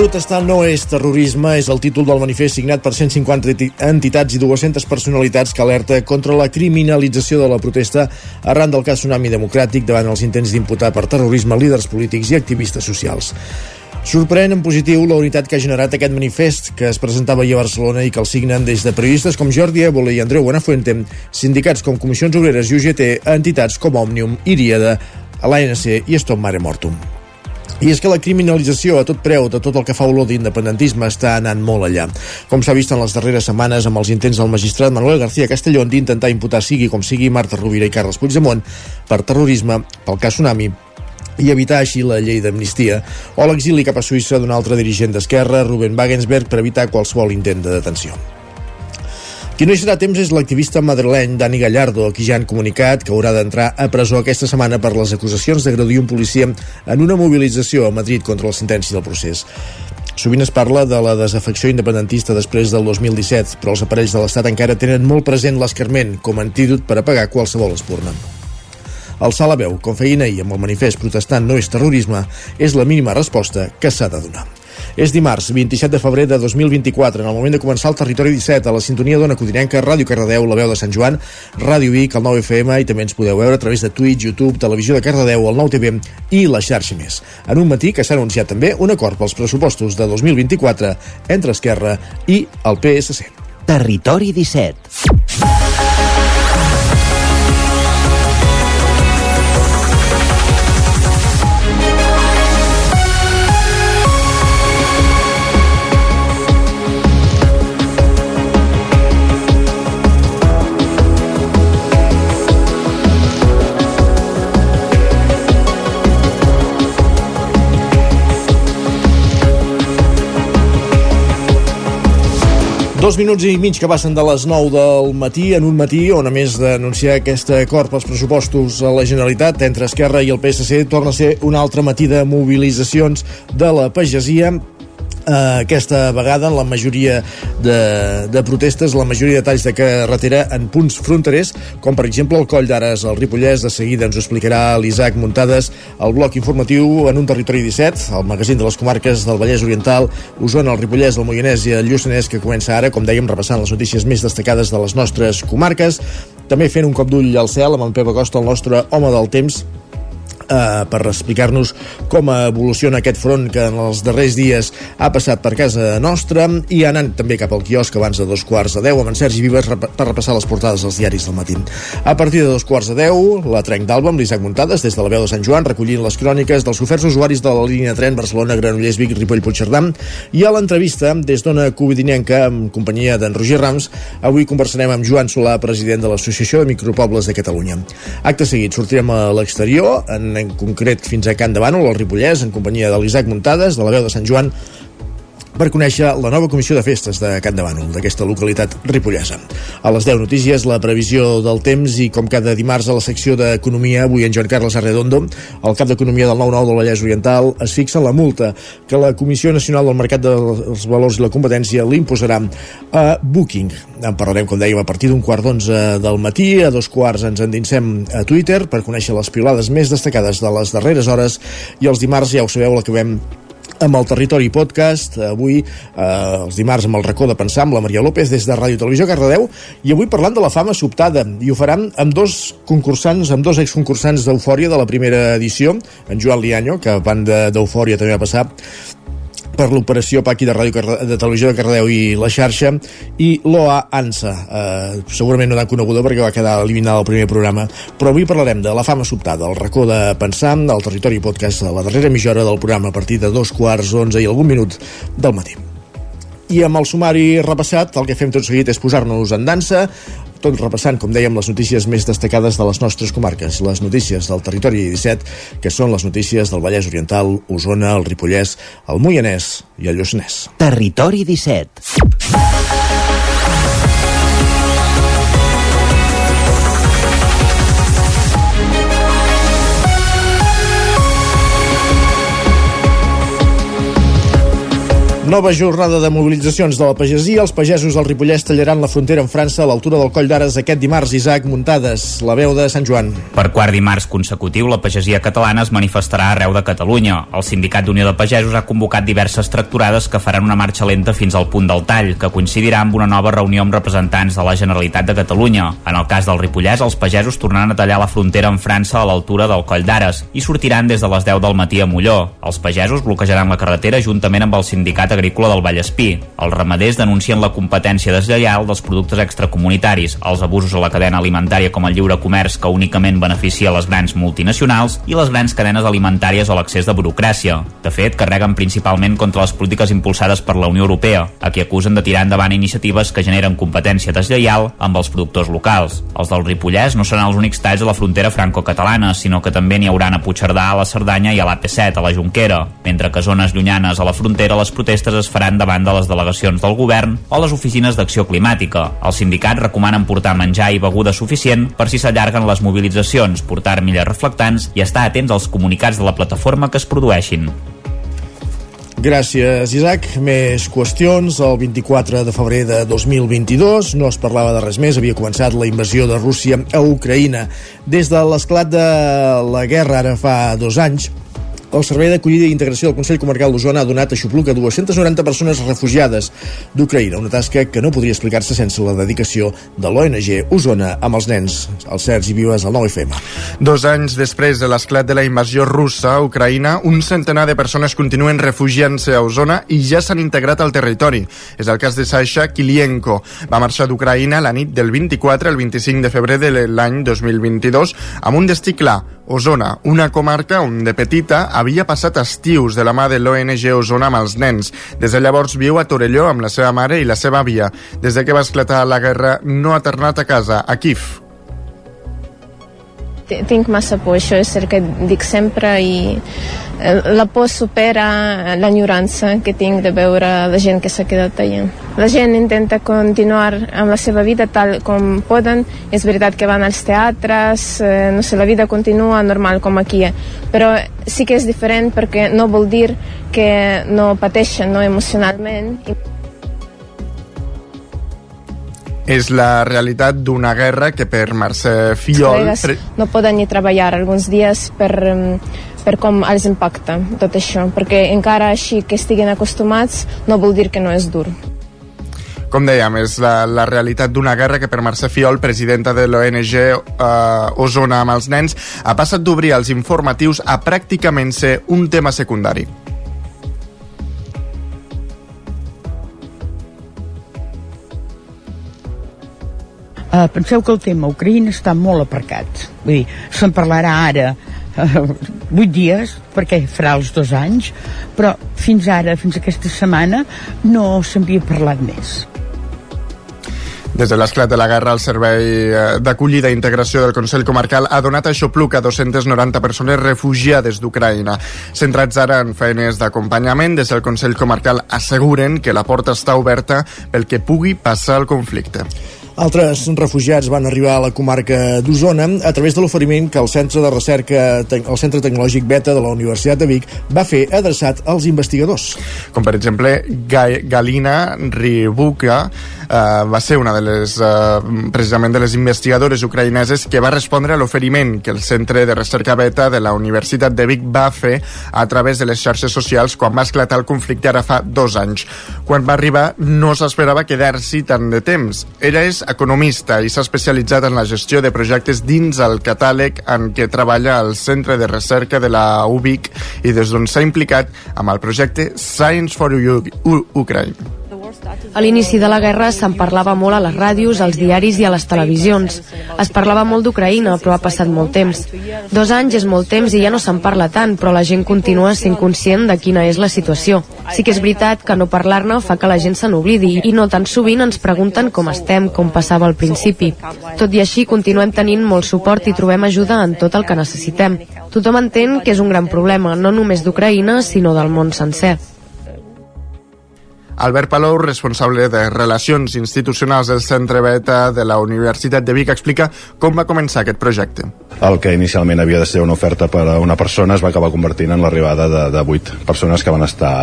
Protestar no és terrorisme és el títol del manifest signat per 150 entitats i 200 personalitats que alerta contra la criminalització de la protesta arran del cas Tsunami Democràtic davant els intents d'imputar per terrorisme líders polítics i activistes socials. Sorprèn en positiu la unitat que ha generat aquest manifest que es presentava ahir a Barcelona i que el signen des de periodistes com Jordi Évole i Andreu Buenafuente, sindicats com Comissions Obreres i UGT, entitats com Òmnium, Iríada, l'ANC i Stop Mare Mortum. I és que la criminalització a tot preu de tot el que fa olor d'independentisme està anant molt allà. Com s'ha vist en les darreres setmanes amb els intents del magistrat Manuel García Castellón d'intentar imputar sigui com sigui Marta Rovira i Carles Puigdemont per terrorisme, pel cas Tsunami, i evitar així la llei d'amnistia, o l'exili cap a Suïssa d'un altre dirigent d'Esquerra, Ruben Wagensberg, per evitar qualsevol intent de detenció. Qui no hi serà temps és l'activista madrileny Dani Gallardo, qui ja han comunicat que haurà d'entrar a presó aquesta setmana per les acusacions d'agredir un policia en una mobilització a Madrid contra la sentència del procés. Sovint es parla de la desafecció independentista després del 2017, però els aparells de l'Estat encara tenen molt present l'escarment com a antídot per apagar qualsevol espurna. Alçar la veu, com feien ahir amb el manifest protestant no és terrorisme, és la mínima resposta que s'ha de donar. És dimarts, 27 de febrer de 2024, en el moment de començar el Territori 17, a la sintonia d'Ona Codinenca, Ràdio Cardedeu, la veu de Sant Joan, Ràdio Vic, el 9 FM, i també ens podeu veure a través de Twitch, YouTube, Televisió de Cardedeu, el 9 TV i la xarxa més. En un matí que s'ha anunciat també un acord pels pressupostos de 2024 entre Esquerra i el PSC. Territori 17. Dos minuts i mig que passen de les 9 del matí, en un matí on, a més d'anunciar aquest acord pels pressupostos a la Generalitat entre Esquerra i el PSC, torna a ser un altre matí de mobilitzacions de la pagesia eh, aquesta vegada la majoria de, de protestes, la majoria de talls de carretera en punts fronterers, com per exemple el Coll d'Ares, el Ripollès, de seguida ens ho explicarà l'Isaac Muntades, el bloc informatiu en un territori 17, el magazín de les comarques del Vallès Oriental, Osona, el Ripollès, el Moianès i el Lluçanès, que comença ara, com dèiem, repassant les notícies més destacades de les nostres comarques, també fent un cop d'ull al cel amb en Pep Acosta, el nostre home del temps, eh, per explicar-nos com evoluciona aquest front que en els darrers dies ha passat per casa nostra i anant també cap al quiosc abans de dos quarts de deu amb en Sergi Vives per repassar les portades dels diaris del matí. A partir de dos quarts de deu, la trenc d'Alba amb l'Isaac Muntades des de la veu de Sant Joan recollint les cròniques dels oferts usuaris de la línia tren Barcelona, Granollers, Vic, Ripoll, Puigcerdà i a l'entrevista des d'Ona Covidinenca amb companyia d'en Roger Rams avui conversarem amb Joan Solà, president de l'Associació de Micropobles de Catalunya. Acte seguit, sortirem a l'exterior en en concret fins a Can de Bànol, al Ripollès, en companyia de l'Isaac Muntades, de la veu de Sant Joan, per conèixer la nova comissió de festes de Can de Bànol, d'aquesta localitat ripollesa. A les 10 notícies, la previsió del temps i com cada dimarts a la secció d'Economia, avui en Joan Carles Arredondo, el cap d'Economia del 9-9 del Vallès Oriental, es fixa la multa que la Comissió Nacional del Mercat dels Valors i la Competència l'imposarà a Booking. En parlarem, com dèiem, a partir d'un quart d'onze del matí, a dos quarts ens endinsem a Twitter per conèixer les pilades més destacades de les darreres hores i els dimarts, ja ho sabeu, l'acabem amb el Territori Podcast, avui eh, els dimarts amb el racó de pensar amb la Maria López des de Ràdio Televisió Cardedeu i avui parlant de la fama sobtada. I ho faran amb dos concursants, amb dos exconcursants d'Eufòria de la primera edició, en Joan Lianyo, que a banda d'Eufòria també va passar per l'operació Paqui de Ràdio de Televisió de Cardeu i la xarxa i l'OA ANSA. Eh, segurament no tan coneguda perquè va quedar eliminada al primer programa però avui parlarem de la fama sobtada el racó de pensar del territori podcast a la darrera mitja hora del programa a partir de dos quarts, onze i algun minut del matí. I amb el sumari repassat, el que fem tot seguit és posar-nos en dansa, tot repassant, com dèiem, les notícies més destacades de les nostres comarques, les notícies del territori 17, que són les notícies del Vallès Oriental, Osona, el Ripollès, el Moianès i el Lluçanès. Territori 17. Nova jornada de mobilitzacions de la pagesia. Els pagesos del Ripollès tallaran la frontera amb França a l'altura del Coll d'Ares aquest dimarts. Isaac Muntades, la veu de Sant Joan. Per quart dimarts consecutiu, la pagesia catalana es manifestarà arreu de Catalunya. El Sindicat d'Unió de Pagesos ha convocat diverses tracturades que faran una marxa lenta fins al punt del tall, que coincidirà amb una nova reunió amb representants de la Generalitat de Catalunya. En el cas del Ripollès, els pagesos tornaran a tallar la frontera amb França a l'altura del Coll d'Ares i sortiran des de les 10 del matí a Molló. Els pagesos bloquejaran la carretera juntament amb el Sindicat Agrícola del Vallespí. Els ramaders denuncien la competència deslleial dels productes extracomunitaris, els abusos a la cadena alimentària com el lliure comerç que únicament beneficia les grans multinacionals i les grans cadenes alimentàries o l'accés de burocràcia. De fet, carreguen principalment contra les polítiques impulsades per la Unió Europea, a qui acusen de tirar endavant iniciatives que generen competència deslleial amb els productors locals. Els del Ripollès no seran els únics talls a la frontera franco-catalana, sinó que també n'hi hauran a Puigcerdà, a la Cerdanya i a l'AP7, a la Junquera, mentre que zones llunyanes a la frontera les protestes es faran davant de les delegacions del govern o les oficines d'acció climàtica. Els sindicats recomanen portar menjar i beguda suficient per si s'allarguen les mobilitzacions, portar armilles reflectants i estar atents als comunicats de la plataforma que es produeixin. Gràcies, Isaac. Més qüestions. El 24 de febrer de 2022 no es parlava de res més. Havia començat la invasió de Rússia a Ucraïna. Des de l'esclat de la guerra, ara fa dos anys, el Servei d'Acollida i Integració del Consell Comarcal d'Osona ha donat a Xupluc a 290 persones refugiades d'Ucraïna, una tasca que no podria explicar-se sense la dedicació de l'ONG Osona amb els nens. El Sergi Vives, al 9FM. Dos anys després de l'esclat de la invasió russa a Ucraïna, un centenar de persones continuen refugiant-se a Osona i ja s'han integrat al territori. És el cas de Sasha Kilienko. Va marxar d'Ucraïna la nit del 24 al 25 de febrer de l'any 2022 amb un destí clar, Osona, una comarca on de petita havia passat estius de la mà de l'ONG Osona amb els nens. Des de llavors viu a Torelló amb la seva mare i la seva àvia. Des de que va esclatar la guerra no ha tornat a casa, a Kiev. Tinc massa por, això és el que dic sempre i Eh, la por supera l'enyorança que tinc de veure la gent que s'ha quedat allà. La gent intenta continuar amb la seva vida tal com poden. És veritat que van als teatres, eh, no sé, la vida continua normal com aquí, eh? però sí que és diferent perquè no vol dir que no pateixen no, emocionalment. És la realitat d'una guerra que per Mercè Fiol... no poden ni treballar alguns dies per, per com els impacta tot això, perquè encara així que estiguin acostumats no vol dir que no és dur. Com dèiem, és la, la realitat d'una guerra que per Mercè Fiol, presidenta de l'ONG eh, Osona amb els nens, ha passat d'obrir els informatius a pràcticament ser un tema secundari. Uh, penseu que el tema Ucraïna està molt aparcat. Vull dir, se'n parlarà ara vuit dies, perquè farà els dos anys, però fins ara, fins aquesta setmana, no s'havia parlat més. Des de l'esclat de la guerra, el Servei eh, d'Acollida i Integració del Consell Comarcal ha donat a Xopluc a 290 persones refugiades d'Ucraïna. Centrats ara en feines d'acompanyament, des del Consell Comarcal asseguren que la porta està oberta pel que pugui passar el conflicte. Altres refugiats van arribar a la comarca d'Osona a través de l'oferiment que el Centre de Recerca, el Centre Tecnològic Beta de la Universitat de Vic va fer adreçat als investigadors. Com per exemple Galina Ribuka, eh, va ser una de les, eh, precisament de les investigadores ucraïneses que va respondre a l'oferiment que el Centre de Recerca Beta de la Universitat de Vic va fer a través de les xarxes socials quan va esclatar el conflicte ara fa dos anys. Quan va arribar no s'esperava quedar-s'hi tant de temps. Ella és economista i s'ha especialitzat en la gestió de projectes dins el catàleg en què treballa el Centre de Recerca de la UBIC i des d'on s'ha implicat amb el projecte Science for Ukraine. A l'inici de la guerra se'n parlava molt a les ràdios, als diaris i a les televisions. Es parlava molt d'Ucraïna, però ha passat molt temps. Dos anys és molt temps i ja no se'n parla tant, però la gent continua sent conscient de quina és la situació. Sí que és veritat que no parlar-ne fa que la gent se n'oblidi i no tan sovint ens pregunten com estem, com passava al principi. Tot i així, continuem tenint molt suport i trobem ajuda en tot el que necessitem. Tothom entén que és un gran problema, no només d'Ucraïna, sinó del món sencer. Albert Palou, responsable de Relacions Institucionals del Centre Beta de la Universitat de Vic, explica com va començar aquest projecte. El que inicialment havia de ser una oferta per a una persona es va acabar convertint en l'arribada de, de 8 persones que van estar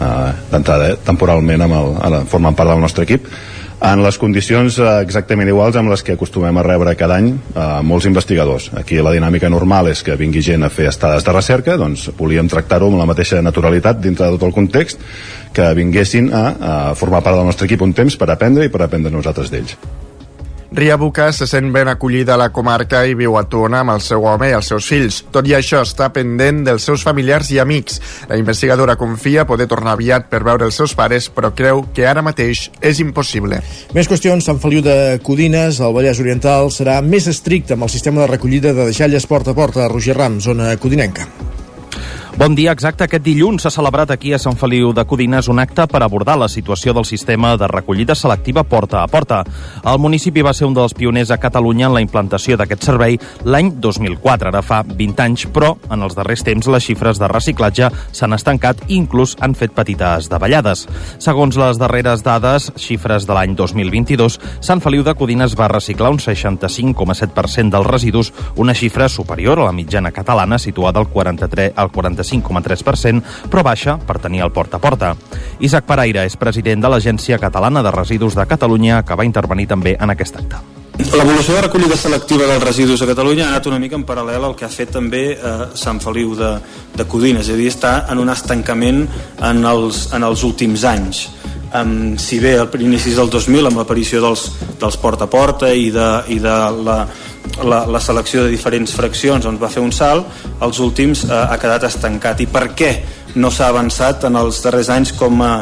eh, d'entrada eh, temporalment amb el, formant part del nostre equip en les condicions eh, exactament iguals amb les que acostumem a rebre cada any eh, molts investigadors. Aquí la dinàmica normal és que vingui gent a fer estades de recerca, doncs volíem tractar-ho amb la mateixa naturalitat dintre de tot el context que vinguessin a, a formar part del nostre equip un temps per aprendre i per aprendre nosaltres d'ells. Ria Buca se sent ben acollida a la comarca i viu a Tona amb el seu home i els seus fills. Tot i això, està pendent dels seus familiars i amics. La investigadora confia poder tornar aviat per veure els seus pares, però creu que ara mateix és impossible. Més qüestions. Sant Feliu de Codines, al Vallès Oriental, serà més estricte amb el sistema de recollida de deixalles porta a porta a Roger Ram, zona codinenca. Bon dia, exacte. Aquest dilluns s'ha celebrat aquí a Sant Feliu de Codines un acte per abordar la situació del sistema de recollida selectiva porta a porta. El municipi va ser un dels pioners a Catalunya en la implantació d'aquest servei l'any 2004, ara fa 20 anys, però en els darrers temps les xifres de reciclatge s'han estancat i inclús han fet petites davallades. Segons les darreres dades, xifres de l'any 2022, Sant Feliu de Codines va reciclar un 65,7% dels residus, una xifra superior a la mitjana catalana situada al 43 al 45 5,3%, però baixa per tenir el porta a porta. Isaac Paraire és president de l'Agència Catalana de Residus de Catalunya, que va intervenir també en aquest acte. L'evolució de recollida selectiva dels residus a Catalunya ha anat una mica en paral·lel al que ha fet també eh, Sant Feliu de, de Codines, és a dir, està en un estancament en els, en els últims anys. Um, si bé a inicis del 2000 amb l'aparició dels, dels porta a porta i de, i de la, la, la selecció de diferents fraccions doncs va fer un salt, els últims eh, ha quedat estancat. I per què no s'ha avançat en els darrers anys com a,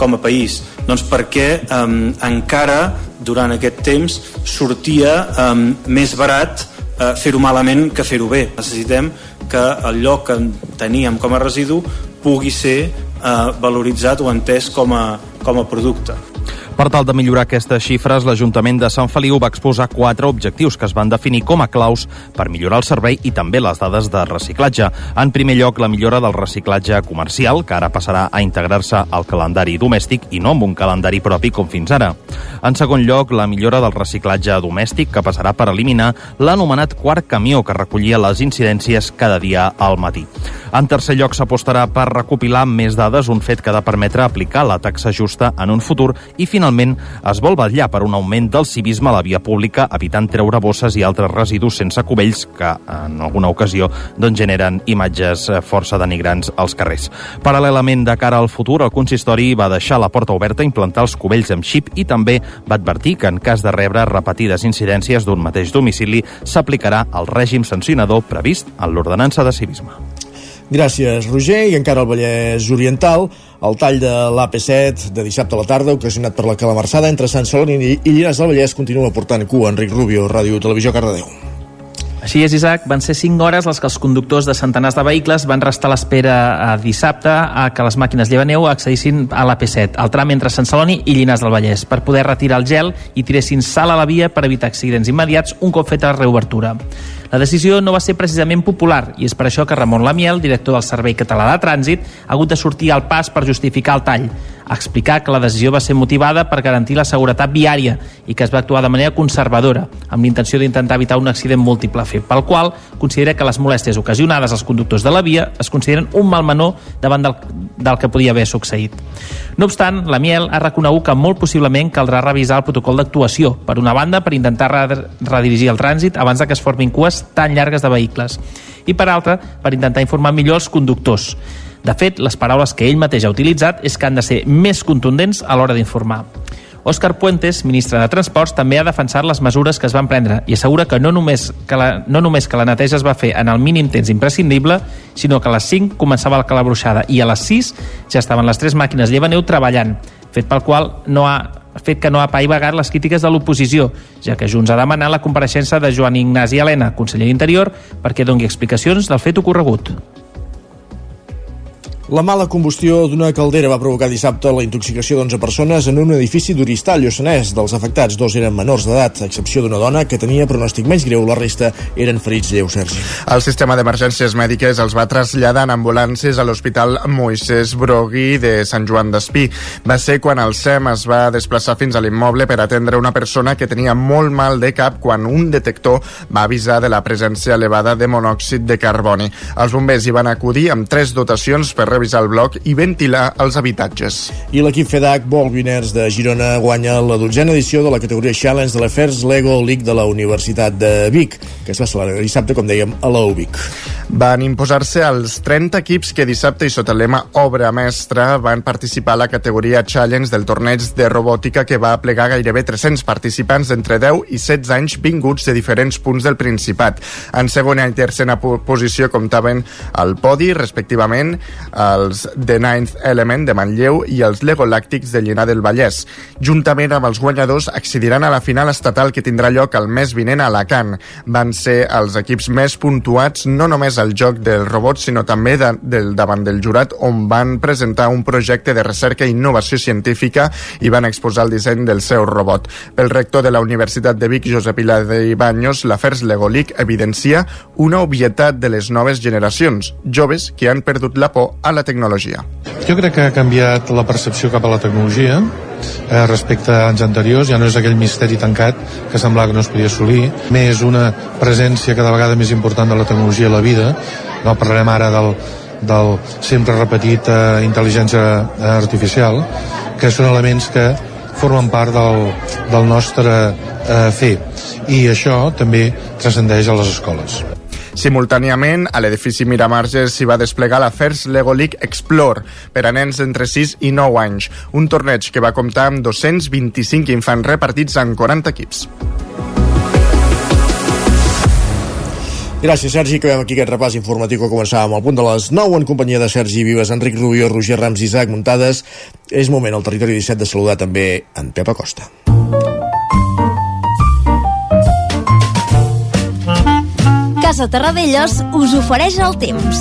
com a país? Doncs perquè eh, encara durant aquest temps sortia eh, més barat eh, fer-ho malament que fer-ho bé. Necessitem que el lloc que teníem com a residu pugui ser eh, valoritzat o entès com a, com a producte. Per tal de millorar aquestes xifres, l'Ajuntament de Sant Feliu va exposar quatre objectius que es van definir com a claus per millorar el servei i també les dades de reciclatge. En primer lloc, la millora del reciclatge comercial, que ara passarà a integrar-se al calendari domèstic i no amb un calendari propi com fins ara. En segon lloc, la millora del reciclatge domèstic, que passarà per eliminar l'anomenat quart camió que recollia les incidències cada dia al matí. En tercer lloc, s'apostarà per recopilar més dades, un fet que ha de permetre aplicar la taxa justa en un futur i finalment finalment es vol vetllar per un augment del civisme a la via pública, evitant treure bosses i altres residus sense cubells que, en alguna ocasió, doncs, generen imatges eh, força denigrants als carrers. Paral·lelament, de cara al futur, el consistori va deixar la porta oberta a implantar els cubells amb xip i també va advertir que, en cas de rebre repetides incidències d'un mateix domicili, s'aplicarà el règim sancionador previst en l'ordenança de civisme. Gràcies, Roger. I encara al Vallès Oriental, el tall de l'AP7 de dissabte a la tarda, ocasionat per la calamarsada entre Sant Celoni i Llinars del Vallès, continua portant cua. Enric Rubio, Ràdio Televisió, Cardedeu. Així és, Isaac, van ser 5 hores les que els conductors de centenars de vehicles van restar a l'espera a dissabte a que les màquines llevaneu accedissin a l'AP7, al tram entre Sant Celoni i Llinars del Vallès, per poder retirar el gel i tiressin sal a la via per evitar accidents immediats un cop feta la reobertura. La decisió no va ser precisament popular i és per això que Ramon Lamiel, director del Servei Català de Trànsit, ha hagut de sortir al pas per justificar el tall explicar que la decisió va ser motivada per garantir la seguretat viària i que es va actuar de manera conservadora, amb l'intenció d'intentar evitar un accident múltiple, fet pel qual considera que les molèsties ocasionades als conductors de la via es consideren un mal menor davant del, del que podia haver succeït. No obstant, la Miel ha reconegut que molt possiblement caldrà revisar el protocol d'actuació, per una banda, per intentar redirigir el trànsit abans de que es formin cues tan llargues de vehicles, i per altra, per intentar informar millor els conductors. De fet, les paraules que ell mateix ha utilitzat és que han de ser més contundents a l'hora d'informar. Òscar Puentes, ministre de Transports, també ha defensat les mesures que es van prendre i assegura que no només que la, no només que la neteja es va fer en el mínim temps imprescindible, sinó que a les 5 començava la calabruixada i a les 6 ja estaven les tres màquines llevaneu treballant, fet pel qual no ha fet que no ha paivagat les crítiques de l'oposició, ja que Junts ha demanat la compareixença de Joan Ignasi Helena, conseller d'Interior, perquè dongui explicacions del fet ocorregut. La mala combustió d'una caldera va provocar dissabte la intoxicació d'11 persones en un edifici d'Oristà, Lluçanès. Dels afectats, dos eren menors d'edat, a excepció d'una dona que tenia pronòstic menys greu. La resta eren ferits lleus, Sergi. El sistema d'emergències mèdiques els va traslladar en ambulàncies a l'Hospital Moisès Brogui de Sant Joan d'Espí. Va ser quan el SEM es va desplaçar fins a l'immoble per atendre una persona que tenia molt mal de cap quan un detector va avisar de la presència elevada de monòxid de carboni. Els bombers hi van acudir amb tres dotacions per revisar el bloc i ventilar els habitatges. I l'equip FEDAC Volviners de Girona guanya la dotzena edició de la categoria Challenge de l'Afers Lego League de la Universitat de Vic, que es va celebrar dissabte, com dèiem, a la UBIC. Van imposar-se els 30 equips que dissabte i sota el lema Obra Mestra van participar a la categoria Challenge del torneig de robòtica que va plegar gairebé 300 participants d'entre 10 i 16 anys vinguts de diferents punts del Principat. En segona i tercera posició comptaven el podi, respectivament, els The Ninth Element de Manlleu i els Lego Làctics de Llinar del Vallès. Juntament amb els guanyadors accediran a la final estatal que tindrà lloc el mes vinent a Alacant. Van ser els equips més puntuats no només al joc del robot, sinó també de, del davant del jurat, on van presentar un projecte de recerca i innovació científica i van exposar el disseny del seu robot. Pel rector de la Universitat de Vic, Josep Pilar de Ibanyos, l'Afers Legolic evidencia una obvietat de les noves generacions, joves que han perdut la por a la tecnologia. Jo crec que ha canviat la percepció cap a la tecnologia eh, respecte a anys anteriors, ja no és aquell misteri tancat que semblava que no es podia assolir, més una presència cada vegada més important de la tecnologia a la vida, no parlarem ara del, del sempre repetit eh, intel·ligència artificial, que són elements que formen part del, del nostre eh, fer i això també transcendeix a les escoles. Simultàniament, a l'edifici Miramarges s'hi va desplegar l'Afers Lego League Explore per a nens entre 6 i 9 anys, un torneig que va comptar amb 225 infants repartits en 40 equips. Gràcies, Sergi. Acabem aquí aquest repàs informatiu que començàvem al punt de les 9 en companyia de Sergi Vives, Enric Rubio, Roger Rams i Isaac Muntades. És moment al territori 17 de saludar també en Pep Acosta. Casa Terradellos us ofereix el temps.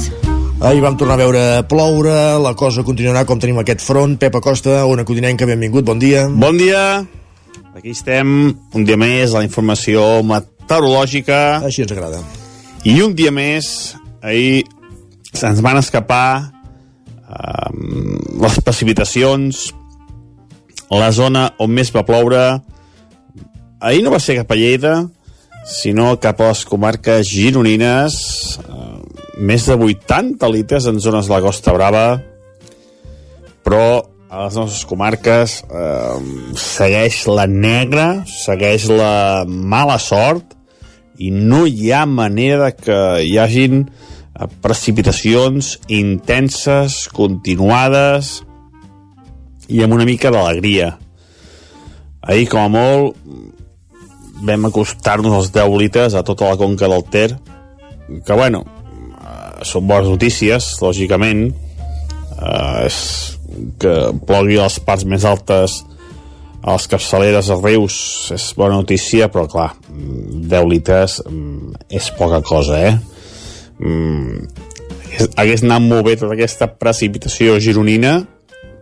Ahir vam tornar a veure ploure, la cosa continuarà com tenim aquest front. Pep Acosta, Ona Codinenca, benvingut, bon dia. Bon dia, aquí estem, un dia més, a la informació meteorològica. Així ens agrada. I un dia més, ahir se'ns van escapar um, les precipitacions, la zona on més va ploure, ahir no va ser cap a Lleida, sinó cap a les comarques gironines, eh, més de 80 litres en zones de la Costa Brava, però a les nostres comarques eh, segueix la negra, segueix la mala sort, i no hi ha manera que hi hagin eh, precipitacions intenses, continuades i amb una mica d'alegria. Ahir, com a molt, vam acostar-nos als 10 litres a tota la conca del Ter, que, bueno, eh, són bones notícies, lògicament, eh, és que plogui a les parts més altes a les capçaleres dels rius és bona notícia, però clar 10 litres mm, és poca cosa, eh? Mm, hagués anat molt bé tota aquesta precipitació gironina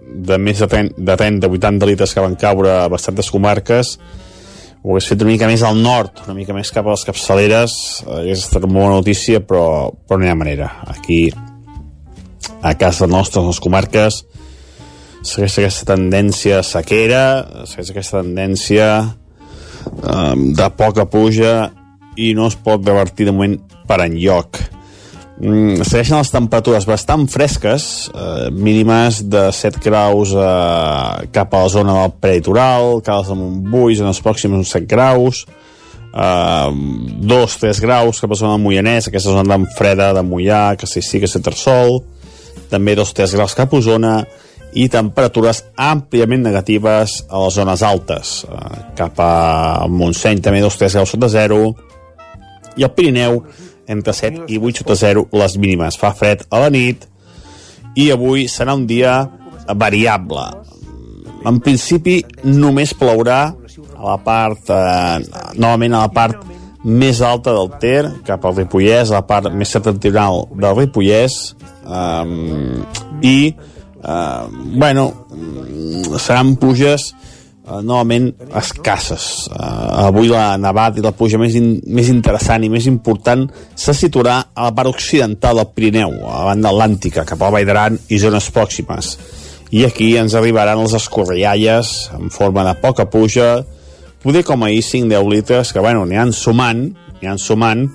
de més de 30, de 30 80 litres que van caure a bastantes comarques ho hagués fet una mica més al nord, una mica més cap a les capçaleres, hagués estat una bona notícia, però, però no hi ha manera. Aquí, a casa nostra, a les comarques, segueix aquesta tendència sequera, segueix aquesta tendència um, de poca puja i no es pot revertir de moment per enlloc. Mm, segueixen les temperatures bastant fresques, eh, mínimes de 7 graus eh, cap a la zona del prelitoral, Cales de Montbui en els pròxims uns 7 graus, eh, 2-3 graus cap a la zona del Moianès, aquesta zona tan freda de Moià, que sí, sí que és Sol, també 2-3 graus cap a Osona, i temperatures àmpliament negatives a les zones altes, eh, cap a Montseny també 2-3 graus sota zero, i al Pirineu entre 7 i 8 sota 0 les mínimes. Fa fred a la nit i avui serà un dia variable. En principi només plourà a la part, eh, novament a la part més alta del Ter, cap al Ripollès, a la part més septentrional del Ripollès, eh, i eh, bueno seran pluges eh, novament escasses. Eh, avui la nevada i la pluja més, in, més interessant i més important se situarà a la part occidental del Pirineu a la banda atlàntica cap a la Vall d'Aran i zones pròximes. I aquí ens arribaran les escorrialles en forma de poca pluja poder com ahir 5-10 litres que bueno, n'hi han sumant n'hi han sumant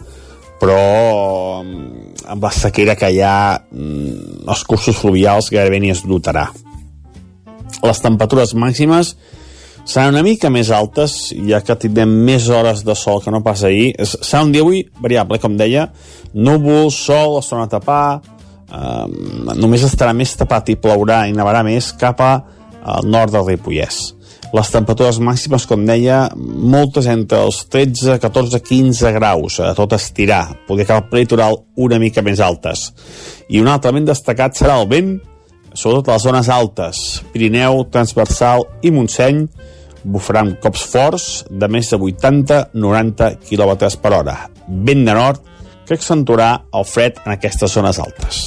però mm, amb la sequera que hi ha mm, els cursos fluvials gairebé ni es notarà. Les temperatures màximes seran una mica més altes ja que tindrem més hores de sol que no pas ahir. Serà un dia avui variable com deia. Núvol, sol, es torna a tapar. Eh, només estarà més tapat i plourà i nevarà més cap al nord del Ripollès. Les temperatures màximes, com deia, moltes entre els 13, 14, 15 graus, a tot estirar, poder que al litoral una mica més altes. I un altre element destacat serà el vent, sobretot a les zones altes, Pirineu, Transversal i Montseny, bufaran cops forts de més de 80-90 km per hora. Vent de nord que accentuarà el fred en aquestes zones altes.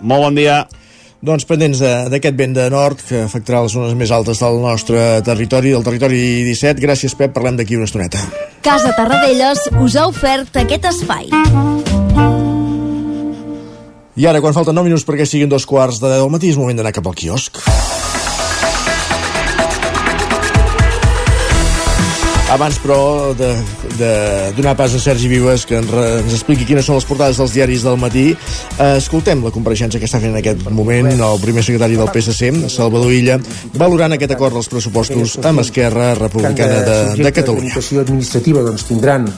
Molt bon dia. Doncs pendents d'aquest vent de nord que afectarà les zones més altes del nostre territori, del territori 17. Gràcies, Pep. Parlem d'aquí una estoneta. Casa Tarradellas us ha ofert aquest espai. I ara, quan falten 9 minuts perquè siguin dos quarts de 10 del matí, és moment d'anar cap al quiosc. Abans, però, de, de donar pas a Sergi Vives que ens, ens expliqui quines són les portades dels diaris del matí, eh, escoltem la compareixença que està fent en aquest moment el primer secretari del PSC, Salvador Illa, valorant aquest acord dels pressupostos amb Esquerra Republicana de, de Catalunya. tramitació administrativa doncs, tindran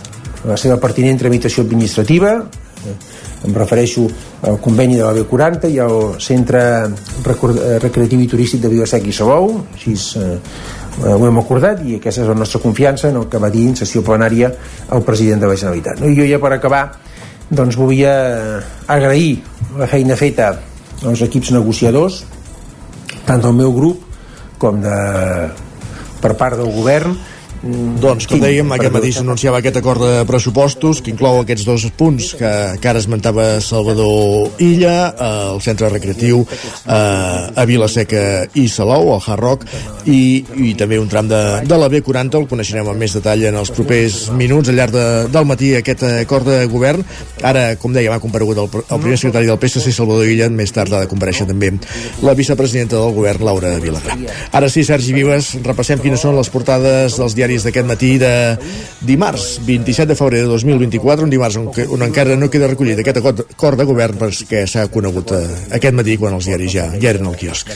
la seva pertinent tramitació administrativa, em refereixo al conveni de la B40 i al Centre Recreatiu i Turístic de Vilasec i Salou, així eh, ho hem acordat i aquesta és la nostra confiança en el que va dir en sessió plenària el president de la Generalitat. No? I jo ja per acabar doncs volia agrair la feina feta als equips negociadors tant del meu grup com de, per part del govern doncs, com dèiem, aquest matí s'anunciava aquest acord de pressupostos que inclou aquests dos punts que, que ara esmentava Salvador Illa, eh, el centre recreatiu eh, a Vilaseca i Salou, al Hard Rock, i, i també un tram de, de la B40, el coneixerem amb més detall en els propers minuts, al llarg de, del matí, aquest acord de govern. Ara, com dèiem, ha comparegut el, el primer secretari del PSC, Salvador Illa, més tard ha de compareixer també la vicepresidenta del govern, Laura Vilagrà. Ara sí, Sergi Vives, repassem quines són les portades dels diaris d'aquest matí de dimarts 27 de febrer de 2024 un dimarts on, on encara no queda recollit aquest acord de govern perquè s'ha conegut eh, aquest matí quan els diaris ja, ja eren al quiosc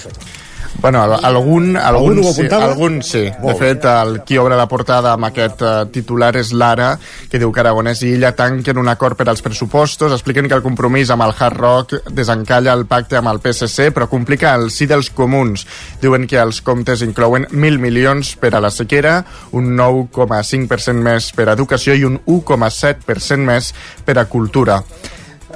Bueno, algun, algun, algun, sí, algun sí. De fet, el qui obre la portada amb aquest uh, titular és l'Ara, que diu que Aragonès i Illa tanquen un acord per als pressupostos, expliquen que el compromís amb el Hard Rock desencalla el pacte amb el PSC, però complica el sí dels comuns. Diuen que els comptes inclouen 1.000 milions per a la sequera, un 9,5% més per a educació i un 1,7% més per a cultura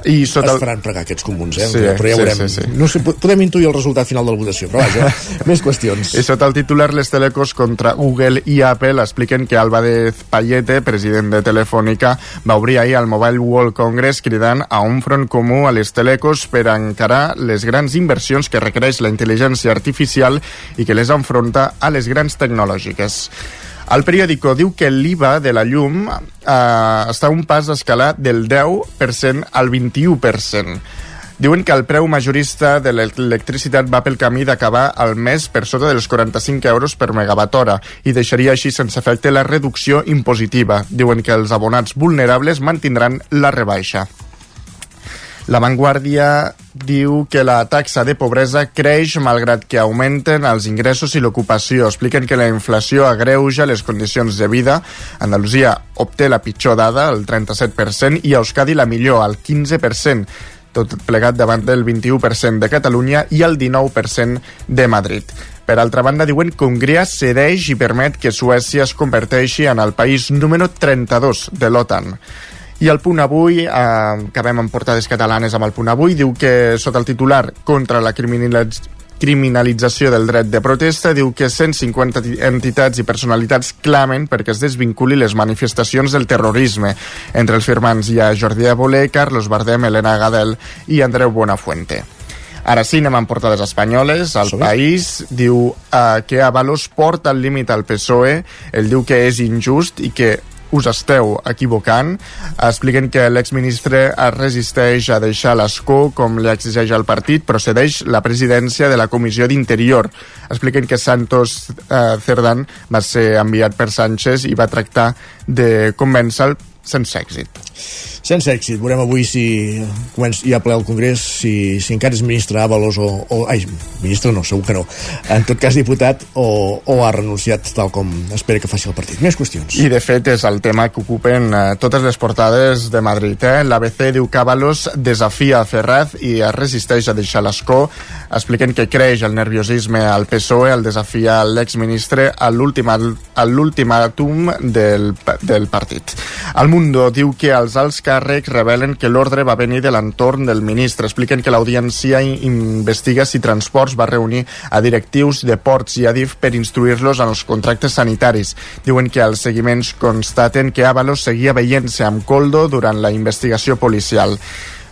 i sota es faran pregar aquests comuns, eh? Sí, però ja veurem. Sí, sí, sí. No sé, podem intuir el resultat final de la votació, però vaja, més qüestions. I sota el titular, les telecos contra Google i Apple expliquen que Álvarez Payete, president de Telefònica, va obrir ahir al Mobile World Congress cridant a un front comú a les telecos per encarar les grans inversions que requereix la intel·ligència artificial i que les enfronta a les grans tecnològiques. El periòdico diu que l'IVA de la llum eh, està a un pas d'escalar del 10% al 21%. Diuen que el preu majorista de l'electricitat va pel camí d'acabar al mes per sota dels 45 euros per megawatt hora i deixaria així sense efecte la reducció impositiva. Diuen que els abonats vulnerables mantindran la rebaixa. La Vanguardia diu que la taxa de pobresa creix malgrat que augmenten els ingressos i l'ocupació. Expliquen que la inflació agreuja les condicions de vida. Andalusia obté la pitjor dada, el 37%, i Euskadi la millor, el 15%, tot plegat davant del 21% de Catalunya i el 19% de Madrid. Per altra banda, diuen que Hongria cedeix i permet que Suècia es converteixi en el país número 32 de l'OTAN. I el punt avui, eh, acabem amb portades catalanes amb el punt avui, diu que sota el titular contra la criminalització criminalització del dret de protesta, diu que 150 entitats i personalitats clamen perquè es desvinculi les manifestacions del terrorisme. Entre els firmants hi ha Jordi Évole, Carlos Bardem, Elena Gadel i Andreu Buenafuente. Ara sí, anem amb portades espanyoles. El País diu uh, que Avalos porta el límit al PSOE, el diu que és injust i que us esteu equivocant. Expliquen que l'exministre es resisteix a deixar l'escó com li exigeix el partit, però cedeix la presidència de la Comissió d'Interior. Expliquen que Santos eh, Cerdán va ser enviat per Sánchez i va tractar de convèncer-lo sense èxit. Sense èxit. Veurem avui si comença, hi ha ple al Congrés, si, si encara és ministre Avalos o, o... Ai, ministre no, segur que no. En tot cas, diputat o, o ha renunciat tal com espera que faci el partit. Més qüestions. I, de fet, és el tema que ocupen eh, totes les portades de Madrid. Eh? L'ABC diu que Avalos desafia Ferraz i es resisteix a deixar l'escó. Expliquen que creix el nerviosisme al PSOE, el desafia l'exministre a l'últimàtum del, del partit. El Mundo diu que els alts revelen que l'ordre va venir de l'entorn del ministre. Expliquen que l'audiència investiga si Transports va reunir a directius de Ports i Adif per instruir-los en els contractes sanitaris. Diuen que els seguiments constaten que Avalos seguia veient-se amb Coldo durant la investigació policial.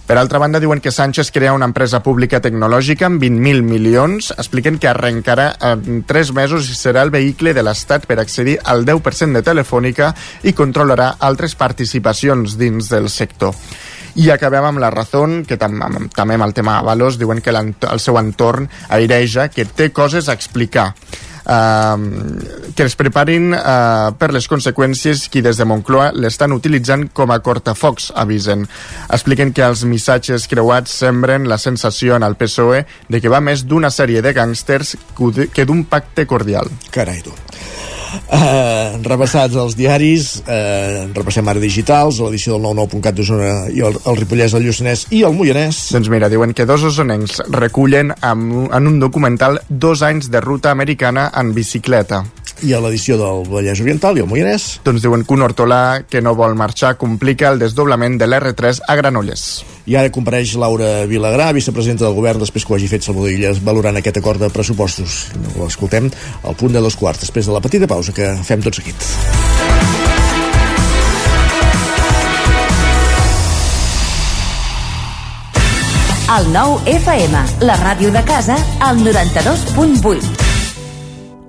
Per altra banda, diuen que Sánchez crea una empresa pública tecnològica amb 20.000 milions. Expliquen que arrencarà en 3 mesos i serà el vehicle de l'Estat per accedir al 10% de Telefònica i controlarà altres participacions dins del sector. I acabem amb la raó, que tam també amb el tema Avalos, diuen que el seu entorn aireja que té coses a explicar eh, que es preparin eh, per les conseqüències qui des de Moncloa l'estan utilitzant com a cortafocs, avisen. Expliquen que els missatges creuats sembren la sensació en el PSOE de que va més d'una sèrie de gàngsters que d'un pacte cordial. Carai, tu. Uh, repassats els diaris uh, repassem ara digitals l'edició del 99.cat d'Osona i el, el Ripollès, el Lluçanès i el Moianès. Doncs mira, diuen que dos osonencs recullen amb, en un documental dos anys de ruta americana en bicicleta i a l'edició del Vallès Oriental i el Moianès doncs diuen que un hortolà que no vol marxar complica el desdoblament de l'R3 a Granollers i ara compareix Laura Vilagrà, vicepresidenta del govern, després que ho hagi fet Salvador Illes, valorant aquest acord de pressupostos. L'escoltem al punt de dos quarts, després de la petita pausa que fem tot seguit. El nou FM, la ràdio de casa, al 92.8.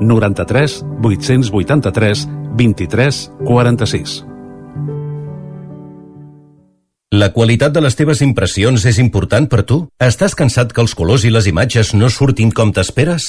93 883 23 46. La qualitat de les teves impressions és important per tu? Estàs cansat que els colors i les imatges no surtin com t'esperes?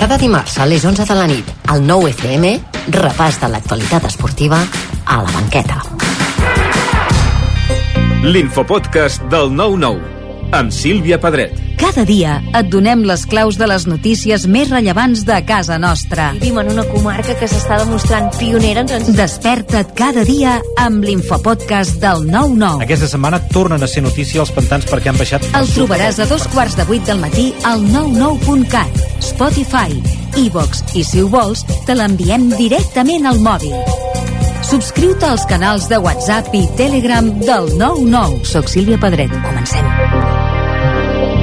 Cada dimarts a les 11 de la nit, al 9 FM, repàs de l'actualitat esportiva a la banqueta. L'infopodcast del 9-9 amb Sílvia Pedret. Cada dia et donem les claus de les notícies més rellevants de casa nostra. Vivim en una comarca que s'està demostrant pionera en transició. Desperta't cada dia amb l'infopodcast del 9-9. Aquesta setmana tornen a ser notícia els pantans perquè han baixat... El trobaràs a dos quarts de vuit del matí al 99.cat, Spotify, iVox i, si ho vols, te l'enviem directament al mòbil. Subscriu-te als canals de WhatsApp i Telegram del 99. Soc Sílvia Pedret. Comencem.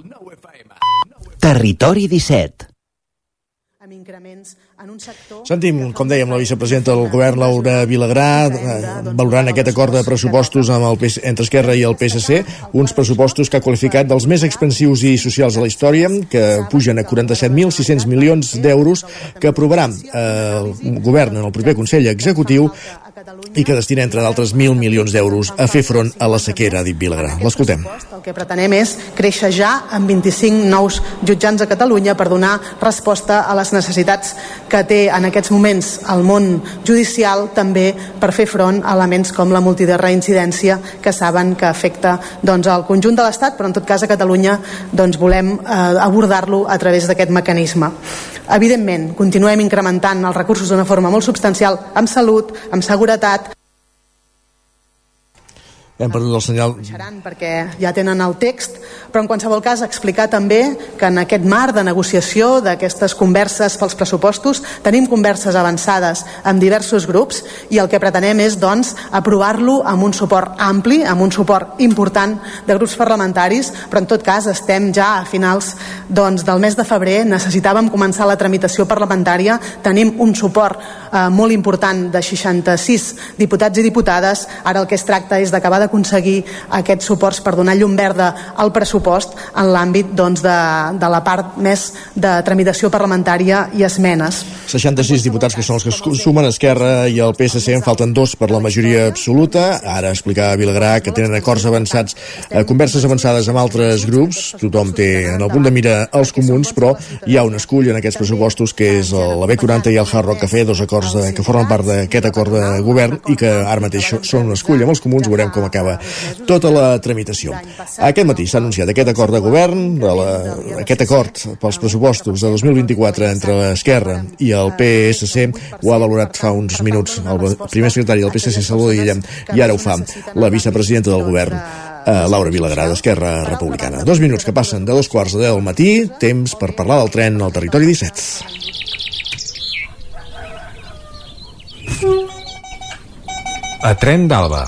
9 FM. Territori 17 amb increments en un sector... Sentim, com dèiem, la vicepresidenta del govern, Laura Vilagrà, eh, valorant aquest acord de pressupostos amb el PS, entre Esquerra i el PSC, uns pressupostos que ha qualificat dels més expansius i socials de la història, que pugen a 47.600 milions d'euros, que aprovarà eh, el govern en el proper Consell Executiu i que destina, entre d'altres, 1.000 milions d'euros a fer front a la sequera, ha dit Vilagrà. L'escoltem. El que pretenem és créixer ja amb 25 nous jutjants a Catalunya per donar resposta a les necessitats que té en aquests moments el món judicial, també per fer front a elements com la multiderreincidència que saben que afecta doncs, el conjunt de l'Estat, però en tot cas a Catalunya doncs, volem eh, abordar-lo a través d'aquest mecanisme. Evidentment, continuem incrementant els recursos d'una forma molt substancial amb salut, amb seguretat, hem perdut el senyal. perquè ja tenen el text, però en qualsevol cas explicar també que en aquest marc de negociació d'aquestes converses pels pressupostos tenim converses avançades amb diversos grups i el que pretenem és doncs aprovar-lo amb un suport ampli, amb un suport important de grups parlamentaris, però en tot cas estem ja a finals doncs, del mes de febrer, necessitàvem començar la tramitació parlamentària, tenim un suport eh, molt important de 66 diputats i diputades, ara el que es tracta és d'acabar de aconseguir aquests suports per donar llum verda al pressupost en l'àmbit doncs, de, de la part més de tramitació parlamentària i esmenes. 66 diputats que són els que sumen Esquerra i el PSC, en falten dos per la majoria absoluta. Ara explicava Vilagrà que tenen acords avançats, eh, converses avançades amb altres grups. Tothom té en el punt de mira els comuns, però hi ha un escull en aquests pressupostos que és la B40 i el Hard Rock Café, dos acords de, que formen part d'aquest acord de govern i que ara mateix són un escull amb els comuns. Veurem com acaba tota la tramitació. Aquest matí s'ha anunciat aquest acord de govern, de la, aquest acord pels pressupostos de 2024 entre l'Esquerra i el PSC, ho ha valorat fa uns minuts el primer secretari del PSC, Salvador Guillem, i ara ho fa la vicepresidenta del govern, eh, Laura Vilagrà, d'Esquerra Republicana. Dos minuts que passen de dos quarts de deu del matí, temps per parlar del tren al territori 17. A Tren d'Alba,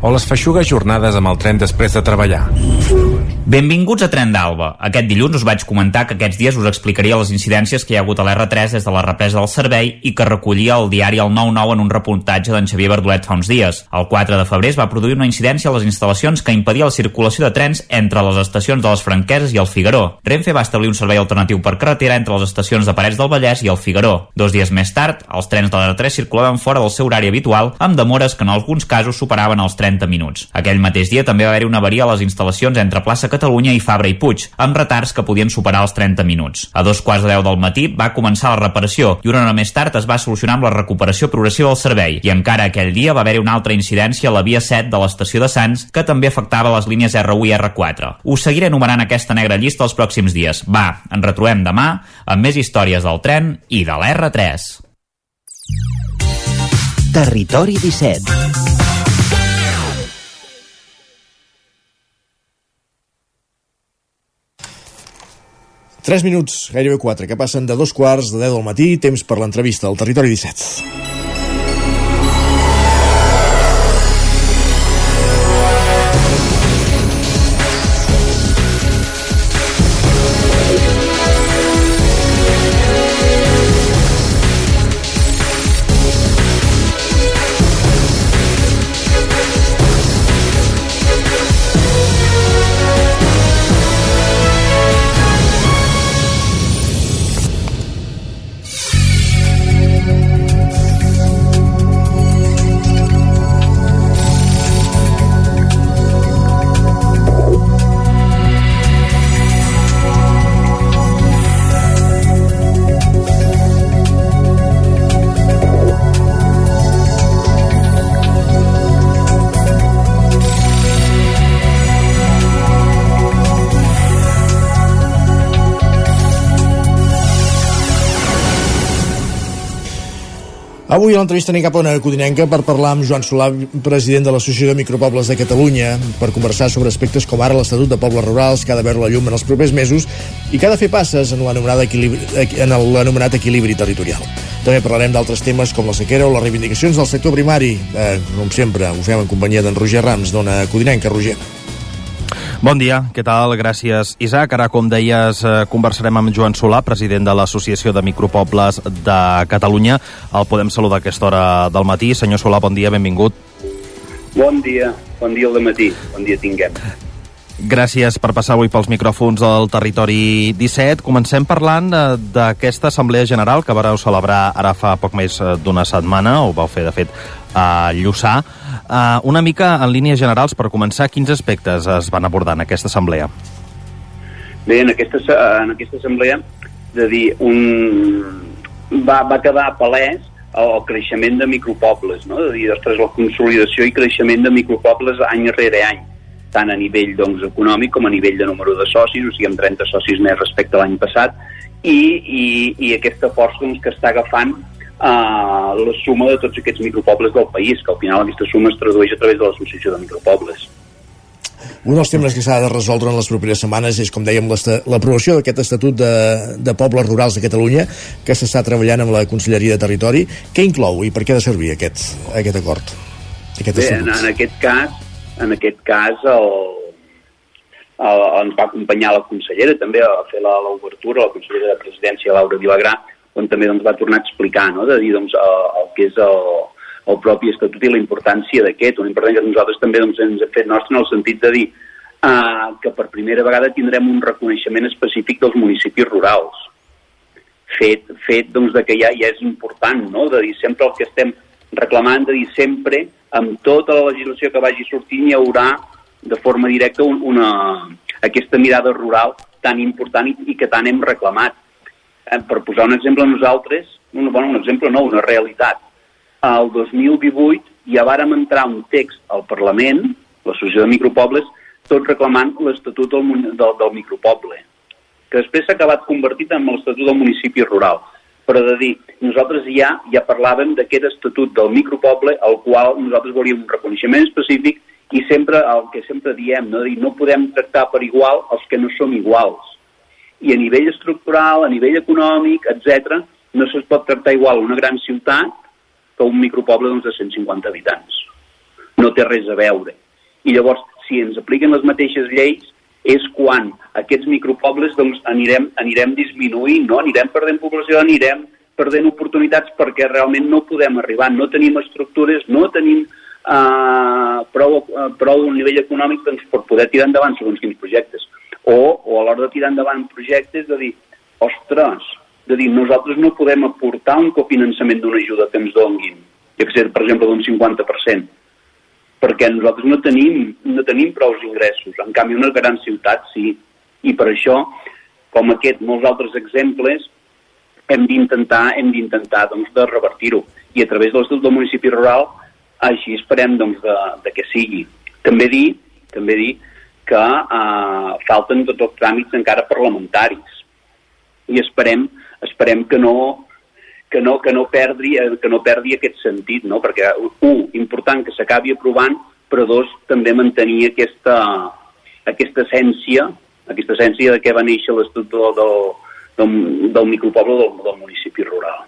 o les feixugues jornades amb el tren després de treballar. Benvinguts a Tren d'Alba. Aquest dilluns us vaig comentar que aquests dies us explicaria les incidències que hi ha hagut a l'R3 des de la represa del servei i que recollia el diari El 9-9 en un reportatge d'en Xavier Bardolet fa uns dies. El 4 de febrer es va produir una incidència a les instal·lacions que impedia la circulació de trens entre les estacions de les Franqueses i el Figaró. Renfe va establir un servei alternatiu per carretera entre les estacions de Parets del Vallès i el Figaró. Dos dies més tard, els trens de l'R3 circulaven fora del seu horari habitual amb demores que en alguns casos superaven els 30 minuts. Aquell mateix dia també va haver-hi una avaria a les instal·lacions entre Plaça Catalunya i Fabra i Puig, amb retards que podien superar els 30 minuts. A dos quarts de deu del matí va començar la reparació i una hora més tard es va solucionar amb la recuperació progressiva del servei i encara aquell dia va haver-hi una altra incidència a la via 7 de l'estació de Sants que també afectava les línies R1 i R4. Us seguiré enumerant aquesta negra llista els pròxims dies. Va, ens retrobem demà amb més històries del tren i de l'R3. Territori 17 3 minuts, gairebé 4, que passen de dos quarts de 10 del matí, temps per l'entrevista al Territori 17. Avui a l'entrevista anem cap a una codinenca per parlar amb Joan Solà, president de l'Associació de Micropobles de Catalunya, per conversar sobre aspectes com ara l'Estatut de Pobles Rurals, que ha de veure la llum en els propers mesos i que ha de fer passes en l'anomenat equilibri, equilibri territorial. També parlarem d'altres temes com la sequera o les reivindicacions del sector primari. Eh, com sempre, ho fem en companyia d'en Roger Rams, d'Ona Codinenca. Roger. Bon dia, què tal? Gràcies, Isaac. Ara, com deies, eh, conversarem amb Joan Solà, president de l'Associació de Micropobles de Catalunya. El podem saludar a aquesta hora del matí. Senyor Solà, bon dia, benvingut. Bon dia, bon dia al matí, bon dia tinguem. Gràcies per passar avui pels micròfons del Territori 17. Comencem parlant eh, d'aquesta Assemblea General que vareu celebrar ara fa poc més eh, d'una setmana, o vau fer, de fet, a Lluçà. Uh, una mica en línies generals, per començar, quins aspectes es van abordar en aquesta assemblea? Bé, en aquesta, en aquesta assemblea, de dir, un... va, va quedar palès el, creixement de micropobles, no? de dir, ostres, la consolidació i creixement de micropobles any rere any tant a nivell doncs, econòmic com a nivell de número de socis, o sigui, amb 30 socis més respecte a l'any passat, i, i, i aquesta força doncs, que està agafant uh, la suma de tots aquests micropobles del país, que al final aquesta suma es tradueix a través de l'Associació de Micropobles. Un dels temes que s'ha de resoldre en les properes setmanes és, com dèiem, l'aprovació d'aquest Estatut de, de Pobles Rurals de Catalunya que s'està treballant amb la Conselleria de Territori. Què inclou i per què ha de servir aquest, aquest acord? Aquest Bé, en, en aquest cas, en aquest cas el, el, ens va acompanyar la consellera també a fer l'obertura, la consellera de Presidència, Laura Vilagrà, on també doncs, va tornar a explicar, no? de dir doncs, el, el que és el, el propi estatut i la importància d'aquest, una importància que nosaltres també doncs, ens hem fet nostre en el sentit de dir uh, que per primera vegada tindrem un reconeixement específic dels municipis rurals, fet, fet doncs, de que ja, ja és important, no? de dir sempre el que estem reclamant, de dir sempre amb tota la legislació que vagi sortint hi haurà de forma directa un, una, aquesta mirada rural tan important i, i que tant hem reclamat. Eh, per posar un exemple, nosaltres, un, bueno, un exemple no, una realitat. El 2018 ja vàrem entrar un text al Parlament, l'Associació de Micropobles, tot reclamant l'Estatut del, del, del Micropoble, que després s'ha acabat convertit en l'Estatut del Municipi Rural però de dir, nosaltres ja ja parlàvem d'aquest estatut del micropoble al qual nosaltres volíem un reconeixement específic i sempre el que sempre diem, no, dir, no podem tractar per igual els que no som iguals. I a nivell estructural, a nivell econòmic, etc, no se'ls pot tractar igual una gran ciutat que un micropoble doncs, de 150 habitants. No té res a veure. I llavors, si ens apliquen les mateixes lleis, és quan aquests micropobles doncs, anirem, anirem disminuint, no? anirem perdent població, anirem perdent oportunitats perquè realment no podem arribar, no tenim estructures, no tenim uh, prou, uh, prou un nivell econòmic doncs, per poder tirar endavant segons quins projectes. O, o a l'hora de tirar endavant projectes de dir, ostres, de dir, nosaltres no podem aportar un cofinançament d'una ajuda que ens donguin, ja que sé, per exemple, d'un 50% perquè nosaltres no tenim, no tenim prou ingressos. En canvi, una gran ciutat sí. I per això, com aquest, molts altres exemples, hem d'intentar hem d'intentar doncs, de revertir-ho. I a través de l'Estatut del municipi rural, així esperem doncs, de, de que sigui. També dir, també dir que eh, falten tots els tràmits encara parlamentaris. I esperem, esperem que no, que no, que no, perdi, eh, que no perdi aquest sentit, no? perquè, un, important que s'acabi aprovant, però dos, també mantenir aquesta, aquesta essència, aquesta essència de què va néixer l'Estatut del, del, del, del micropoble del, del municipi rural.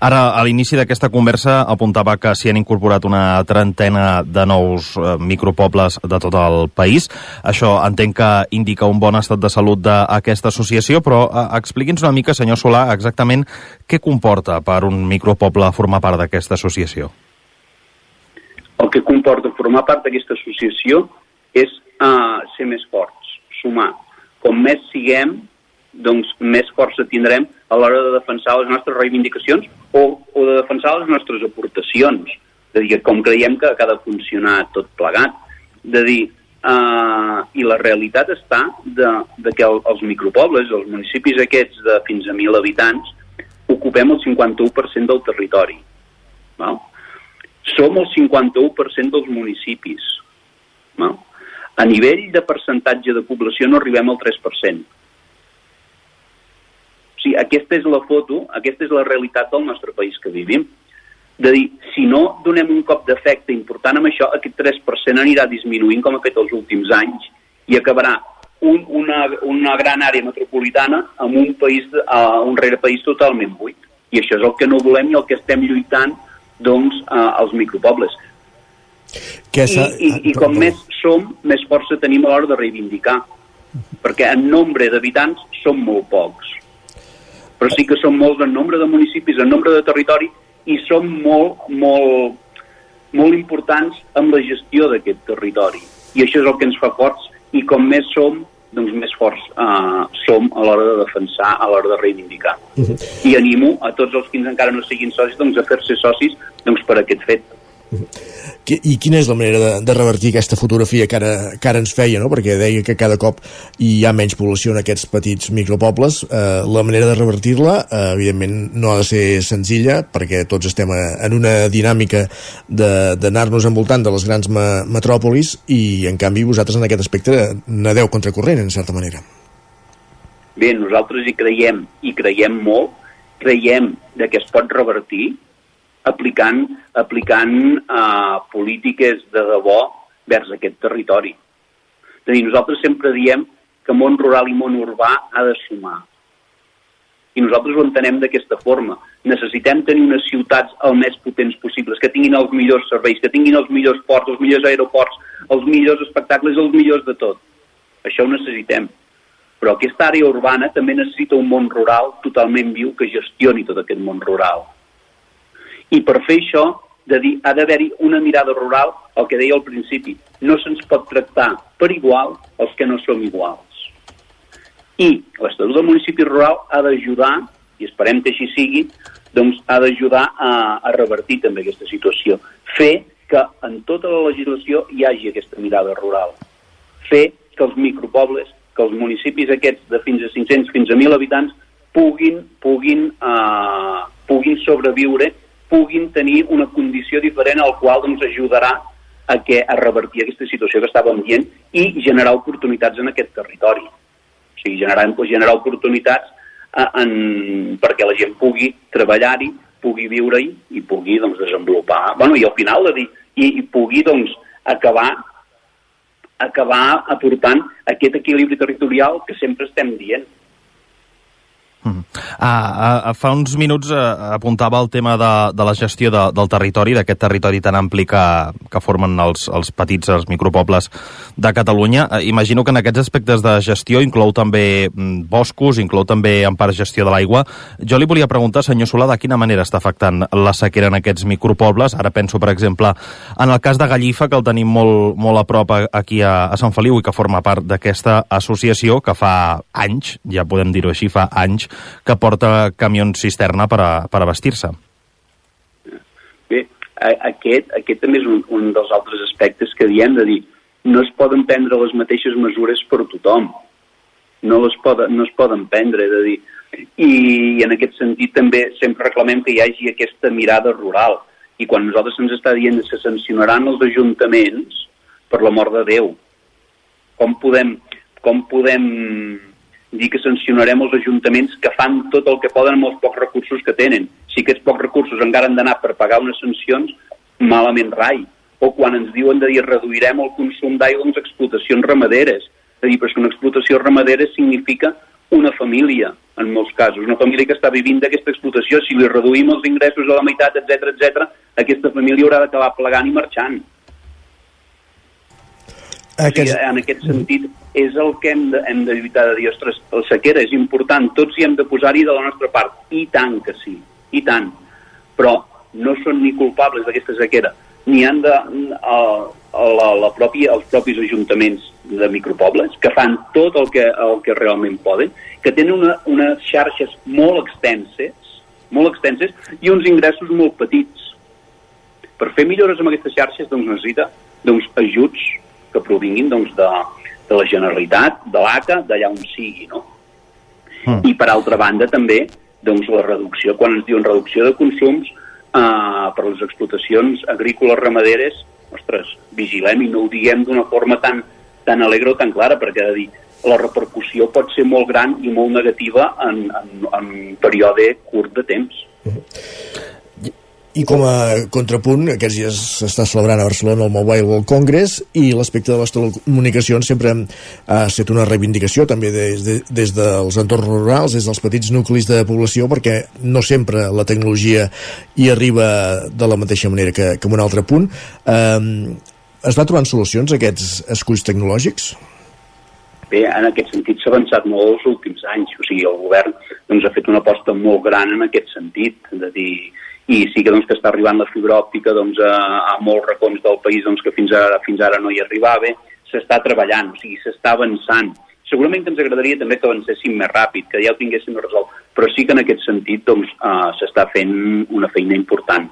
Ara, a l'inici d'aquesta conversa apuntava que s'hi han incorporat una trentena de nous eh, micropobles de tot el país. Això entenc que indica un bon estat de salut d'aquesta associació, però eh, expliqui'ns una mica, senyor Solà, exactament què comporta per un micropoble formar part d'aquesta associació. El que comporta formar part d'aquesta associació és eh, ser més forts, sumar. Com més siguem, doncs més força tindrem a l'hora de defensar les nostres reivindicacions o, o de defensar les nostres aportacions. De dir, com creiem que, ha de funcionar tot plegat. De dir, uh, i la realitat està de, de que el, els micropobles, els municipis aquests de fins a 1.000 habitants, ocupem el 51% del territori. Val? Som el 51% dels municipis. Val? A nivell de percentatge de població no arribem al 3%. O sigui, aquesta és la foto, aquesta és la realitat del nostre país que vivim. De dir, si no donem un cop d'efecte important amb això, aquest 3% anirà disminuint com ha fet els últims anys i acabarà un, una, una gran àrea metropolitana amb un, país, uh, un rere país totalment buit. I això és el que no volem i el que estem lluitant doncs, uh, als micropobles. Que I, i, I com més som, més força tenim a l'hora de reivindicar. Perquè en nombre d'habitants som molt pocs. Però sí que som molts en nombre de municipis, en nombre de territori, i som molt, molt, molt importants amb la gestió d'aquest territori. I això és el que ens fa forts i com més som, doncs més forts uh, som a l'hora de defensar, a l'hora de reivindicar. Uh -huh. I animo a tots els que encara no siguin socis doncs, a fer-se socis doncs, per aquest fet. I quina és la manera de, de revertir aquesta fotografia que ara, que ara ens feia, no? perquè deia que cada cop hi ha menys població en aquests petits micropobles. Eh, la manera de revertir-la, eh, evidentment, no ha de ser senzilla, perquè tots estem en una dinàmica d'anar-nos envoltant de les grans me metròpolis i, en canvi, vosaltres en aquest aspecte nadeu contracorrent, en certa manera. Bé, nosaltres hi creiem, i creiem molt, creiem de que es pot revertir, aplicant, aplicant uh, polítiques de debò vers aquest territori. És a dir, nosaltres sempre diem que món rural i món urbà ha de sumar. I nosaltres ho entenem d'aquesta forma. Necessitem tenir unes ciutats el més potents possibles, que tinguin els millors serveis, que tinguin els millors ports, els millors aeroports, els millors espectacles, els millors de tot. Això ho necessitem. Però aquesta àrea urbana també necessita un món rural totalment viu que gestioni tot aquest món rural. I per fer això de dir, ha d'haver-hi una mirada rural, el que deia al principi, no se'ns pot tractar per igual els que no som iguals. I l'Estatut del municipi rural ha d'ajudar, i esperem que així sigui, doncs ha d'ajudar a, a revertir també aquesta situació. Fer que en tota la legislació hi hagi aquesta mirada rural. Fer que els micropobles, que els municipis aquests de fins a 500, fins a 1.000 habitants, puguin, puguin, uh, puguin sobreviure puguin tenir una condició diferent al qual doncs, ajudarà a, que, a revertir aquesta situació que estàvem dient i generar oportunitats en aquest territori. O sigui, generar, generar oportunitats eh, en, perquè la gent pugui treballar-hi, pugui viure-hi i pugui doncs, desenvolupar. Bueno, I al final, de dir, i, i pugui doncs, acabar acabar aportant aquest equilibri territorial que sempre estem dient. Mm. Ah, ah, fa uns minuts ah, apuntava el tema de, de la gestió de, del territori, d'aquest territori tan ampli que, que formen els, els petits, els micropobles de Catalunya. Ah, imagino que en aquests aspectes de gestió inclou també mm, boscos, inclou també en part gestió de l'aigua. Jo li volia preguntar, senyor Solà, de quina manera està afectant la sequera en aquests micropobles? Ara penso, per exemple, en el cas de Gallifa, que el tenim molt, molt a prop aquí a, a Sant Feliu i que forma part d'aquesta associació que fa anys, ja podem dir-ho així, fa anys, que porta camions cisterna per, a, per abastir-se. Bé, aquest, aquest també és un, un dels altres aspectes que diem de dir no es poden prendre les mateixes mesures per tothom. No, les poden, no es poden prendre, de dir. I, I en aquest sentit també sempre reclamem que hi hagi aquesta mirada rural. I quan nosaltres ens està dient que se sancionaran els ajuntaments, per la mort de Déu, com podem, com podem dir que sancionarem els ajuntaments que fan tot el que poden amb els pocs recursos que tenen. Si aquests pocs recursos encara han d'anar per pagar unes sancions, malament rai. O quan ens diuen de dir reduirem el consum d'aigua en explotacions ramaderes. És a dir, però una explotació ramadera significa una família, en molts casos, una família que està vivint d'aquesta explotació. Si li reduïm els ingressos a la meitat, etc etc, aquesta família haurà d'acabar plegant i marxant. Aquest... O sigui, en aquest sentit, és el que hem de, hem de lluitar de dir, ostres, la sequera és important, tots hi hem de posar-hi de la nostra part. I tant que sí, i tant. Però no són ni culpables d'aquesta sequera, ni han de a, a la, la pròpia, els propis ajuntaments de micropobles, que fan tot el que, el que realment poden, que tenen una, unes xarxes molt extenses, molt extenses, i uns ingressos molt petits. Per fer millores amb aquestes xarxes doncs, necessita doncs, ajuts que provinguin doncs, de, de la Generalitat, de l'ACA, d'allà on sigui, no? Mm. I per altra banda també doncs, la reducció, quan ens diuen reducció de consums eh, per les explotacions agrícoles ramaderes, ostres, vigilem i no ho diguem d'una forma tan, tan alegre o tan clara, perquè de dir, la repercussió pot ser molt gran i molt negativa en, en, en un període curt de temps. I com a contrapunt, aquests dies s'està celebrant a Barcelona el Mobile World Congress i l'aspecte de les telecomunicacions sempre ha estat una reivindicació també des, de, des dels entorns rurals, des dels petits nuclis de població, perquè no sempre la tecnologia hi arriba de la mateixa manera que, que en un altre punt. Eh, es va trobant solucions aquests esculls tecnològics? Bé, en aquest sentit s'ha avançat molt els últims anys, o sigui, el govern doncs, ha fet una aposta molt gran en aquest sentit, de dir, i sí que, doncs, que està arribant la fibra òptica doncs, a, a molts racons del país doncs, que fins ara, fins ara no hi arribava, s'està treballant, o sigui, s'està avançant. Segurament que ens agradaria també que avancéssim més ràpid, que ja ho tinguéssim resolt, però sí que en aquest sentit doncs, uh, s'està fent una feina important.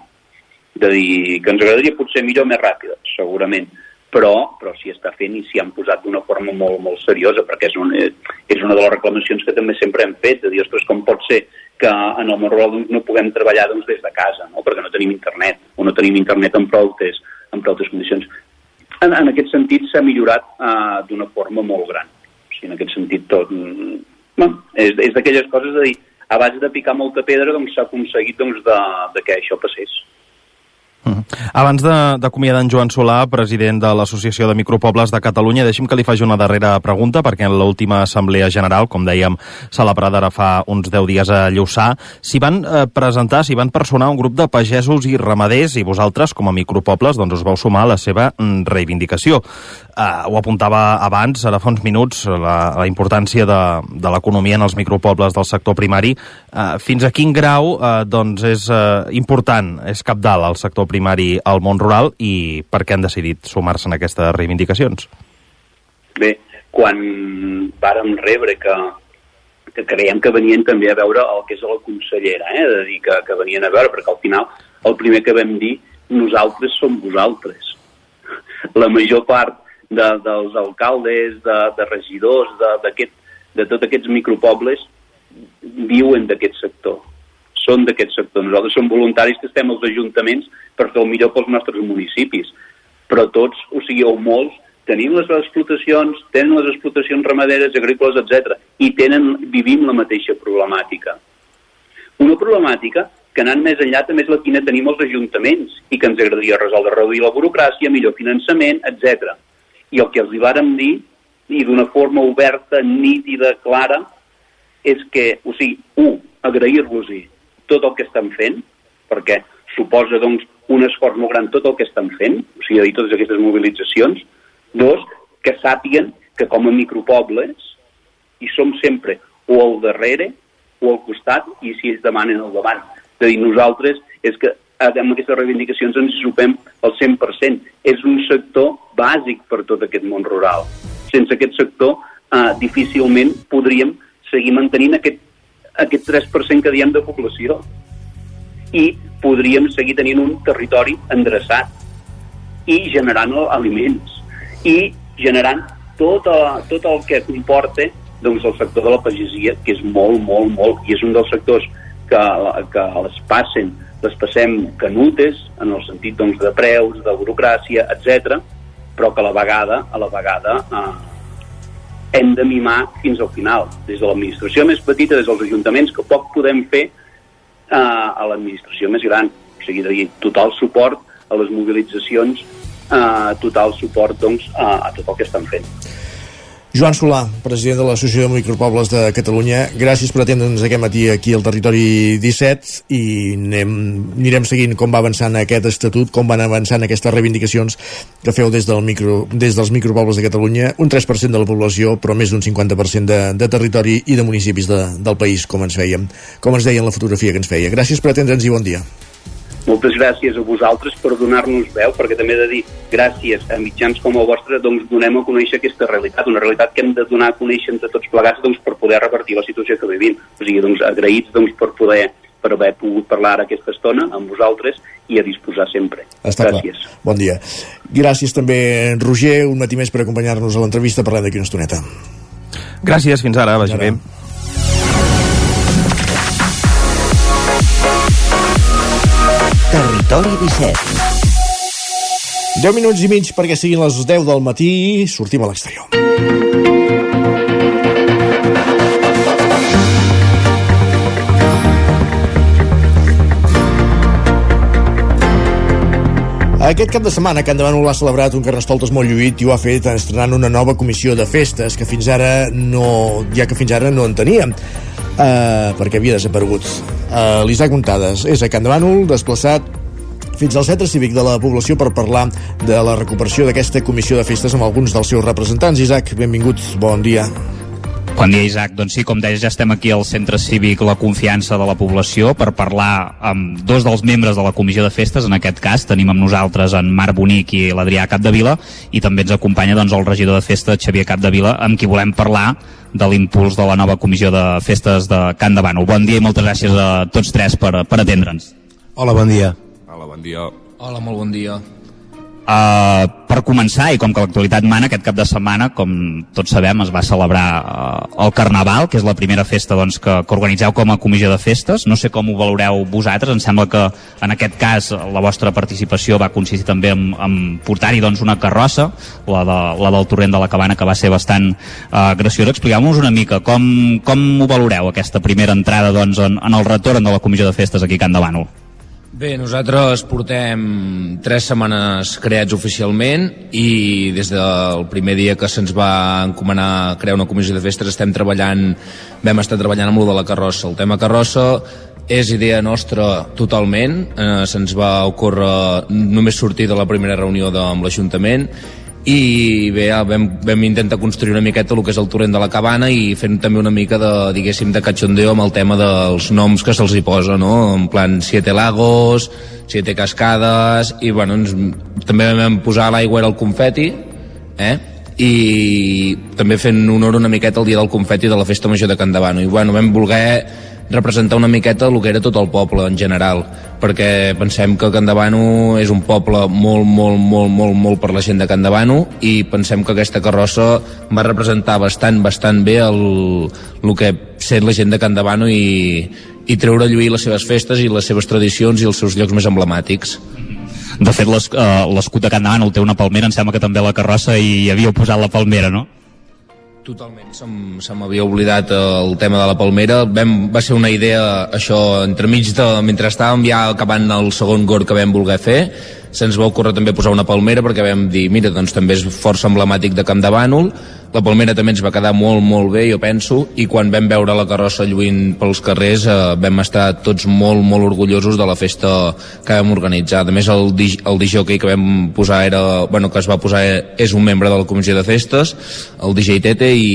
De dir que ens agradaria potser millor més ràpida, segurament, però, però s'hi està fent i s'hi han posat d'una forma molt, molt seriosa, perquè és, un, és una de les reclamacions que també sempre hem fet, de dir, ostres, com pot ser que en el món rural doncs, no puguem treballar doncs, des de casa, no? perquè no tenim internet, o no tenim internet en prou en prou condicions. En, en aquest sentit s'ha millorat uh, d'una forma molt gran. O sigui, en aquest sentit tot... Mm, bueno, és, és d'aquelles coses de dir, a base de picar molta pedra doncs s'ha aconseguit doncs, de, de que això passés. Mm. Abans d'acomiadar en Joan Solà, president de l'Associació de Micropobles de Catalunya, deixi'm que li faci una darrera pregunta, perquè en l'última Assemblea General, com dèiem, celebrada ara fa uns 10 dies a Lluçà, s'hi van eh, presentar, s'hi van personar un grup de pagesos i ramaders, i vosaltres, com a micropobles, doncs us vau sumar a la seva mm, reivindicació. Eh, ho apuntava abans, ara fa uns minuts, la, la importància de, de l'economia en els micropobles del sector primari. Eh, fins a quin grau eh, doncs és eh, important, és capdalt el sector primari al món rural i per què han decidit sumar-se en aquestes reivindicacions? Bé, quan vàrem rebre que, que creiem que venien també a veure el que és la consellera, eh? de dir que, que venien a veure, perquè al final el primer que vam dir nosaltres som vosaltres. La major part de, dels alcaldes, de, de regidors, de, de tots aquests micropobles viuen d'aquest sector són d'aquest sector. Nosaltres som voluntaris que estem als ajuntaments per fer el millor pels nostres municipis, però tots, o sigui, o molts, tenim les explotacions, tenen les explotacions ramaderes, agrícoles, etc. i tenen, vivim la mateixa problemàtica. Una problemàtica que anant més enllà també és la quina tenim els ajuntaments i que ens agradaria resoldre, reduir la burocràcia, millor finançament, etc. I el que els hi vàrem dir, i d'una forma oberta, nítida, clara, és que, o sigui, un, agrair-los-hi tot el que estan fent, perquè suposa doncs, un esforç molt gran tot el que estan fent, o sigui, totes aquestes mobilitzacions. Dos, que sàpiguen que com a micropobles hi som sempre o al darrere o al costat i si ells demanen al davant. És a dir, nosaltres és que amb aquestes reivindicacions ens supem al 100%. És un sector bàsic per tot aquest món rural. Sense aquest sector eh, difícilment podríem seguir mantenint aquest aquest 3% que diem de població. I podríem seguir tenint un territori endreçat i generant aliments i generant tot, a, tot el que comporta doncs, el sector de la pagesia, que és molt, molt, molt, i és un dels sectors que, que les passen, les passem canutes, en el sentit doncs, de preus, de burocràcia, etc, però que a la vegada, a la vegada eh, hem de mimar fins al final, des de l'administració més petita, des dels ajuntaments, que poc podem fer eh, a l'administració més gran. O sigui, de dir, total suport a les mobilitzacions, eh, total suport doncs, a, a tot el que estan fent. Joan Solà, president de l'Associació de Micropobles de Catalunya, gràcies per atendre'ns aquest matí aquí al Territori 17 i anem, anirem seguint com va avançant aquest estatut, com van avançant aquestes reivindicacions que feu des, del micro, des dels micropobles de Catalunya, un 3% de la població, però més d'un 50% de, de territori i de municipis de, del país, com ens fèiem, com ens deien la fotografia que ens feia. Gràcies per atendre'ns i bon dia. Moltes gràcies a vosaltres per donar-nos veu, perquè també he de dir, gràcies a mitjans com el vostre, doncs donem a conèixer aquesta realitat, una realitat que hem de donar a conèixer entre tots plegats doncs, per poder revertir la situació que vivim. O sigui, doncs, agraïts doncs, per poder per haver pogut parlar ara aquesta estona amb vosaltres i a disposar sempre. Està Gràcies. Clar. Bon dia. Gràcies també, Roger, un matí més per acompanyar-nos a l'entrevista. Parlem d'aquí una estoneta. Gràcies, fins ara, vagi bé. Territori 17. 10 minuts i mig perquè siguin les 10 del matí i sortim a l'exterior. Aquest cap de setmana Can Davant l'ha celebrat un carnestoltes molt lluït i ho ha fet estrenant una nova comissió de festes que fins ara no, ja que fins ara no en teníem uh, perquè havia desaparegut. Uh, L'Isaac Montades és a Can Davant desplaçat fins al centre cívic de la població per parlar de la recuperació d'aquesta comissió de festes amb alguns dels seus representants. Isaac, benvingut, bon dia. Bon dia, Isaac. Doncs sí, com deies, ja estem aquí al Centre Cívic La Confiança de la Població per parlar amb dos dels membres de la Comissió de Festes. En aquest cas tenim amb nosaltres en Marc Bonic i l'Adrià Capdevila i també ens acompanya doncs, el regidor de festa Xavier Capdevila amb qui volem parlar de l'impuls de la nova Comissió de Festes de Can de Bànol. Bon dia i moltes gràcies a tots tres per, per atendre'ns. Hola, bon dia. Hola, bon dia. Hola, molt bon dia. Uh, per començar, i com que l'actualitat mana, aquest cap de setmana, com tots sabem, es va celebrar uh, el Carnaval, que és la primera festa doncs, que, que organitzeu com a comissió de festes. No sé com ho valoreu vosaltres, em sembla que en aquest cas la vostra participació va consistir també en, en portar-hi doncs, una carrossa, la, de, la del Torrent de la Cabana, que va ser bastant uh, graciosa. Expliqueu-nos una mica com, com ho valoreu, aquesta primera entrada doncs, en, en el retorn de la comissió de festes aquí a Can de Bànol. Bé, nosaltres portem tres setmanes creats oficialment i des del primer dia que se'ns va encomanar crear una comissió de festes estem treballant, vam estar treballant amb lo de la carrossa. El tema carrossa és idea nostra totalment, eh, se'ns va ocórrer només sortir de la primera reunió de, amb l'Ajuntament i bé, vam, vam intentar construir una miqueta el que és el torrent de la cabana i fent també una mica de, diguéssim, de cachondeo amb el tema dels noms que se'ls hi posa, no? En plan, Siete Lagos, Siete Cascades, i bueno, ens, també vam posar l'aigua el confeti, eh? i també fent honor una miqueta al dia del confeti de la festa major de Can Davano. I bueno, vam voler representar una miqueta el que era tot el poble en general, perquè pensem que Can Davano és un poble molt, molt, molt, molt, molt per la gent de Can Davano i pensem que aquesta carrossa va representar bastant, bastant bé el, el que sent la gent de Can Davano i, i treure a lluir les seves festes i les seves tradicions i els seus llocs més emblemàtics. De fet, l'escut de Can Davano té una palmera, em sembla que també la carrossa i havíeu posat la palmera, no? Totalment, se m'havia oblidat el tema de la palmera. Vam, va ser una idea, això, entremig de... Mentre estàvem ja acabant el segon gor que vam voler fer, se'ns va ocórrer també posar una palmera perquè vam dir, mira, doncs també és força emblemàtic de Camp de Bànol, la palmera també ens va quedar molt, molt bé, jo penso, i quan vam veure la carrossa lluint pels carrers eh, vam estar tots molt, molt orgullosos de la festa que vam organitzar. A més, el, el DJ que vam posar era, bueno, que es va posar és un membre de la comissió de festes, el DJ Tete, i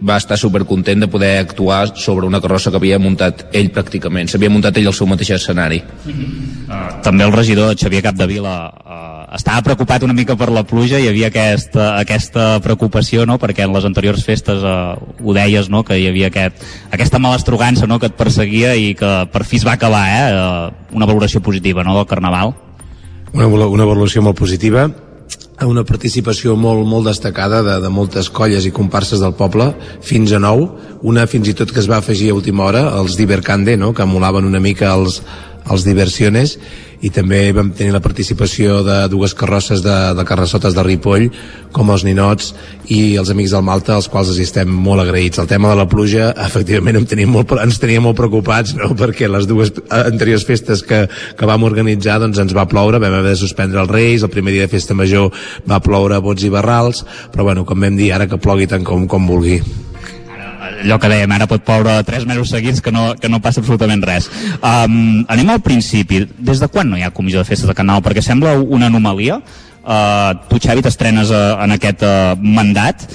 va estar supercontent de poder actuar sobre una carrossa que havia muntat ell pràcticament. S'havia muntat ell el seu mateix escenari. Mm -hmm. uh, també el regidor Xavier Capdevila uh, estava preocupat una mica per la pluja, hi havia aquesta, aquesta preocupació, no?, perquè en les anteriors festes uh, ho deies, no?, que hi havia aquest, aquesta malastrugança, no?, que et perseguia i que per fi es va acabar, eh?, uh, una valoració positiva, no?, del Carnaval. Una, una valoració molt positiva una participació molt, molt destacada de, de moltes colles i comparses del poble, fins a nou, una fins i tot que es va afegir a última hora, els Divercande, no? que emulaven una mica els, els Diversiones, i també vam tenir la participació de dues carrosses de, de carrassotes de Ripoll com els ninots i els amics del Malta als quals els estem molt agraïts el tema de la pluja efectivament em tenia molt, ens tenia molt preocupats no? perquè les dues anteriors festes que, que vam organitzar doncs ens va ploure vam haver de suspendre els Reis el primer dia de festa major va ploure bots i barrals però bueno, com vam dir ara que plogui tant com, com vulgui allò que dèiem, ara pot ploure tres mesos seguits que no, que no passa absolutament res. Um, anem al principi. Des de quan no hi ha comissió de festes de Canal? Perquè sembla una anomalia. Uh, tu, Xavi, t'estrenes uh, en aquest uh, mandat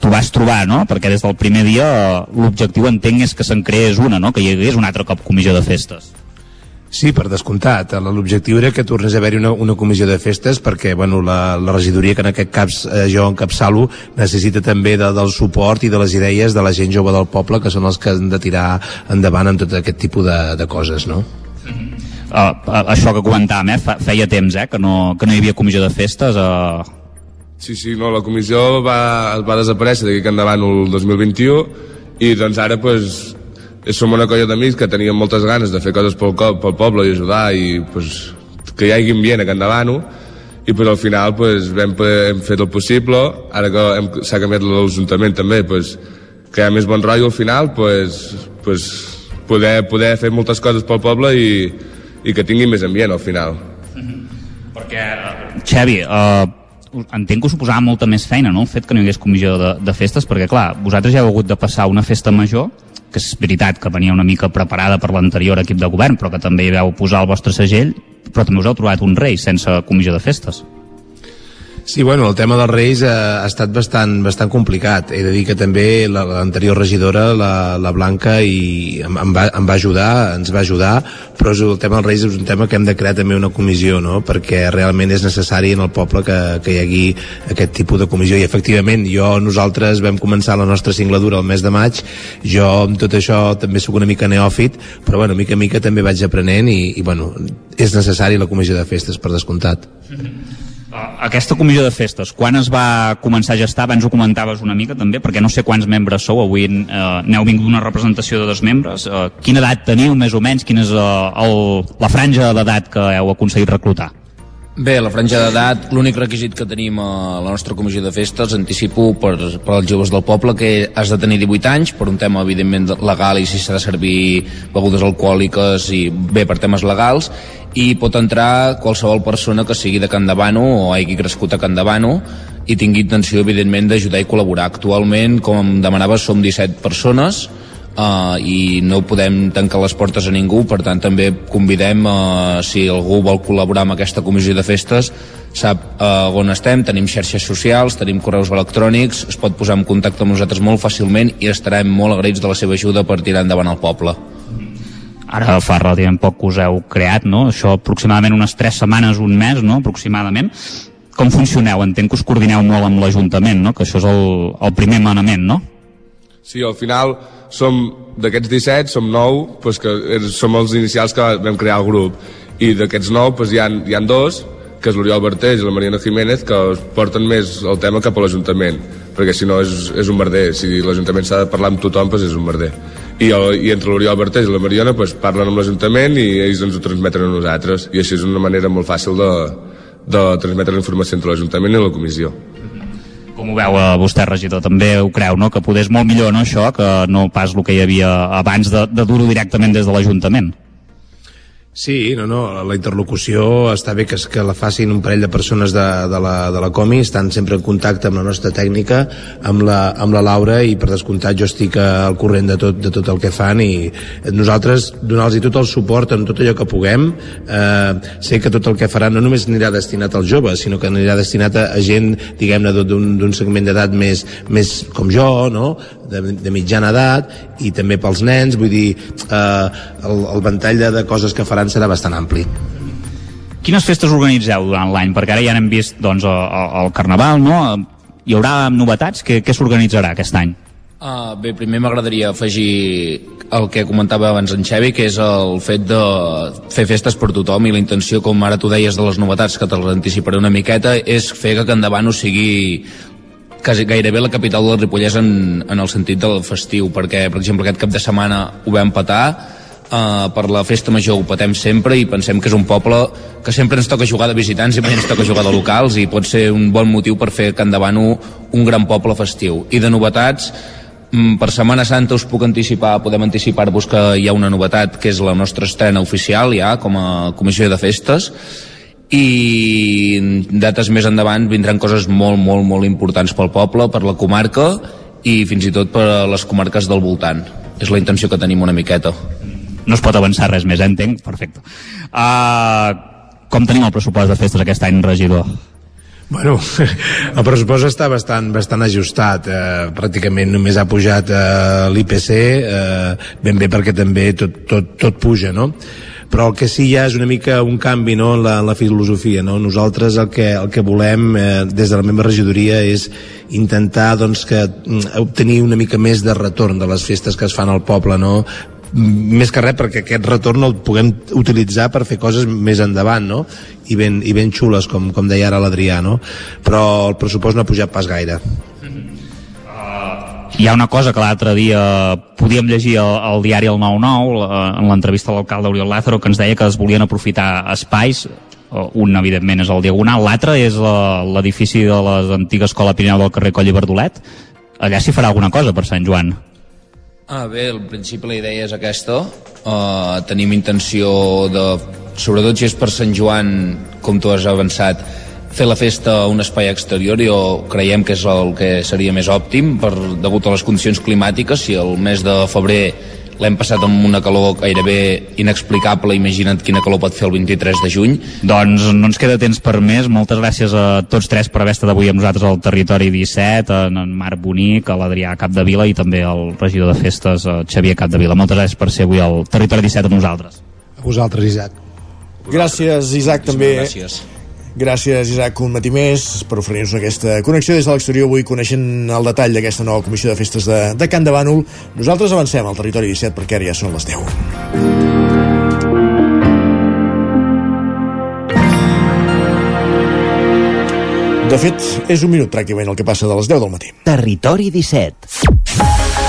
t'ho vas trobar, no? Perquè des del primer dia uh, l'objectiu, entenc, és que se'n creés una, no? Que hi hagués un altre cop comissió de festes. Sí, per descomptat. L'objectiu era que tornés a haver-hi una, una comissió de festes perquè bueno, la, la regidoria que en aquest cas eh, jo encapçalo necessita també de, del suport i de les idees de la gent jove del poble que són els que han de tirar endavant en tot aquest tipus de, de coses, no? Uh, això que comentàvem, eh? feia temps eh? que, no, que no hi havia comissió de festes uh... Sí, sí, no, la comissió va, va desaparèixer d'aquí endavant el 2021 i doncs ara pues, som una colla d'amics que teníem moltes ganes de fer coses pel, pel poble i ajudar i pues, que hi hagi ambient a Can Davano i pues, al final pues, hem, hem fet el possible. Ara que s'ha canviat l'Ajuntament també pues, que hi ha més bon rotllo al final pues, pues, poder, poder fer moltes coses pel poble i, i que tingui més ambient al final. Perquè, Xavi, eh, entenc que us suposava molta més feina, no?, el fet que no hi hagués comissió de, de festes, perquè, clar, vosaltres ja heu hagut de passar una festa major, que és veritat que venia una mica preparada per l'anterior equip de govern, però que també hi vau posar el vostre segell, però també us heu trobat un rei sense comissió de festes. Sí, bueno, el tema dels Reis ha, ha estat bastant, bastant complicat. He de dir que també l'anterior regidora, la, la Blanca, i em, em, va, em va ajudar, ens va ajudar, però el tema dels Reis és un tema que hem de crear també una comissió, no? perquè realment és necessari en el poble que, que hi hagi aquest tipus de comissió. I efectivament, jo, nosaltres vam començar la nostra singladura el mes de maig, jo amb tot això també sóc una mica neòfit, però bueno, mica mica també vaig aprenent i, i bueno, és necessari la comissió de festes, per descomptat. Mm -hmm. Aquesta comissió de festes, quan es va començar a gestar? Abans ho comentaves una mica també, perquè no sé quants membres sou, avui eh, n'heu vingut una representació de dos membres. Eh, quina edat teniu, més o menys? Quina és eh, el, la franja d'edat que heu aconseguit reclutar? Bé, la franja d'edat, l'únic requisit que tenim a la nostra comissió de festes, anticipo per, per als joves del poble, que has de tenir 18 anys, per un tema evidentment legal i si s'ha de servir begudes alcohòliques i bé per temes legals, i pot entrar qualsevol persona que sigui de Can Davano o hagi crescut a Can Davano i tingui intenció, evidentment, d'ajudar i col·laborar. Actualment, com demanaves, som 17 persones uh, i no podem tancar les portes a ningú, per tant també convidem, uh, si algú vol col·laborar amb aquesta comissió de festes, sap uh, on estem, tenim xarxes socials, tenim correus electrònics, es pot posar en contacte amb nosaltres molt fàcilment i estarem molt agraïts de la seva ajuda per tirar endavant el poble. Ara fa relativament poc que us heu creat, no? Això aproximadament unes 3 setmanes, un mes, no? Aproximadament. Com funcioneu? Entenc que us coordineu molt amb l'Ajuntament, no? Que això és el, el primer manament, no? Sí, al final som d'aquests 17, som 9, pues que som els inicials que vam crear el grup. I d'aquests 9 pues hi, ha, hi ha dos, que és l'Oriol Bertés i la Mariana Jiménez, que porten més el tema cap a l'Ajuntament, perquè si no és, és un merder. Si l'Ajuntament s'ha de parlar amb tothom, pues és un merder i, el, i entre l'Oriol Bertés i la Mariona pues, parlen amb l'Ajuntament i ells ens ho transmeten a nosaltres i així és una manera molt fàcil de, de transmetre la informació entre l'Ajuntament i la comissió com ho veu eh, vostè, regidor? També ho creu, no?, que podés molt millor, no?, això, que no pas el que hi havia abans de, de dur-ho directament des de l'Ajuntament. Sí, no, no, la interlocució està bé que, que la facin un parell de persones de, de, la, de la Comi, estan sempre en contacte amb la nostra tècnica, amb la, amb la Laura i per descomptat jo estic al corrent de tot, de tot el que fan i nosaltres donar-los tot el suport en tot allò que puguem eh, sé que tot el que faran no només anirà destinat als joves, sinó que anirà destinat a, a gent, diguem-ne, d'un segment d'edat més, més com jo, no? de, de mitjana edat i també pels nens, vull dir eh, el, el ventall de, de coses que faran serà bastant ampli. Quines festes organitzeu durant l'any? Perquè ara ja n'hem vist doncs, el, el Carnaval, no? Hi haurà novetats? Què, què s'organitzarà aquest any? Uh, bé, primer m'agradaria afegir el que comentava abans en Xevi, que és el fet de fer festes per tothom i la intenció, com ara tu deies de les novetats, que te les anticiparé una miqueta, és fer que Can Davant sigui quasi gairebé la capital del Ripollès en, en el sentit del festiu, perquè, per exemple, aquest cap de setmana ho vam patar, uh, per la festa major ho patem sempre i pensem que és un poble que sempre ens toca jugar de visitants i mai ens toca jugar de locals i pot ser un bon motiu per fer Can Davano un gran poble festiu. I de novetats, mm, per Setmana Santa us puc anticipar, podem anticipar-vos que hi ha una novetat que és la nostra estrena oficial ja com a comissió de festes i dates més endavant vindran coses molt, molt, molt importants pel poble, per la comarca i fins i tot per les comarques del voltant. És la intenció que tenim una miqueta. No es pot avançar res més, eh? entenc? Perfecte. Uh, com tenim el pressupost de festes aquest any, regidor? Bueno, el pressupost està bastant, bastant ajustat. Eh, pràcticament només ha pujat eh, l'IPC, eh, ben bé perquè també tot, tot, tot puja, no? però el que sí ja és una mica un canvi no, en, la, en la filosofia. No? Nosaltres el que, el que volem eh, des de la meva regidoria és intentar doncs, que, mm, obtenir una mica més de retorn de les festes que es fan al poble, no? Més que res perquè aquest retorn el puguem utilitzar per fer coses més endavant no? I, ben, i ben xules com, com deia ara l'Adrià no? però el pressupost no ha pujat pas gaire. Hi ha una cosa que l'altre dia podíem llegir al, al diari El 9-9 en l'entrevista a l'alcalde Oriol Lázaro que ens deia que es volien aprofitar espais. Un evidentment és el Diagonal. L'altre és l'edifici de l'antiga escola Pirineu del carrer Coll i Verdolet. Allà s'hi farà alguna cosa per Sant Joan Ah, bé, al principi la idea és aquesta. Uh, tenim intenció de, sobretot si és per Sant Joan, com tu has avançat, fer la festa a un espai exterior i creiem que és el que seria més òptim per, degut a les condicions climàtiques si el mes de febrer l'hem passat amb una calor gairebé inexplicable, imagina't quina calor pot fer el 23 de juny. Doncs no ens queda temps per més. Moltes gràcies a tots tres per haver estat avui amb nosaltres al Territori 17, en, en Marc Bonic, a l'Adrià Capdevila i també al regidor de festes, Xavier Capdevila. Moltes gràcies per ser avui al Territori 17 amb nosaltres. A vosaltres, Isaac. Gràcies, Isaac, també. Gràcies. Gràcies, Isaac, un matí més per oferir-nos aquesta connexió des de l'exterior avui coneixent el detall d'aquesta nova comissió de festes de, de Can de Bànol. Nosaltres avancem al territori 17 perquè ara ja són les 10. De fet, és un minut pràcticament el que passa de les 10 del matí. Territori 17.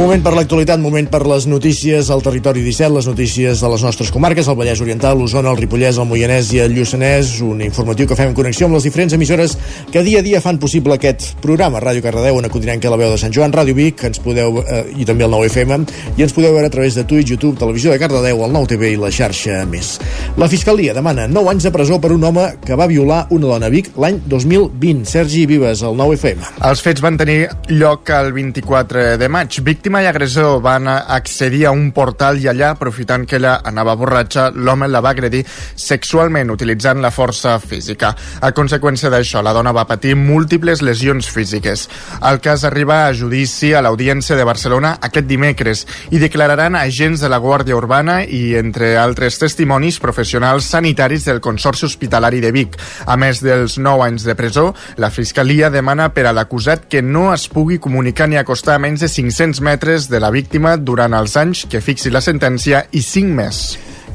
Moment per l'actualitat, moment per les notícies al territori 17, les notícies de les nostres comarques, el Vallès Oriental, l'Osona, el Ripollès, el Moianès i el Lluçanès, un informatiu que fem en connexió amb les diferents emissores que dia a dia fan possible aquest programa. Ràdio Cardedeu, on acudirem que la veu de Sant Joan, Ràdio Vic, que ens podeu, eh, i també el 9FM, i ens podeu veure a través de Twitch, YouTube, Televisió de Cardedeu, el 9TV i la xarxa més. La Fiscalia demana 9 anys de presó per un home que va violar una dona a Vic l'any 2020. Sergi Vives, el 9FM. Els fets van tenir lloc el 24 de maig. Víctima i agressor van accedir a un portal i allà, aprofitant que ella anava borratxa, l'home la va agredir sexualment utilitzant la força física. A conseqüència d'això, la dona va patir múltiples lesions físiques. El cas arriba a judici a l'Audiència de Barcelona aquest dimecres i declararan agents de la Guàrdia Urbana i, entre altres testimonis, professionals sanitaris del Consorci Hospitalari de Vic. A més dels 9 anys de presó, la Fiscalia demana per a l'acusat que no es pugui comunicar ni acostar a menys de 500 metres de la víctima durant els anys que fixi la sentència i 5 més.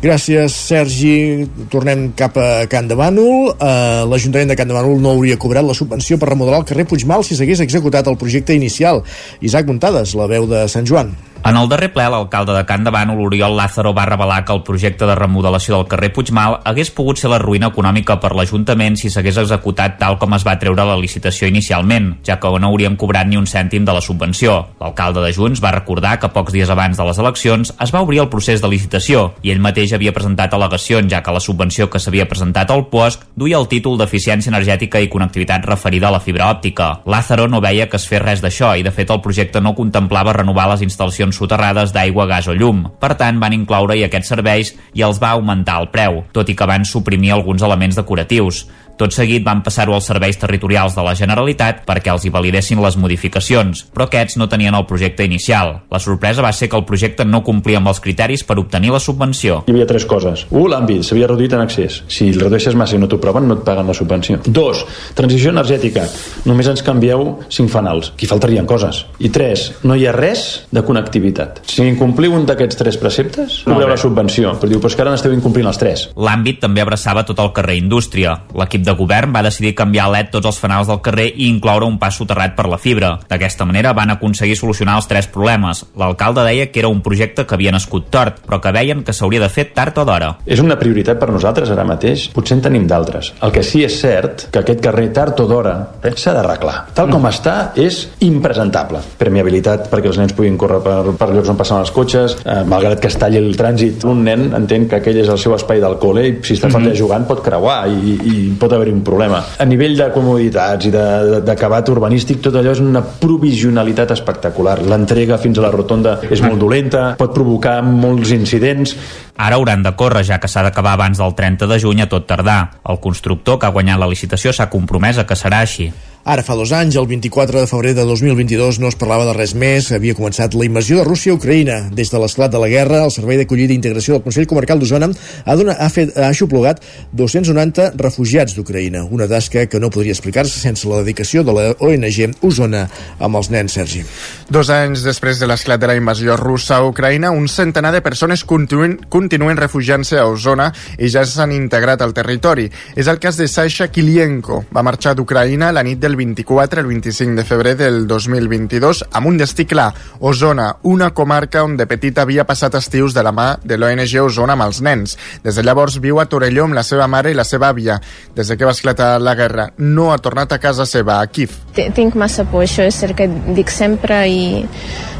Gràcies, Sergi. Tornem cap a Can de Bànol. Uh, L'Ajuntament de Can de Bànol no hauria cobrat la subvenció per remodelar el carrer Puigmal si s'hagués executat el projecte inicial. Isaac Montades, la veu de Sant Joan. En el darrer ple, l'alcalde de Can de Bànol, Oriol Lázaro, va revelar que el projecte de remodelació del carrer Puigmal hagués pogut ser la ruïna econòmica per l'Ajuntament si s'hagués executat tal com es va treure la licitació inicialment, ja que no haurien cobrat ni un cèntim de la subvenció. L'alcalde de Junts va recordar que pocs dies abans de les eleccions es va obrir el procés de licitació i ell mateix havia presentat al·legacions, ja que la subvenció que s'havia presentat al POSC duia el títol d'eficiència energètica i connectivitat referida a la fibra òptica. Lázaro no veia que es fes res d'això i, de fet, el projecte no contemplava renovar les instal·lacions soterrades d'aigua, gas o llum. Per tant, van incloure-hi aquests serveis i els va augmentar el preu, tot i que van suprimir alguns elements decoratius. Tot seguit van passar-ho als serveis territorials de la Generalitat perquè els hi validessin les modificacions, però aquests no tenien el projecte inicial. La sorpresa va ser que el projecte no complia amb els criteris per obtenir la subvenció. Hi havia tres coses. Un, l'àmbit s'havia reduït en accés. Si el redueixes massa i no t'ho proven, no et paguen la subvenció. Dos, transició energètica. Només ens canvieu cinc fanals. Aquí faltarien coses. I tres, no hi ha res de connectivitat. Si incompliu un d'aquests tres preceptes, cobreu la subvenció. Però diu, però és que ara n'esteu incomplint els tres. L'àmbit també abraçava tot el carrer Indústria. L'equip de govern va decidir canviar a LED tots els fanals del carrer i incloure un pas soterrat per la fibra. D'aquesta manera van aconseguir solucionar els tres problemes. L'alcalde deia que era un projecte que havia nascut tort, però que veien que s'hauria de fer tard o d'hora. És una prioritat per nosaltres ara mateix? Potser en tenim d'altres. El que sí és cert que aquest carrer tard o d'hora eh, s'ha d'arreglar. Tal com està és impresentable. Permeabilitat perquè els nens puguin córrer per, per llocs on passen els cotxes, eh, malgrat que es talli el trànsit. Un nen entén que aquell és el seu espai del col·le i si està mm -hmm. jugant pot creuar i, i pot haver-hi un problema. A nivell de comoditats i d'acabat urbanístic, tot allò és una provisionalitat espectacular. L'entrega fins a la rotonda és molt dolenta, pot provocar molts incidents. Ara hauran de córrer, ja que s'ha d'acabar abans del 30 de juny a tot tardar. El constructor que ha guanyat la licitació s'ha compromès a que serà així. Ara fa dos anys, el 24 de febrer de 2022, no es parlava de res més. Havia començat la invasió de Rússia a Ucraïna. Des de l'esclat de la guerra, el Servei d'Acollida i Integració del Consell Comarcal d'Osona ha, donat, ha, fet, ha aixoplugat 290 refugiats d'Ucraïna. Una tasca que no podria explicar-se sense la dedicació de la ONG Osona amb els nens, Sergi. Dos anys després de l'esclat de la invasió russa a Ucraïna, un centenar de persones continuen, continuen refugiant-se a Osona i ja s'han integrat al territori. És el cas de Sasha Kilienko. Va marxar d'Ucraïna la nit del el 24 el 25 de febrer del 2022 amb un destí clar, Osona, una comarca on de petit havia passat estius de la mà de l'ONG Osona amb els nens. Des de llavors viu a Torelló amb la seva mare i la seva àvia. Des de que va esclatar la guerra, no ha tornat a casa seva, a Kiev. Tinc massa por, això és el que dic sempre i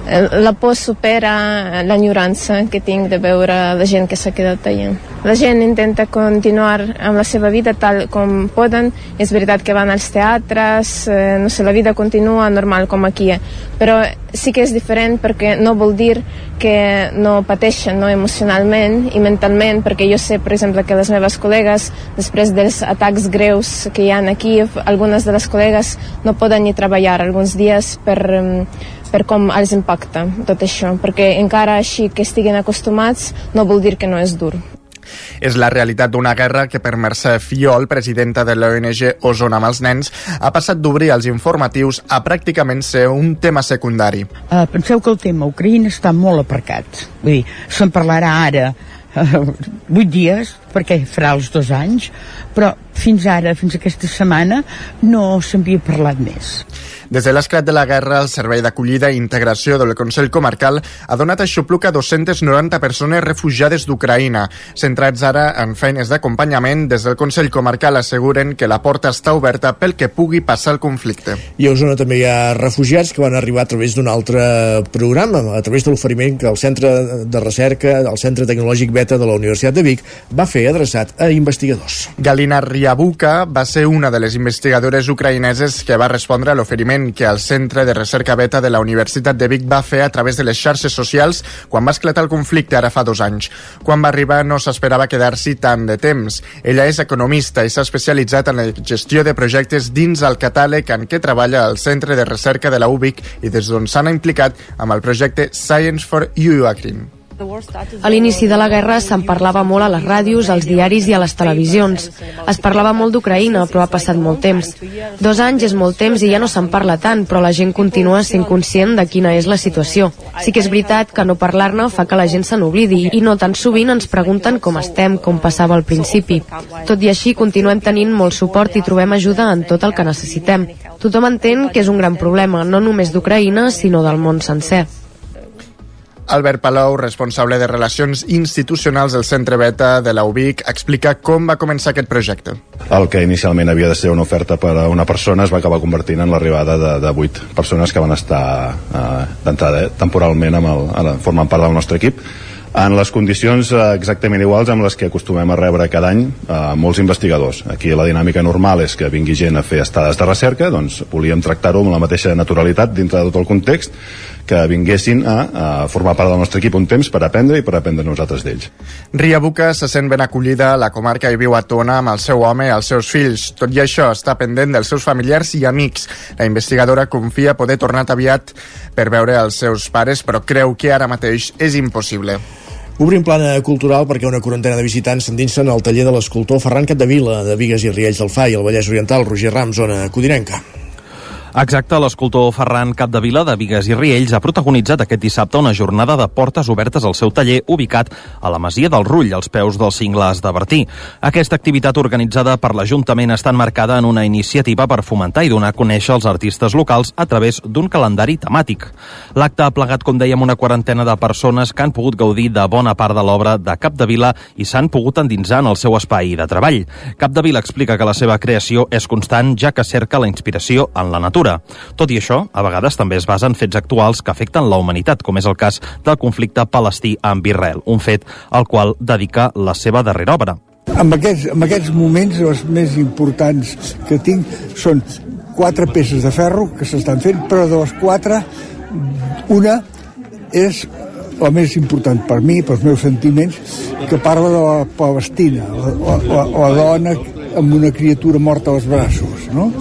Eh, la por supera l'enyorança que tinc de veure la gent que s'ha quedat allà. La gent intenta continuar amb la seva vida tal com poden. És veritat que van als teatres, eh, no sé, la vida continua normal com aquí, eh. però sí que és diferent perquè no vol dir que no pateixen no, emocionalment i mentalment, perquè jo sé, per exemple, que les meves col·legues, després dels atacs greus que hi ha aquí, algunes de les col·legues no poden ni treballar alguns dies per, per com els impacta tot això, perquè encara així que estiguin acostumats no vol dir que no és dur. És la realitat d'una guerra que per Mercè Fiol, presidenta de l'ONG Osona amb els nens, ha passat d'obrir els informatius a pràcticament ser un tema secundari. Uh, penseu que el tema Ucraïna està molt aparcat. Vull dir, se'n parlarà ara uh, vuit dies, perquè farà els dos anys, però fins ara, fins aquesta setmana, no s'havia parlat més. Des de l'esclat de la guerra, el Servei d'Acollida i Integració del Consell Comarcal ha donat aixopluc a 290 persones refugiades d'Ucraïna. Centrats ara en feines d'acompanyament, des del Consell Comarcal asseguren que la porta està oberta pel que pugui passar el conflicte. I a Osona també hi ha refugiats que van arribar a través d'un altre programa, a través de l'oferiment que el Centre de Recerca, el Centre Tecnològic Beta de la Universitat de Vic, va fer adreçat a investigadors. Galina Riabuka va ser una de les investigadores ucraïneses que va respondre a l'oferiment seguiment que el Centre de Recerca Beta de la Universitat de Vic va fer a través de les xarxes socials quan va esclatar el conflicte ara fa dos anys. Quan va arribar no s'esperava quedar-s'hi tant de temps. Ella és economista i s'ha especialitzat en la gestió de projectes dins el catàleg en què treballa el Centre de Recerca de la UBIC i des d'on s'han implicat amb el projecte Science for UACRIN. A l'inici de la guerra se'n parlava molt a les ràdios, als diaris i a les televisions. Es parlava molt d'Ucraïna, però ha passat molt temps. Dos anys és molt temps i ja no se'n parla tant, però la gent continua sent conscient de quina és la situació. Sí que és veritat que no parlar-ne fa que la gent se n'oblidi i no tan sovint ens pregunten com estem, com passava al principi. Tot i així, continuem tenint molt suport i trobem ajuda en tot el que necessitem. Tothom entén que és un gran problema, no només d'Ucraïna, sinó del món sencer. Albert Palou, responsable de Relacions Institucionals del Centre Beta de la UBIC, explica com va començar aquest projecte. El que inicialment havia de ser una oferta per a una persona es va acabar convertint en l'arribada de, de 8 persones que van estar eh, d'entrada eh, temporalment amb el, formant part del nostre equip en les condicions eh, exactament iguals amb les que acostumem a rebre cada any eh, molts investigadors. Aquí la dinàmica normal és que vingui gent a fer estades de recerca, doncs volíem tractar-ho amb la mateixa naturalitat dintre de tot el context que vinguessin a, a formar part del nostre equip un temps per aprendre i per aprendre nosaltres d'ells. Ria Buca se sent ben acollida a la comarca i viu a Tona amb el seu home i els seus fills. Tot i això, està pendent dels seus familiars i amics. La investigadora confia poder tornar aviat per veure els seus pares, però creu que ara mateix és impossible. Obrim plana cultural perquè una quarantena de visitants s'endinsen al taller de l'escultor Ferran Capdevila de Vigues i Riells del Fai, al Vallès Oriental, Roger Ram, zona codinenca. Exacte, l'escultor Ferran Capdevila de Vigues i Riells ha protagonitzat aquest dissabte una jornada de portes obertes al seu taller ubicat a la Masia del Rull, als peus dels cingles de Bertí. Aquesta activitat organitzada per l'Ajuntament està enmarcada en una iniciativa per fomentar i donar a conèixer els artistes locals a través d'un calendari temàtic. L'acte ha plegat, com dèiem, una quarantena de persones que han pogut gaudir de bona part de l'obra de Capdevila i s'han pogut endinsar en el seu espai de treball. Capdevila explica que la seva creació és constant, ja que cerca la inspiració en la natura cultura. Tot i això, a vegades també es basa en fets actuals que afecten la humanitat, com és el cas del conflicte palestí amb Israel, un fet al qual dedica la seva darrera obra. En aquests, en aquests moments els més importants que tinc són quatre peces de ferro que s'estan fent, però de les quatre una és la més important per mi, pels meus sentiments, que parla de la Palestina, la, la, la dona amb una criatura morta als braços, no?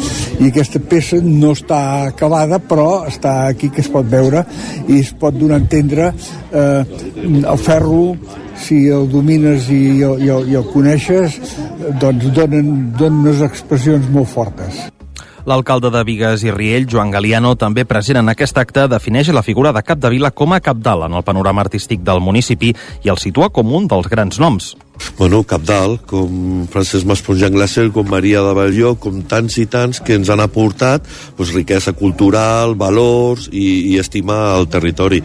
I aquesta peça no està acabada, però està aquí que es pot veure i es pot donar a entendre eh, el ferro si el domines i, i, i, i el coneixes, doncs donen, donen unes expressions molt fortes. L'alcalde de Vigues i Riell, Joan Galiano, també present en aquest acte, defineix la figura de Capdevila com a capdalt en el panorama artístic del municipi i el situa com un dels grans noms. Bueno, Capdalt, com Francesc Masponjan Glaser, com Maria de Belló, com tants i tants que ens han aportat pues, riquesa cultural, valors i, i estima al territori.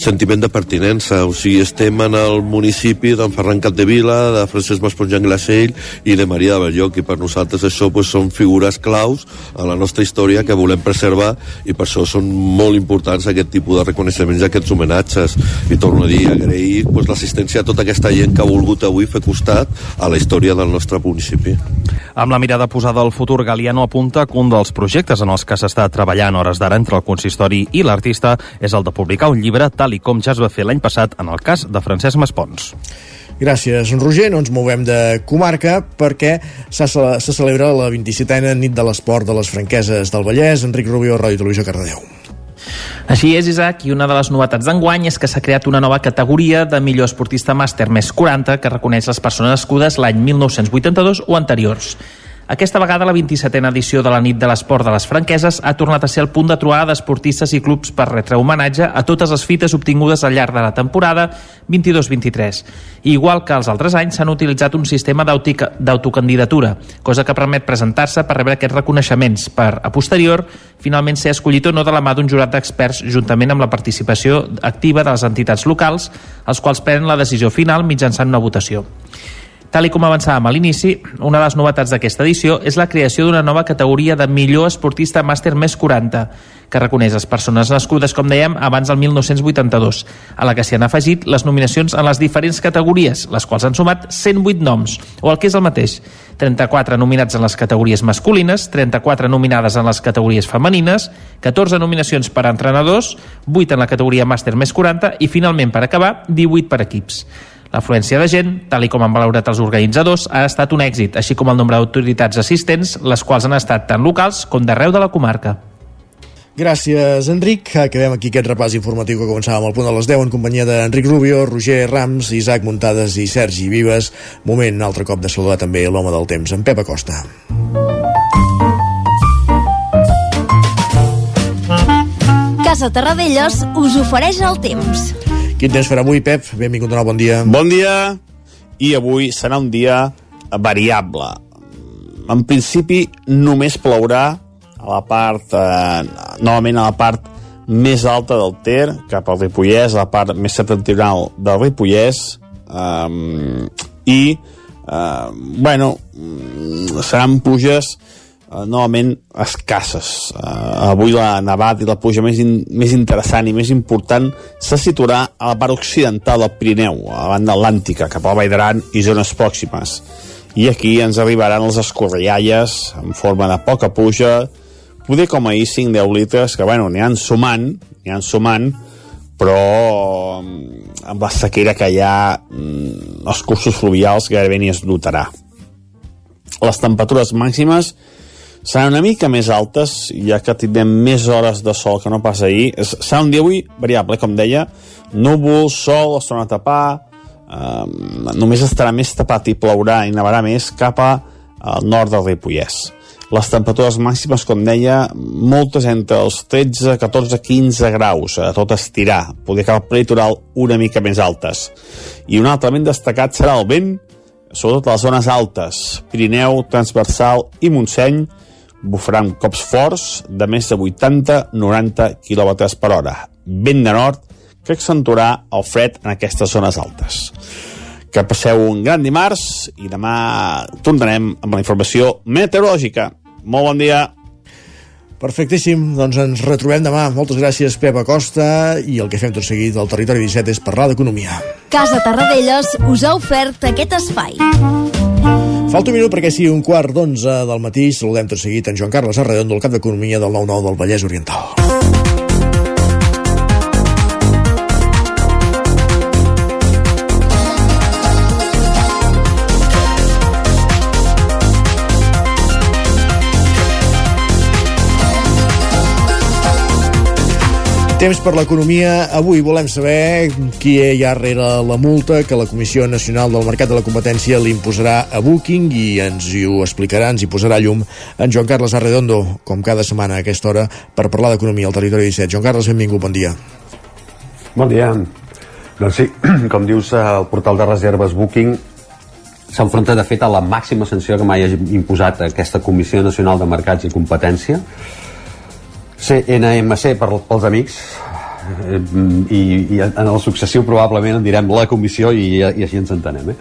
Sentiment de pertinença, o sigui, estem en el municipi d'en Ferran Capdevila, de Francesc Masponjan Glacer i de Maria de Belló, i per nosaltres això pues, són figures claus a la nostra història que volem preservar i per això són molt importants aquest tipus de reconeixements aquests homenatges. I torno a dir, agrair pues, l'assistència a tota aquesta gent que ha volgut avui fer costat a la història del nostre municipi. Amb la mirada posada al futur, Galiano apunta que un dels projectes en els que s'està treballant hores d'ara entre el consistori i l'artista és el de publicar un llibre tal i com ja es va fer l'any passat en el cas de Francesc Maspons. Gràcies, Roger. No ens movem de comarca perquè se, se celebra la 27a nit de l'esport de les franqueses del Vallès. Enric Rubio, Ràdio Televisió, Cardedeu. Així és, Isaac, i una de les novetats d'enguany és que s'ha creat una nova categoria de millor esportista màster més 40 que reconeix les persones nascudes l'any 1982 o anteriors. Aquesta vegada la 27a edició de la nit de l'esport de les franqueses ha tornat a ser el punt de trobada d'esportistes i clubs per retre homenatge a totes les fites obtingudes al llarg de la temporada 22-23. Igual que els altres anys s'han utilitzat un sistema d'autocandidatura, cosa que permet presentar-se per rebre aquests reconeixements per, a posterior, finalment ser escollit o no de la mà d'un jurat d'experts juntament amb la participació activa de les entitats locals, els quals prenen la decisió final mitjançant una votació. Tal i com avançàvem a l'inici, una de les novetats d'aquesta edició és la creació d'una nova categoria de millor esportista màster més 40, que reconeix les persones nascudes, com dèiem, abans del 1982, a la que s'hi han afegit les nominacions en les diferents categories, les quals han sumat 108 noms, o el que és el mateix, 34 nominats en les categories masculines, 34 nominades en les categories femenines, 14 nominacions per a entrenadors, 8 en la categoria màster més 40 i, finalment, per acabar, 18 per equips. L'afluència de gent, tal i com han valorat els organitzadors, ha estat un èxit, així com el nombre d'autoritats assistents, les quals han estat tant locals com d'arreu de la comarca. Gràcies, Enric. Acabem aquí aquest repàs informatiu que començàvem al punt de les 10 en companyia d'Enric Rubio, Roger Rams, Isaac Muntades i Sergi Vives. Moment, altre cop de saludar també l'home del temps, en Pep Acosta. Casa Terradellos us ofereix el temps. Quin temps farà avui, Pep? Benvingut de nou, bon dia. Bon dia, i avui serà un dia variable. En principi, només plourà a la part, eh, novament a la part més alta del Ter, cap al Ripollès, a la part més septentrional del Ripollès, eh, i, eh, bueno, seran pluges eh, novament escasses. Eh, avui la nevada i la pluja més, in, més interessant i més important se situarà a la part occidental del Pirineu, a la banda atlàntica, cap a la Vall d'Aran i zones pròximes. I aquí ens arribaran les escorrialles en forma de poca pluja, poder com ahir 5-10 litres, que bueno, n'hi han sumant, n'hi han sumant, però mm, amb la sequera que hi ha mm, els cursos fluvials gairebé ni es notarà. Les temperatures màximes seran una mica més altes, ja que tindrem més hores de sol que no pas ahir. Serà un dia avui variable, com deia, núvol, sol, es torna a tapar, eh, només estarà més tapat i plourà i nevarà més cap al nord del Ripollès. Les temperatures màximes, com deia, moltes entre els 13, 14, 15 graus, a tot estirar, poder cap al litoral una mica més altes. I un altre element destacat serà el vent, sobretot a les zones altes, Pirineu, Transversal i Montseny, bufaran cops forts de més de 80-90 km per hora. Vent de nord que accentuarà el fred en aquestes zones altes. Que passeu un gran dimarts i demà tornarem amb la informació meteorològica. Molt bon dia. Perfectíssim, doncs ens retrobem demà. Moltes gràcies, Pep Acosta, i el que fem tot seguit del Territori 17 és parlar d'economia. Casa Tarradellas us ha ofert aquest espai. Falta un minut perquè sigui un quart d'onze del matí. Saludem tot seguit en Joan Carles Arredondo, el cap d'Economia del 9-9 del Vallès Oriental. Temps per l'economia. Avui volem saber qui hi ha rere la multa que la Comissió Nacional del Mercat de la Competència li imposarà a Booking i ens hi ho explicarà, ens hi posarà llum en Joan Carles Arredondo, com cada setmana a aquesta hora, per parlar d'economia al Territori 17. Joan Carles, benvingut, bon dia. Bon dia. Doncs sí, com dius, el portal de reserves Booking s'enfronta de fet a la màxima sanció que mai ha imposat aquesta Comissió Nacional de Mercats i Competència CNMC per, pels amics eh, i, i en el successiu probablement en direm la comissió i, i així ens entenem eh?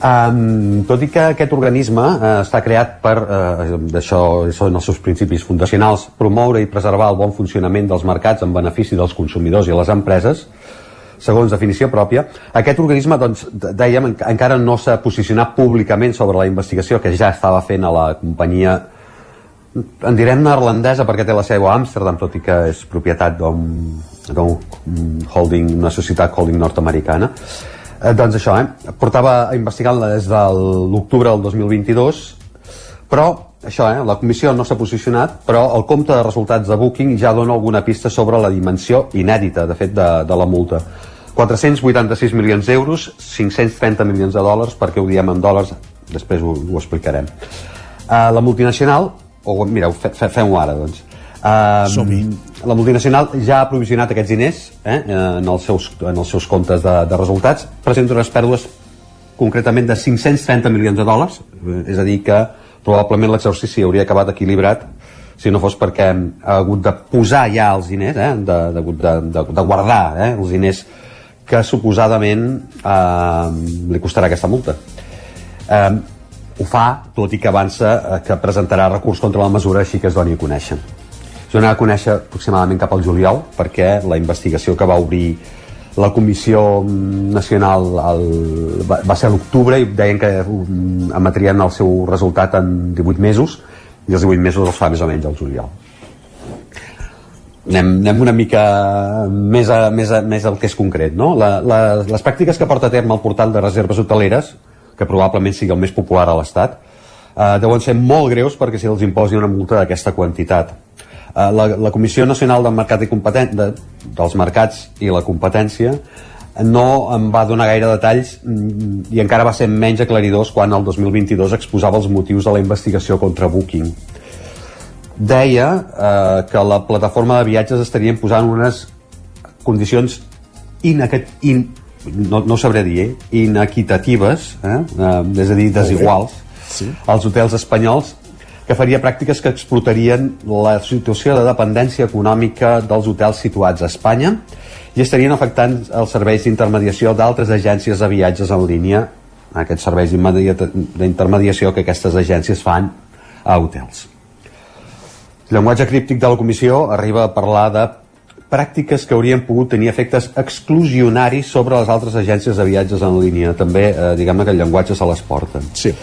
Um, tot i que aquest organisme uh, està creat per, uh, això són els seus principis fundacionals, promoure i preservar el bon funcionament dels mercats en benefici dels consumidors i les empreses, segons definició pròpia, aquest organisme, doncs, dèiem, encara no s'ha posicionat públicament sobre la investigació que ja estava fent a la companyia en direm neerlandesa perquè té la seu a Amsterdam, tot i que és propietat d'un holding, una societat holding nord-americana. Eh, doncs això, eh? portava investigant-la des de l'octubre del 2022, però això, eh? la comissió no s'ha posicionat, però el compte de resultats de Booking ja dona alguna pista sobre la dimensió inèdita, de fet, de, de la multa. 486 milions d'euros, 530 milions de dòlars, perquè ho diem en dòlars, després ho, ho explicarem. Uh, la multinacional, o mireu, fe, fe, fem-ho ara, doncs. Uh, la multinacional ja ha provisionat aquests diners eh, en, els seus, en els seus comptes de, de resultats, presenta unes pèrdues concretament de 530 milions de dòlars, és a dir que probablement l'exercici hauria acabat equilibrat si no fos perquè ha hagut de posar ja els diners, eh, de, de, de, de, de guardar eh, els diners que suposadament eh, li costarà aquesta multa. Eh, ho fa, tot i que avança eh, que presentarà recurs contra la mesura així que es doni a conèixer es donarà a conèixer aproximadament cap al juliol perquè la investigació que va obrir la Comissió Nacional el, va, va ser a l'octubre i deien que um, emetrien el seu resultat en 18 mesos i els 18 mesos els fa més o menys al juliol anem, anem una mica més, a, més, a, més al que és concret no? la, la, les pràctiques que porta a terme el portal de reserves hoteleres que probablement sigui el més popular a l'Estat eh, deuen ser molt greus perquè si els imposi una multa d'aquesta quantitat Eh, la, la Comissió Nacional del Mercat i Competent, de, dels Mercats i la Competència no em va donar gaire detalls mm, i encara va ser menys aclaridors quan el 2022 exposava els motius de la investigació contra Booking. Deia eh, que la plataforma de viatges estaria posant unes condicions inequit, in, no, no sabré dir, eh? inequitatives, eh? Eh, és a dir, desiguals, sí. als hotels espanyols que faria pràctiques que explotarien la situació de dependència econòmica dels hotels situats a Espanya i estarien afectant els serveis d'intermediació d'altres agències de viatges en línia, aquests serveis d'intermediació que aquestes agències fan a hotels. El llenguatge críptic de la comissió arriba a parlar de pràctiques que haurien pogut tenir efectes exclusionaris sobre les altres agències de viatges en línia. També, eh, diguem-ne que el llenguatge se les porta. Sí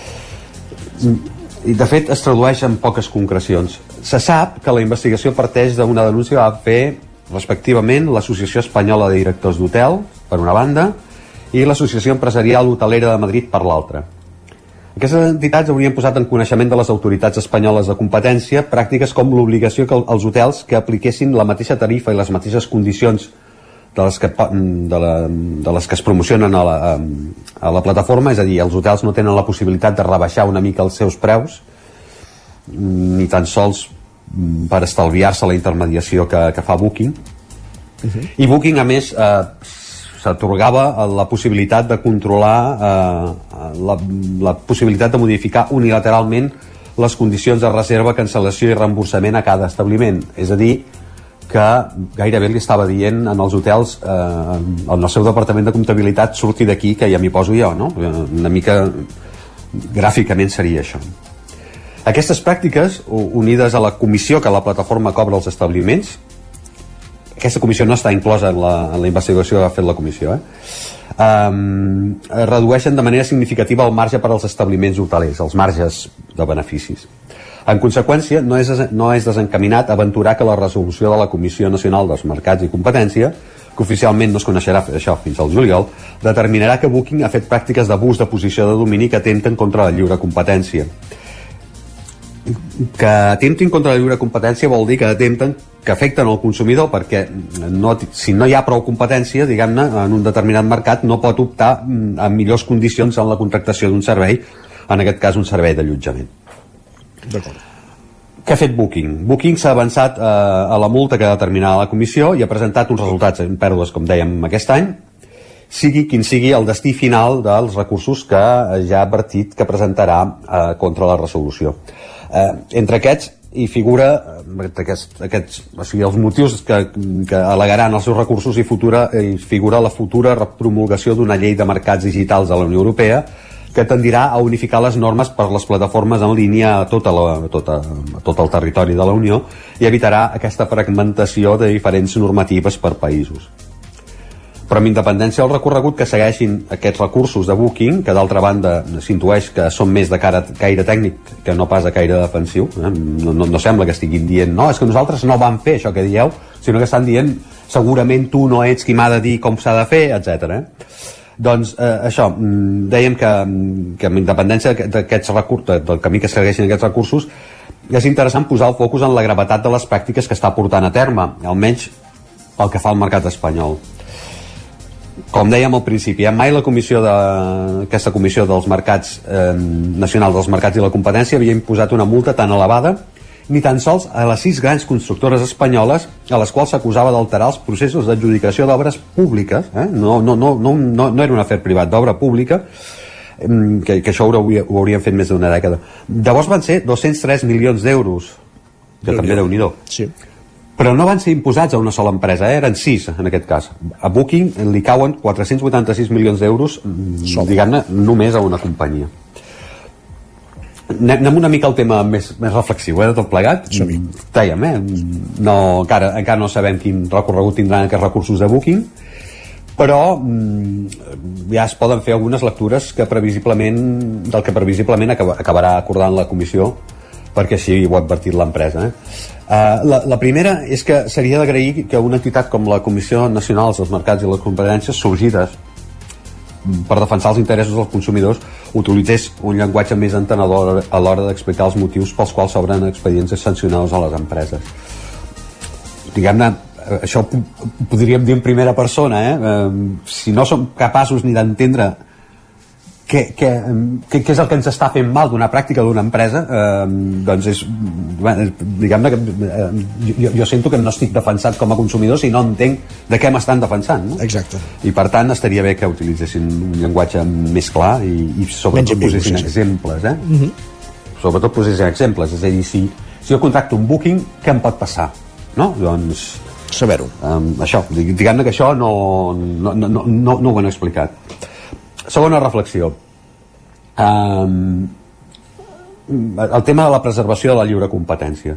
i de fet es tradueix en poques concrecions. Se sap que la investigació parteix d'una denúncia que va fer respectivament l'Associació Espanyola de Directors d'Hotel, per una banda, i l'Associació Empresarial Hotelera de Madrid per l'altra. Aquestes entitats haurien posat en coneixement de les autoritats espanyoles de competència pràctiques com l'obligació que els hotels que apliquessin la mateixa tarifa i les mateixes condicions de les que, de, la, de les que es promocionen a la, a la plataforma, és a dir, els hotels no tenen la possibilitat de rebaixar una mica els seus preus, ni tan sols per estalviar-se la intermediació que, que fa Booking. Uh -huh. I Booking, a més, eh, s'atorgava la possibilitat de controlar eh, la, la possibilitat de modificar unilateralment les condicions de reserva, cancel·lació i reemborsament a cada establiment. És a dir, que gairebé li estava dient en els hotels eh, en el seu departament de comptabilitat surti d'aquí que ja m'hi poso jo no? una mica gràficament seria això aquestes pràctiques unides a la comissió que la plataforma cobra als establiments aquesta comissió no està inclosa en la, en la investigació que ha fet la comissió eh? um, redueixen de manera significativa el marge per als establiments hotelers, els marges de beneficis en conseqüència, no és, no és desencaminat aventurar que la resolució de la Comissió Nacional dels Mercats i Competència que oficialment no es coneixerà això fins al juliol, determinarà que Booking ha fet pràctiques d'abús de posició de domini que atenten contra la lliure competència. Que atemptin contra la lliure competència vol dir que atempten que afecten el consumidor perquè no, si no hi ha prou competència, diguem-ne, en un determinat mercat no pot optar mm, a millors condicions en la contractació d'un servei, en aquest cas un servei d'allotjament. D'acord. Què ha fet Booking? Booking s'ha avançat eh, a la multa que ha determinat la comissió i ha presentat uns resultats en pèrdues, com dèiem, aquest any sigui quin sigui el destí final dels recursos que ja ha advertit que presentarà eh, contra la resolució. Eh, entre aquests hi figura eh, aquests, aquests, o sigui, els motius que, que alegaran els seus recursos i futura, hi figura la futura promulgació d'una llei de mercats digitals de la Unió Europea que tendirà a unificar les normes per les plataformes en línia a, tota la, a, tota, a tot el territori de la Unió i evitarà aquesta fragmentació de diferents normatives per països. Però amb independència del recorregut que segueixin aquests recursos de Booking, que d'altra banda s'intueix que són més de cara, caire tècnic que no pas de caire defensiu, eh? no, no, no sembla que estiguin dient no, és que nosaltres no vam fer això que dieu, sinó que estan dient segurament tu no ets qui m'ha de dir com s'ha de fer, etc. Eh? Doncs eh, això, mm, dèiem que, mm, que amb independència d'aquests recursos, del camí que segueixen aquests recursos, és interessant posar el focus en la gravetat de les pràctiques que està portant a terme, almenys pel que fa al mercat espanyol. Com dèiem al principi, eh, mai la comissió de, aquesta comissió dels mercats eh, nacionals dels mercats i la competència havia imposat una multa tan elevada ni tan sols a les sis grans constructores espanyoles a les quals s'acusava d'alterar els processos d'adjudicació d'obres públiques, eh? no, no, no, no, no, no era un afer privat d'obra pública, que, que això ho, hauria, ho haurien fet més d'una dècada. Llavors van ser 203 milions d'euros, que també déu nhi Sí. Però no van ser imposats a una sola empresa, eh? eren sis en aquest cas. A Booking li cauen 486 milions d'euros, diguem-ne, només a una companyia anem una mica al tema més, més reflexiu eh, de tot plegat dèiem, eh, no, encara, encara no sabem quin recorregut tindran aquests recursos de Booking però mm, ja es poden fer algunes lectures que previsiblement del que previsiblement acabarà acordant la comissió perquè així ho ha advertit l'empresa eh? Uh, la, la primera és que seria d'agrair que una entitat com la Comissió Nacional dels Mercats i les Competències sorgides per defensar els interessos dels consumidors utilitzés un llenguatge més entenedor a l'hora d'explicar els motius pels quals s'obren expedients sancionadors a les empreses diguem-ne eh, això podríem dir en primera persona eh? eh si no som capaços ni d'entendre què, què, què, què és el que ens està fent mal d'una pràctica d'una empresa eh, doncs és diguem-ne que eh, jo, jo sento que no estic defensat com a consumidor si no entenc de què m'estan defensant no? Exacte. i per tant estaria bé que utilitzessin un llenguatge més clar i, i sobretot ambigu, posessin sí, exemples eh? Mm -hmm. sobretot posessin exemples és a dir, si, si jo contracto un booking què em pot passar? no? doncs saber-ho um, això, diguem-ne que això no, no, no, no, no, no ho han explicat segona reflexió um, el tema de la preservació de la lliure competència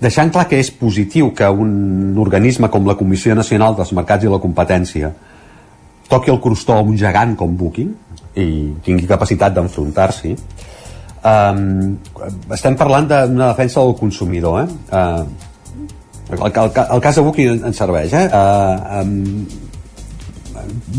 deixant clar que és positiu que un organisme com la Comissió Nacional dels Mercats i la Competència toqui el crostó a un gegant com Booking i tingui capacitat d'enfrontar-s'hi um, estem parlant d'una defensa del consumidor eh? Uh, el, el, el cas de Booking ens serveix eh? Uh, um,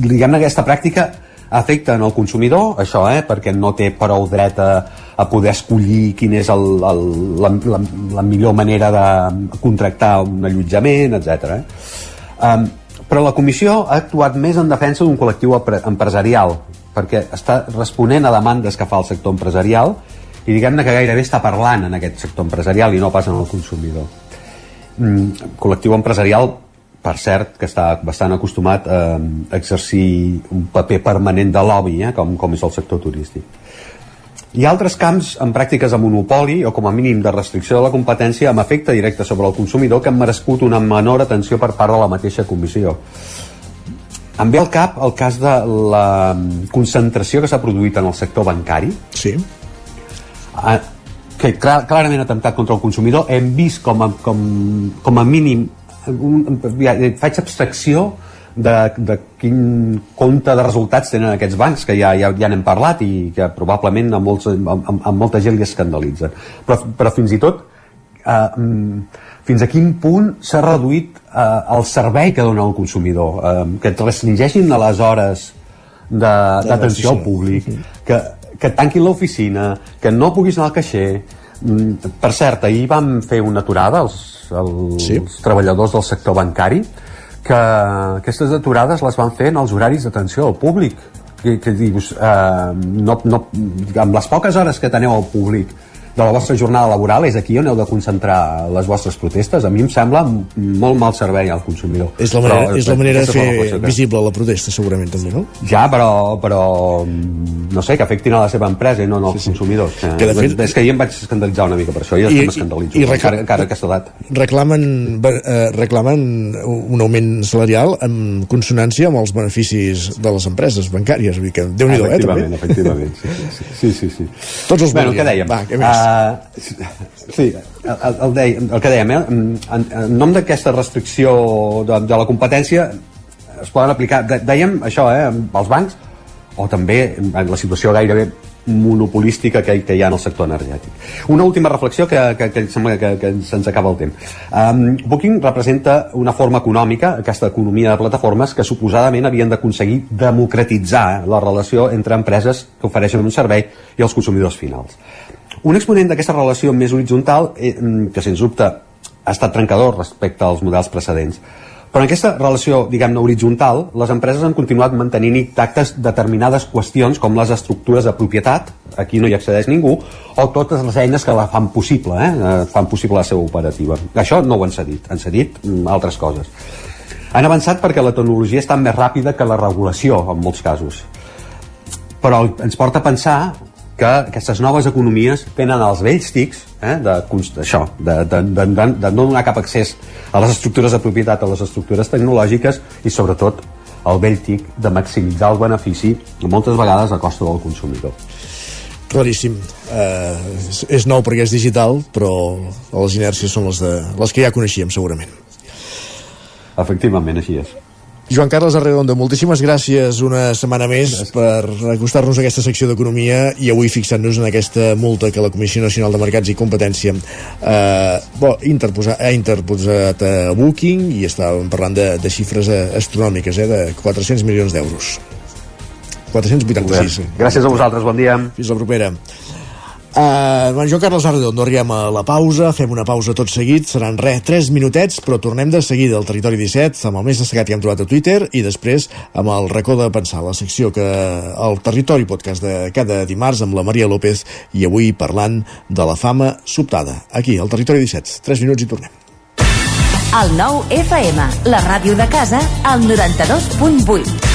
diguem-ne aquesta pràctica afecta en el consumidor, això, eh, perquè no té prou dret a, a poder escollir quina és el, el, la, la, la millor manera de contractar un allotjament, etc. Eh? Um, però la comissió ha actuat més en defensa d'un col·lectiu empresarial, perquè està responent a demandes que fa el sector empresarial i diguem-ne que gairebé està parlant en aquest sector empresarial i no pas en el consumidor. Mm, col·lectiu empresarial per cert, que està bastant acostumat a exercir un paper permanent de lobby, eh, com, com és el sector turístic. Hi ha altres camps en pràctiques de monopoli o com a mínim de restricció de la competència amb efecte directe sobre el consumidor que han merescut una menor atenció per part de la mateixa comissió. Em ve al cap el cas de la concentració que s'ha produït en el sector bancari. Sí. Que clar, clarament ha atemptat contra el consumidor. Hem vist com a, com, com a mínim un, ja, faig abstracció de, de quin compte de resultats tenen aquests bancs, que ja, ja, ja n'hem parlat i que probablement a, molts, a, a, a molta gent li escandalitzen. Però, però fins i tot eh, fins a quin punt s'ha reduït eh, el servei que dona el consumidor, eh, que restringeixin a les hores d'atenció al públic, que, que tanquin l'oficina, que no puguis anar al caixer. Mm, per cert, ahir vam fer una aturada, els els sí. treballadors del sector bancari, que aquestes aturades les van fer en els horaris d'atenció al públic que, que dius, eh, no, no, amb les poques hores que teniu al públic de la vostra jornada laboral és aquí on heu de concentrar les vostres protestes a mi em sembla molt mal servei al consumidor És la manera, Però, és la manera de la fer que- visible la protesta, segurament, també, no? ja, però, però no sé, que afectin a la seva empresa i no als sí, sí. consumidors. Que de fet- és que ahir em vaig escandalitzar una mica per això, jo I- m'escandalitzo, i- i encara, recla- encara aquesta edat. Reclamen, eh, reclamen un augment salarial en consonància amb els beneficis de les empreses bancàries. Vull dir que déu nhi eh, efectivament, també. efectivament, sí, sí, sí, sí. Tots els bueno, què dèiem? Va, què més? Uh, sí, el, el, deia, el que dèiem, eh? en, en nom d'aquesta restricció de, de la competència es poden aplicar, dèiem això, eh, als bancs, o també en la situació gairebé monopolística que, que hi ha en el sector energètic. Una última reflexió que, que, que em sembla que, que se'ns acaba el temps. Um, Booking representa una forma econòmica, aquesta economia de plataformes, que suposadament havien d'aconseguir democratitzar la relació entre empreses que ofereixen un servei i els consumidors finals. Un exponent d'aquesta relació més horitzontal, eh, que sens dubte ha estat trencador respecte als models precedents, però en aquesta relació, diguem-ne, horitzontal, les empreses han continuat mantenint intactes determinades qüestions com les estructures de propietat, aquí no hi accedeix ningú, o totes les eines que la fan possible, eh? eh, fan possible la seva operativa. Això no ho han cedit, han cedit mm, altres coses. Han avançat perquè la tecnologia està més ràpida que la regulació, en molts casos. Però ens porta a pensar que aquestes noves economies tenen els vells tics eh, de, d'això, de, de, de, de, de no donar cap accés a les estructures de propietat, a les estructures tecnològiques i sobretot el vell tic de maximitzar el benefici moltes vegades a costa del consumidor. Claríssim. Eh, és, és nou perquè és digital, però les inèrcies són les, de, les que ja coneixíem, segurament. Efectivament, així és. Joan Carles Arredondo, moltíssimes gràcies una setmana més per acostar-nos a aquesta secció d'Economia i avui fixant-nos en aquesta multa que la Comissió Nacional de Mercats i Competència eh, bo, interposa, ha interposat a Booking i estàvem parlant de, de xifres eh, astronòmiques, eh, de 400 milions d'euros. 486. Gràcies a vosaltres, bon dia. Fins la propera. Uh, bueno, Joan Carles Arredondo, arribem a la pausa, fem una pausa tot seguit, seran res, 3 minutets, però tornem de seguida al Territori 17 amb el més destacat que hem trobat a Twitter i després amb el racó de pensar, la secció que el Territori Podcast de cada dimarts amb la Maria López i avui parlant de la fama sobtada. Aquí, al Territori 17. 3 minuts i tornem. El nou FM, la ràdio de casa, al 92.8.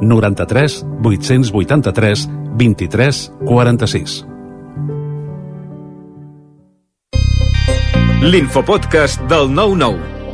93 883 23 46. L'infopodcast del 9-9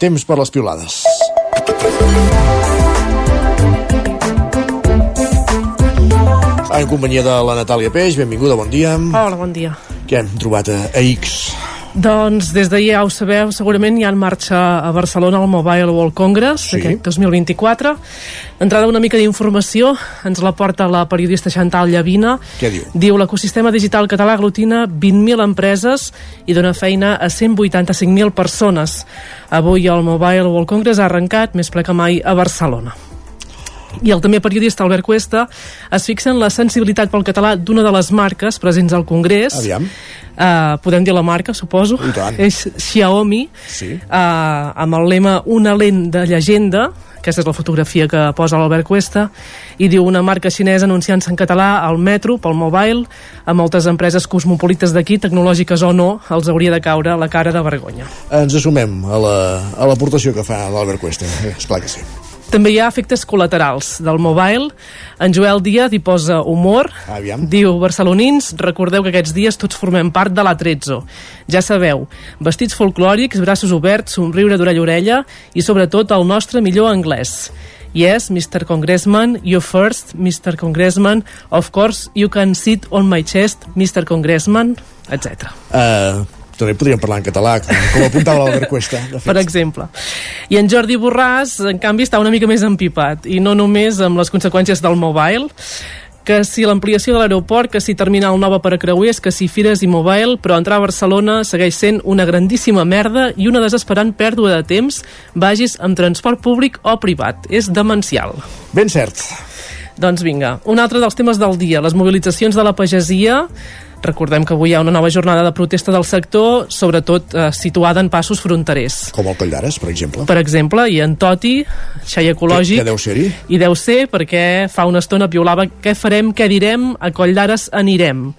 Temps per les piolades. En companyia de la Natàlia Peix, benvinguda, bon dia. Hola, bon dia. Què hem trobat a, a X? Doncs des d'ahir ja ho sabeu, segurament hi ha en marxa a Barcelona el Mobile World Congress Sí. aquest 2024. D'entrada una mica d'informació, ens la porta la periodista Chantal Llavina. Què diu? Diu, l'ecosistema digital català aglutina 20.000 empreses i dona feina a 185.000 persones. Avui el Mobile World Congress ha arrencat més ple que mai a Barcelona. I el també periodista Albert Cuesta es fixa en la sensibilitat pel català d'una de les marques presents al Congrés. Aviam. Uh, podem dir la marca, suposo. És Xiaomi, Sí. uh, amb el lema Una lent de llegenda, aquesta és la fotografia que posa l'Albert Cuesta, i diu una marca xinesa anunciant-se en català al metro, pel mobile, a moltes empreses cosmopolites d'aquí, tecnològiques o no, els hauria de caure la cara de vergonya. Ens assumem a la- a l'aportació que fa l'Albert Cuesta. Esclar que sí. També hi ha efectes col·laterals del mobile. En Joel Díaz hi posa humor. Aviam. Diu, barcelonins, recordeu que aquests dies tots formem part de la Trezzo. Ja sabeu, vestits folclòrics, braços oberts, somriure d'orella a orella i sobretot el nostre millor anglès. Yes, Mr. Congressman, you first, Mr. Congressman, of course, you can sit on my chest, Mr. Congressman, etc. Uh, també podríem parlar en català, com, com apuntava l'Albert Cuesta. Per exemple. I en Jordi Borràs, en canvi, està una mica més empipat, i no només amb les conseqüències del mobile, que si l'ampliació de l'aeroport, que si terminal nova per a creuers, que si fires i mobile, però entrar a Barcelona segueix sent una grandíssima merda i una desesperant pèrdua de temps, vagis amb transport públic o privat. És demencial. Ben cert. Doncs vinga, un altre dels temes del dia, les mobilitzacions de la pagesia, Recordem que avui hi ha una nova jornada de protesta del sector, sobretot eh, situada en passos fronterers. Com el Coll d'Ares, per exemple. Per exemple, i en Toti, xai ecològic... Què, què deu ser-hi? I deu ser perquè fa una estona piolava què farem, què direm, a Coll d'Ares anirem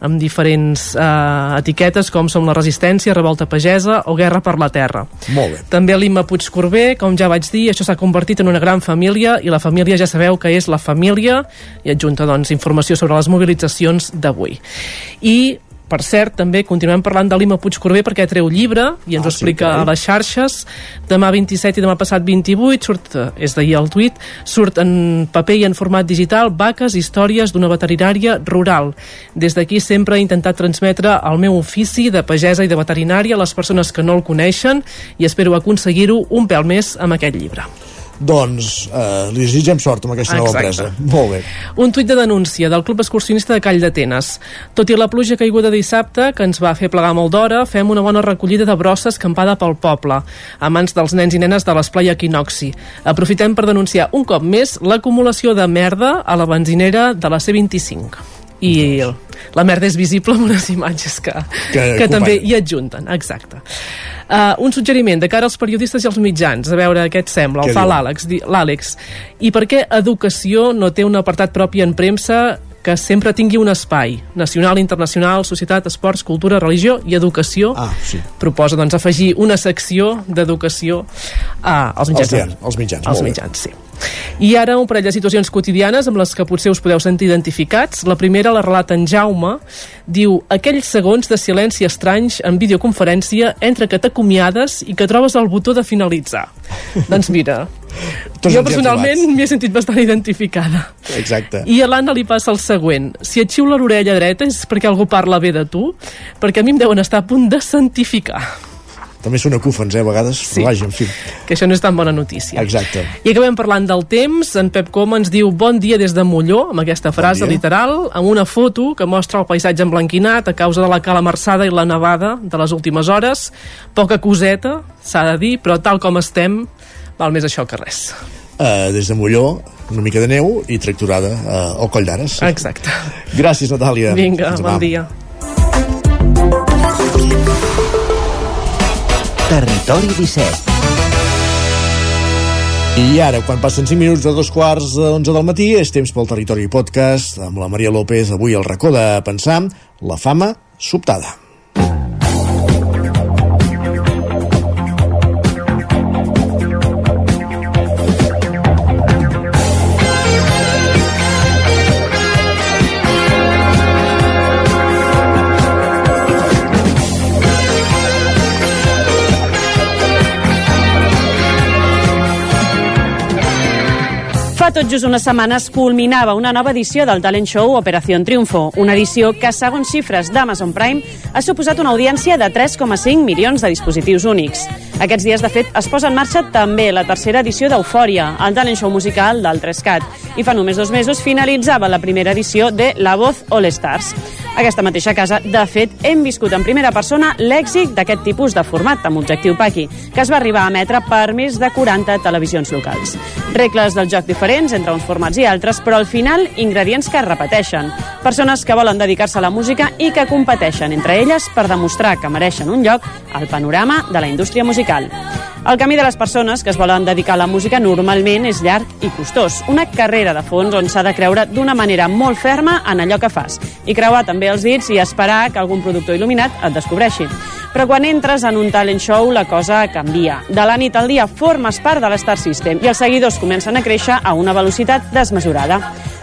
amb diferents eh, etiquetes com som la resistència, revolta pagesa o guerra per la terra. Molt bé. També l'Imma Puigcorbé, com ja vaig dir, això s'ha convertit en una gran família i la família ja sabeu que és la família i adjunta doncs, informació sobre les mobilitzacions d'avui. I per cert, també continuem parlant de l'Ima Puigcorbé perquè treu llibre i ens Ah, ho explica sí, a les xarxes. Demà 27 i demà passat 28, surt, eh, és d'ahir el tuit, surt en paper i en format digital Vaques, històries d'una veterinària rural. Des d'aquí sempre he intentat transmetre el meu ofici de pagesa i de veterinària a les persones que no el coneixen i espero aconseguir-ho un pèl més amb aquest llibre. Doncs eh, li desitgem sort amb aquesta nova Exacte. empresa. Molt bé. Un tuit de denúncia del Club Excursionista de Call d'Atenes. Tot i la pluja caiguda dissabte, que ens va fer plegar molt d'hora, fem una bona recollida de brossa escampada pel poble, a mans dels nens i nenes de l'Esplai Equinoxi. Aprofitem per denunciar un cop més l'acumulació de merda a la benzinera de la C25. I la merda és visible amb unes imatges que, Que que, també hi adjunten, exacte. Uh, un suggeriment de cara als periodistes i als mitjans, a veure què et sembla, Què el fa l'Àlex. I per què educació no té un apartat propi en premsa que sempre tingui un espai nacional, internacional, societat, esports, cultura, religió i educació Ah, sí. proposa doncs afegir una secció d'educació a- als mitjans. Als diaris, als mitjans, Als mitjans, sí. I ara un parell de situacions quotidianes amb les que potser us podeu sentir identificats. La primera la relata en Jaume. Diu, aquells segons de silenci estranys en videoconferència entre que t'acomiades i que trobes el botó de finalitzar. doncs mira, Tots jo personalment m'hi he sentit bastant identificada. Exacte. I a l'Anna li passa el següent. Si et xiula l'orella dreta és perquè algú parla bé de tu, perquè a mi em deuen estar a punt de santificar. També són acúfens, eh, a vegades, sí. però vaja, en fi. Que això no és tan bona notícia. Exacte. I acabem parlant del temps. En Pep Coma ens diu bon dia des de Molló, amb aquesta frase dia. literal, amb una foto que mostra el paisatge emblanquinat a causa de la calamarsada i la nevada de les últimes hores. Poca coseta, s'ha de dir, però tal com estem, val més això que res. Uh, des de Molló, una mica de neu i tracturada uh, al Coll d'Ares. Exacte. Gràcies, Natàlia. Vinga, bon dia. Territori 17. I ara, quan passen 5 minuts de dos quarts de 11 del matí, és temps pel Territori Podcast, amb la Maria López, avui al racó de pensar, la fama sobtada. Tot just unes setmanes culminava una nova edició del talent show Operación Triunfo, una edició que, segons xifres d'Amazon Prime, ha suposat una audiència de 3,5 milions de dispositius únics. Aquests dies, de fet, es posa en marxa també la tercera edició d'Eufòria, el talent show musical del 3CAT, i fa només dos mesos finalitzava la primera edició de La Voz All Stars. Aquesta mateixa casa, de fet, hem viscut en primera persona l'èxit d'aquest tipus de format amb objectiu Paqui, que es va arribar a emetre per més de 40 televisions locals. Regles del joc diferents entre uns formats i altres, però al final ingredients que es repeteixen. Persones que volen dedicar-se a la música i que competeixen entre elles per demostrar que mereixen un lloc al panorama de la indústria musical. El camí de les persones que es volen dedicar a la música normalment és llarg i costós. Una carrera de fons on s'ha de creure d'una manera molt ferma en allò que fas i creuar també els dits i esperar que algun productor il·luminat et descobreixi. Però quan entres en un talent show la cosa canvia. De la nit al dia formes part de l'Star System i els seguidors comencen a créixer a una velocitat desmesurada.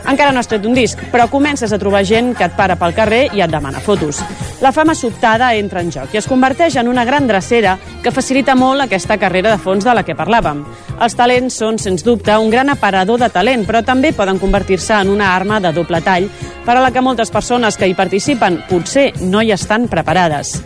Encara no has tret un disc, però comences a trobar gent que et para pel carrer i et demana fotos. La fama sobtada entra en joc i es converteix en una gran drecera que facilita molt aquesta carrera de fons de la que parlàvem. Els talents són, sens dubte, un gran aparador de talent, però també poden convertir-se en una arma de doble tall per a la que moltes persones que hi participen potser no hi estan preparades.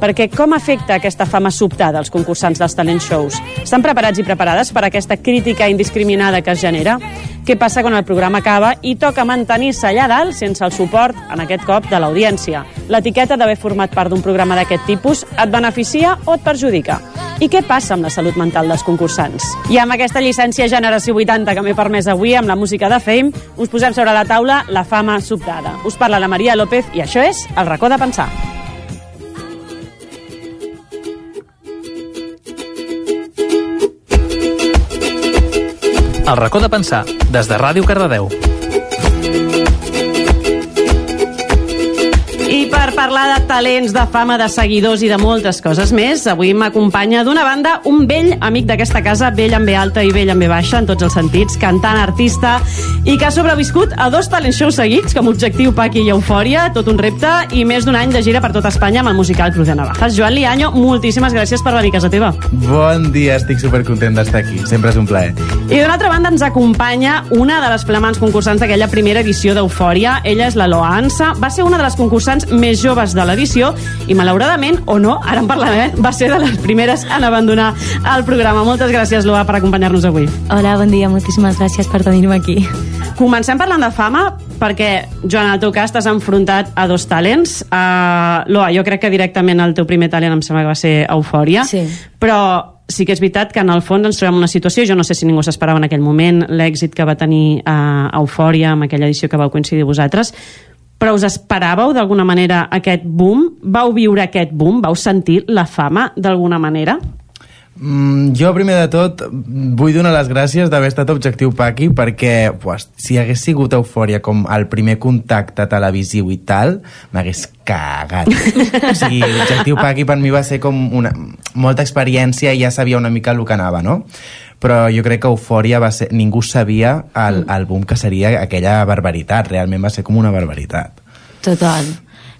Perquè com afecta aquesta fama sobtada als concursants dels talent shows? Estan preparats i preparades per aquesta crítica indiscriminada que es genera? Què passa quan el programa acaba i toca mantenir-se allà dalt sense el suport, en aquest cop, de l'audiència? L'etiqueta d'haver format part d'un programa d'aquest tipus et beneficia o et perjudica? I què passa amb la salut mental dels concursants? I amb aquesta llicència Generació 80 que m'he permès avui amb la música de Fame, us posem sobre la taula la fama sobtada. Us parla la Maria López i això és El racó de pensar. El racó de pensar, des de Ràdio Cardedeu. Parlar de talents, de fama, de seguidors i de moltes coses més, avui m'acompanya d'una banda un vell amic d'aquesta casa, vell amb B alta i vell amb B baixa, en tots els sentits, cantant, artista, i que ha sobreviscut a dos talent shows seguits, com Objectiu Paqui i Eufòria, tot un repte, i més d'un any de gira per tot Espanya amb el musical Cruz de Navajas. Joan Liaño, moltíssimes gràcies per venir a casa teva. Bon dia, estic supercontent d'estar aquí. Sempre és un plaer. I d'una altra banda ens acompanya una de les flamants concursants d'aquella primera edició d'Eufòria. Ella és la Loa Ansa. Va ser una de les concursants més joves de l'edició i malauradament, o no, ara en parlarem, va ser de les primeres en abandonar el programa. Moltes gràcies, Loa, per acompanyar-nos avui. Hola, bon dia, moltíssimes gràcies per tenir-me aquí. Comencem parlant de fama, perquè, Joan, en el teu cas t'has enfrontat a dos talents. Uh, Loa, jo crec que directament el teu primer talent em sembla que va ser Eufòria, Sí. però sí que és veritat que en el fons ens trobem una situació, jo no sé si ningú s'esperava en aquell moment, l'èxit que va tenir uh, Eufòria amb aquella edició que vau coincidir vosaltres, però us esperàveu d'alguna manera aquest boom? Vau viure aquest boom? Vau sentir la fama d'alguna manera? Mm, jo, primer de tot, vull donar les gràcies d'haver estat Objectiu Paqui perquè pues, si hagués sigut Eufòria com el primer contacte televisiu i tal, m'hagués cagat. o sigui, Objectiu Paqui per mi va ser com una, molta experiència i ja sabia una mica el que anava, no? Però jo crec que Eufòria va ser... Ningú sabia el, el boom que seria aquella barbaritat. Realment va ser com una barbaritat. Total.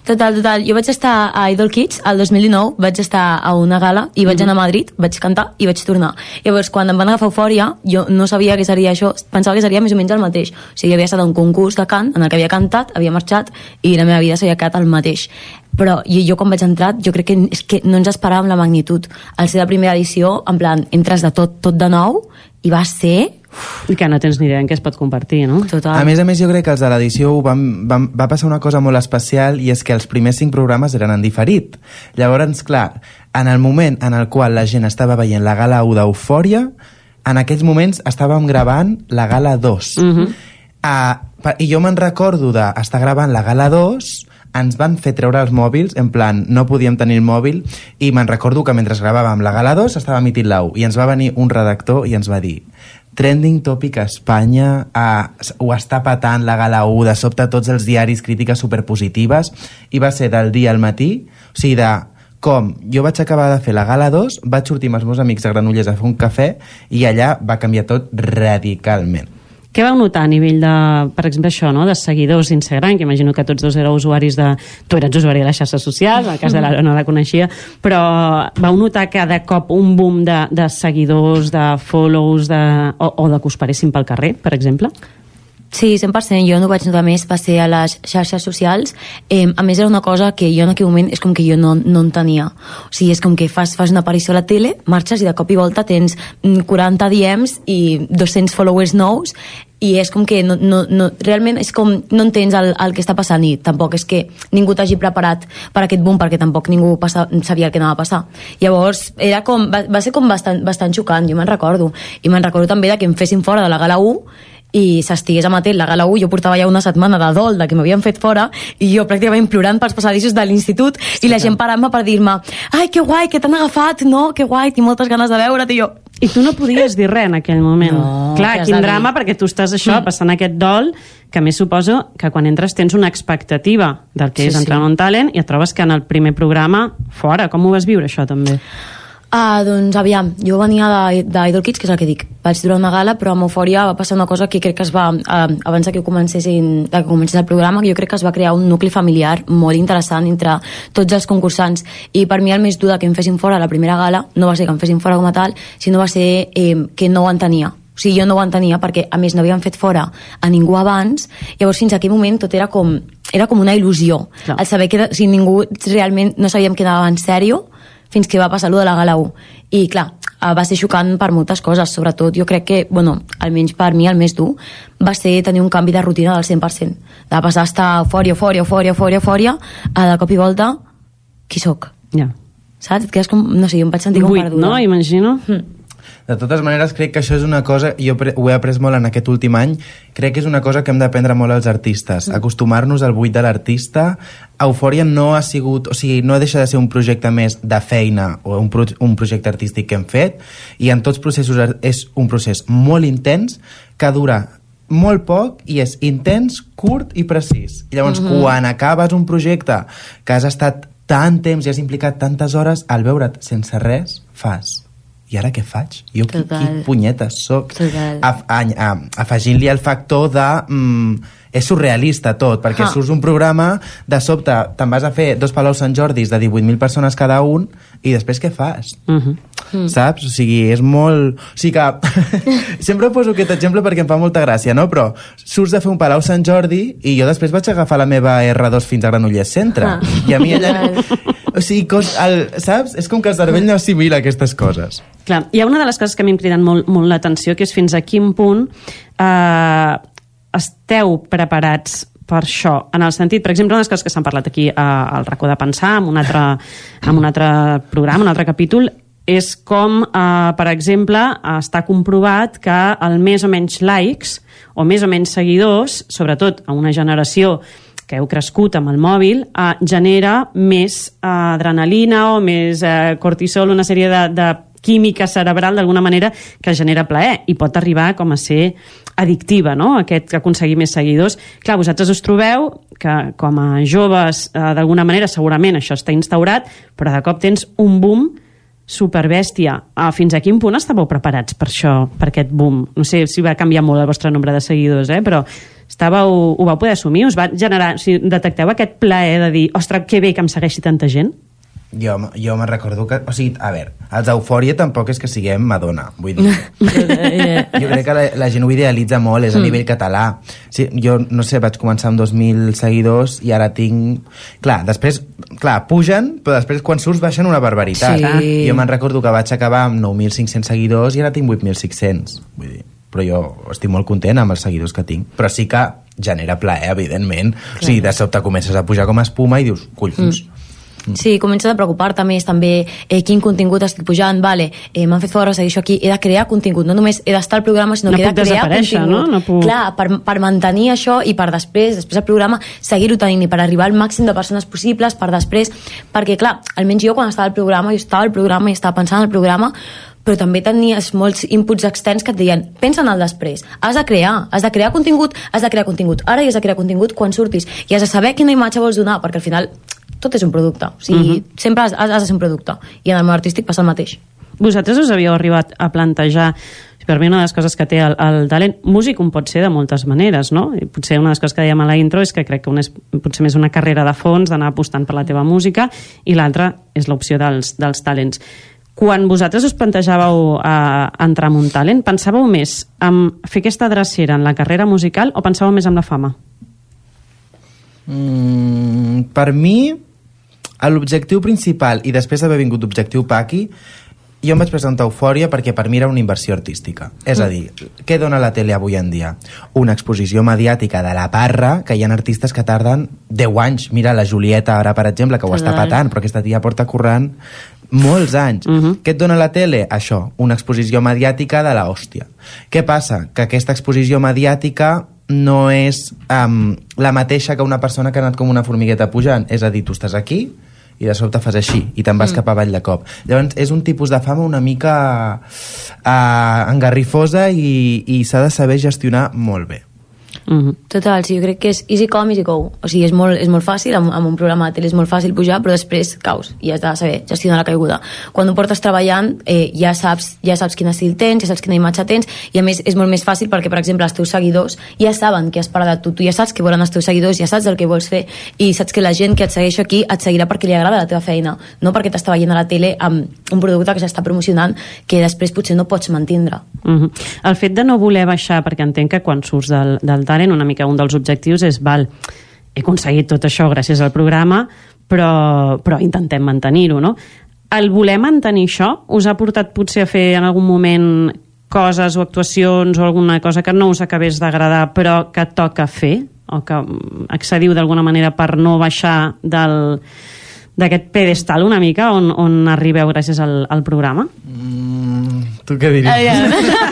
Total, total. Jo vaig estar a Idol Kids el 2019, vaig estar a una gala i vaig Mhm. anar a Madrid, vaig cantar i vaig tornar. Llavors, quan em van agafar eufòria, jo no sabia que seria això, pensava que seria més o menys el mateix. O sigui, havia estat a un concurs de cant en el que havia cantat, havia marxat i la meva vida s'havia quedat el mateix. Però jo, jo quan vaig entrar jo crec que, és que no ens esperàvem la magnitud al ser la primera edició, en plan entres de tot, tot de nou i va ser I que no tens ni idea en què es pot compartir, no? Total. A més a més, jo crec que els de l'edició van, van, va passar una cosa molt especial i és que els primers cinc programes eren en diferit. Llavors, clar, en el moment en el qual la gent estava veient la gala 1 d'Eufòria, en aquells moments estàvem gravant la gala 2. Mm -hmm. uh, I jo me'n recordo d'estar gravant la gala 2 ens van fer treure els mòbils, en plan, no podíem tenir el mòbil, i me'n recordo que mentre gravàvem la gala 2 estava emitint la 1, i ens va venir un redactor i ens va dir trending topic a Espanya eh, ho està patant la gala 1 de sobte tots els diaris crítiques superpositives i va ser del dia al matí o sigui de com jo vaig acabar de fer la gala 2 vaig sortir amb els meus amics a Granollers a fer un cafè i allà va canviar tot radicalment Què vau notar a nivell de, per exemple, això, no?, de seguidors d'Instagram, que imagino que tots dos éreu usuaris de... Tu eres usuari de les xarxes socials, en el cas de la no la coneixia, però vau notar cada cop un boom de, de seguidors, de follows, de, o, o de que us paressin pel carrer, per exemple? Sí, 100%. Jo no vaig notar més, va ser a les xarxes socials. Eh, a més, era una cosa que jo en aquell moment és com que jo no, no en tenia. O sigui, és com que fas, fas una aparició a la tele, marxes i de cop i volta tens mm, 40 DMs i 200 followers nous i és com que no, no, no, realment és com no entens el, el que està passant i tampoc és que ningú t'hagi preparat per aquest boom perquè tampoc ningú passa, sabia el que anava a passar. Llavors era com, va, va ser com bastant, bastant xocant, jo me'n recordo. I me'n recordo també de que em fessin fora de la gala 1 i s'estigués amatent la gala 1, jo portava ja una setmana de dol de que m'havien fet fora i jo pràcticament plorant pels passadissos de l'institut i la gent parant-me per dir-me ai, que guai, que t'han agafat, no, que guai, tinc moltes ganes de veure't i jo I tu no podies dir res en aquell moment. No, Clar, quin drama, perquè tu estàs això, Mm. passant aquest dol, que més suposo que quan entres tens una expectativa del que Sí, és entrar sí. en un talent i et trobes que en el primer programa, fora. Com ho vas viure, això, també? Ah, doncs aviam, jo venia de- d'Idol Kids, que és el que dic. Vaig durar una gala, però amb Eufòria va passar una cosa que crec que es va, eh, abans que comencessin, que comencés el programa, que jo crec que es va crear un nucli familiar molt interessant entre tots els concursants. I per mi el més dur que em fessin fora la primera gala no va ser que em fessin fora com a tal, sinó va ser eh, que no ho entenia. O sigui, jo no ho entenia perquè, a més, no havien fet fora a ningú abans, llavors fins a aquell moment tot era com, era com una il·lusió. Clar. El saber que o sigui, ningú realment no sabíem que anava en sèrio, fins que va passar allò de la gala 1. I clar, eh, va ser xocant per moltes coses, sobretot jo crec que, bueno, almenys per mi el més dur va ser tenir un canvi de rutina del 100%. De passar a estar eufòria, eufòria, eufòria, eufòria, eufòria, a de cop i volta, qui sóc? Ja. Saps? Et quedes com, no sé, jo em vaig sentir com Buit, perduda. no? Imagino. De totes maneres, crec que això és una cosa, jo ho he après molt en aquest últim any, crec que és una cosa que hem d'aprendre molt els artistes, acostumar-nos al buit de l'artista. Eufòria no ha sigut, o sigui, no deixa de ser un projecte més de feina o un, pro un projecte artístic que hem fet, i en tots processos és un procés molt intens que dura molt poc i és intens, curt i precís. I llavors, Mhm. quan acabes un projecte que has estat tant temps i has implicat tantes hores, al veure't sense res, fas i ara què faig? Jo qui, qui punyetes soc? Afegint-li el factor de... Mm, és surrealista tot, perquè Ah. surts un programa, de sobte te'n vas a fer dos Palau Sant Jordis de 18.000 persones cada un, i després què fas? Uh -huh. Mm. Saps? O sigui, és molt... O sigui que... Sempre poso aquest exemple perquè em fa molta gràcia, no? Però surts de fer un Palau Sant Jordi i jo després vaig agafar la meva R2 fins a Granollers Centre. Ah. I a mi allà... O sigui, cos, el, saps? És com que el cervell no assimila aquestes coses. Clar, hi ha una de les coses que a mi em criden molt, molt l'atenció, que és fins a quin punt eh, esteu preparats per això, en el sentit, per exemple, les coses que s'han parlat aquí eh, al racó de pensar, en un altre, en un altre programa, un altre capítol, és com, eh, per exemple, està comprovat que el més o menys likes o més o menys seguidors, sobretot a una generació que heu crescut amb el mòbil, eh, genera més eh, adrenalina o més eh, cortisol, una sèrie de, de química cerebral d'alguna manera que genera plaer i pot arribar com a ser addictiva, no? Aquest que aconseguir més seguidors. Clar, vosaltres us trobeu que com a joves eh, d'alguna manera segurament això està instaurat, però de cop tens un boom superbèstia. Uh, fins a quin punt estàveu preparats per això, per aquest boom? No sé si va canviar molt el vostre nombre de seguidors, eh? però estàveu, ho vau poder assumir? Us va generar, o sigui, detecteu aquest plaer de dir, ostres, que bé que em segueixi tanta gent? Jo, jo me'n recordo que... O sigui, a veure, els d'Eufòria tampoc és que siguem Madonna, vull dir. jo crec que la, la gent ho idealitza molt, és a Mm. nivell català. Sí, jo, no sé, vaig començar amb 2.000 seguidors i ara tinc... Clar, després, clar, pugen, però després quan surts baixen una barbaritat. Sí. Jo me'n recordo que vaig acabar amb 9.500 seguidors i ara tinc 8.600. Vull dir, però jo estic molt content amb els seguidors que tinc. Però sí que genera plaer, evidentment. O sigui, de sobte comences a pujar com a espuma i dius, collons, Sí, comences a preocupar-te més també eh, quin contingut estic pujant, vale, eh, m'han fet fora, segueixo aquí, he de crear contingut, no només he d'estar al programa, sinó No que he de crear contingut. no? No puc- Clar, per, per mantenir això i per després, després el programa, seguir-ho tenint i per arribar al màxim de persones possibles, per després, perquè clar, almenys jo quan estava al programa, jo estava al programa i estava pensant en el programa, però també tenies molts inputs externs que et deien pensa en el després, has de crear. Has de crear contingut, has de crear contingut ara i has de crear contingut quan surtis. I has de saber quina imatge vols donar, perquè al final tot és un producte, o sigui, Mhm. sempre has, has de ser un producte. I en el món artístic passa el mateix. Vosaltres us havíeu arribat a plantejar per mi una de les coses que té el, el talent músic un pot ser de moltes maneres no? I potser una de les coses que dèiem a la intro és que crec que una és potser més una carrera de fons d'anar apostant per la teva música i l'altra és l'opció dels, dels talents quan vosaltres us plantejàveu a entrar en un talent, pensàveu més en fer aquesta drecera en la carrera musical o pensàveu més en la fama? Mm, per mi, l'objectiu principal, i després d'haver vingut l'objectiu Paqui, jo em vaig presentar Eufòria perquè per mi era una inversió artística. És a dir, què dona la tele avui en dia? Una exposició mediàtica de la parra, que hi ha artistes que tarden 10 anys. Mira, la Julieta ara, per exemple, que ho està patant, però aquesta tia porta currant molts anys. Uh -huh. Què et dona la tele? Això, una exposició mediàtica de la hòstia. Què passa? Que aquesta exposició mediàtica no és um, la mateixa que una persona que ha anat com una formigueta pujant. És a dir, tu estàs aquí i de sobte fas així i te'n vas Mm. cap avall de cop. Llavors és un tipus de fama una mica uh, engarrifosa i, i s'ha de saber gestionar molt bé. Mm -hmm. Total, sí, jo crec que és easy come, easy go. O sigui, és molt, és molt fàcil, amb, amb un programa de tele és molt fàcil pujar, però després caus i has de saber gestionar la caiguda. Quan ho portes treballant, eh, ja, saps, ja saps quin estil tens, ja saps quina imatge tens, i a més és molt més fàcil perquè, per exemple, els teus seguidors ja saben què esperar de tu, tu ja saps què volen els teus seguidors, ja saps el que vols fer, i saps que la gent que et segueix aquí et seguirà perquè li agrada la teva feina, no perquè t'està veient a la tele amb un producte que s'està promocionant que després potser no pots mantindre. Uh -huh. El fet de no voler baixar, perquè entenc que quan surts del, del talent una mica un dels objectius és val, he aconseguit tot això gràcies al programa, però, però intentem mantenir-ho, no? El voler mantenir això us ha portat potser a fer en algun moment coses o actuacions o alguna cosa que no us acabés d'agradar però que toca fer o que mm, accediu d'alguna manera per no baixar del d'aquest pedestal una mica on, on arribeu gràcies al, al programa? Tu què diries?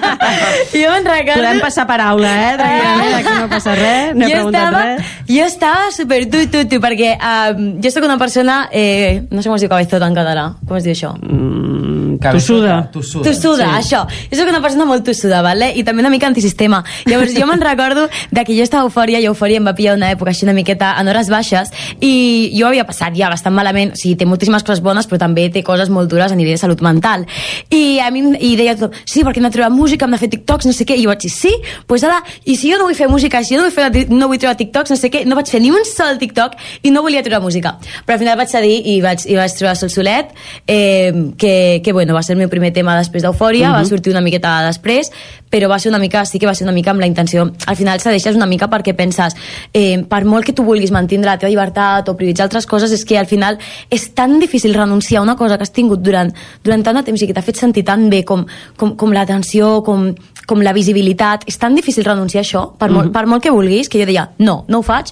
Jo me'n recordo... Podem passar paraula, eh? Tranquil·lament, aquí no passa res, no he jo preguntat estava, res. Jo estava super tu, tu, tu, perquè um, jo sóc una persona... Eh, no sé com es diu cabezota en català. Com es diu això? Mm, Tossuda. Tossuda, tossuda sí. això. Jo sóc una persona molt tossuda, vale? i també una mica antisistema. Llavors jo me'n recordo de que jo estava a eufòria i eufòria em va pillar una època així una miqueta en hores baixes i jo havia passat ja bastant malament, o sigui, té moltíssimes coses bones però també té coses molt dures a nivell de salut mental. I a mi i deia tothom, sí, perquè hem de treure música, hem de fer TikToks, no sé què, i jo vaig dir, sí, doncs pues ara, i si jo no vull fer música, si jo no vull, fer, no vull treure TikToks, no sé què, no vaig fer ni un sol TikTok i no volia treure música. Però al final vaig cedir i vaig, i vaig treure Sol Solet, eh, que, que bueno, va ser el meu primer tema després d'Eufòria, uh -huh. va Mhm. sortir una miqueta després, però va ser una mica, sí que va ser una mica amb la intenció. Al final cedeixes una mica perquè penses, eh, per molt que tu vulguis mantindre la teva llibertat o prioritzar altres coses, és que al final és tan difícil renunciar a una cosa que has tingut durant, durant tant de temps i que t'ha fet sentir tan bé com, com, com l'atenció, com, com la visibilitat. És tan difícil renunciar a això, per, molt, Mhm. per molt que vulguis, que jo deia, no, no ho faig,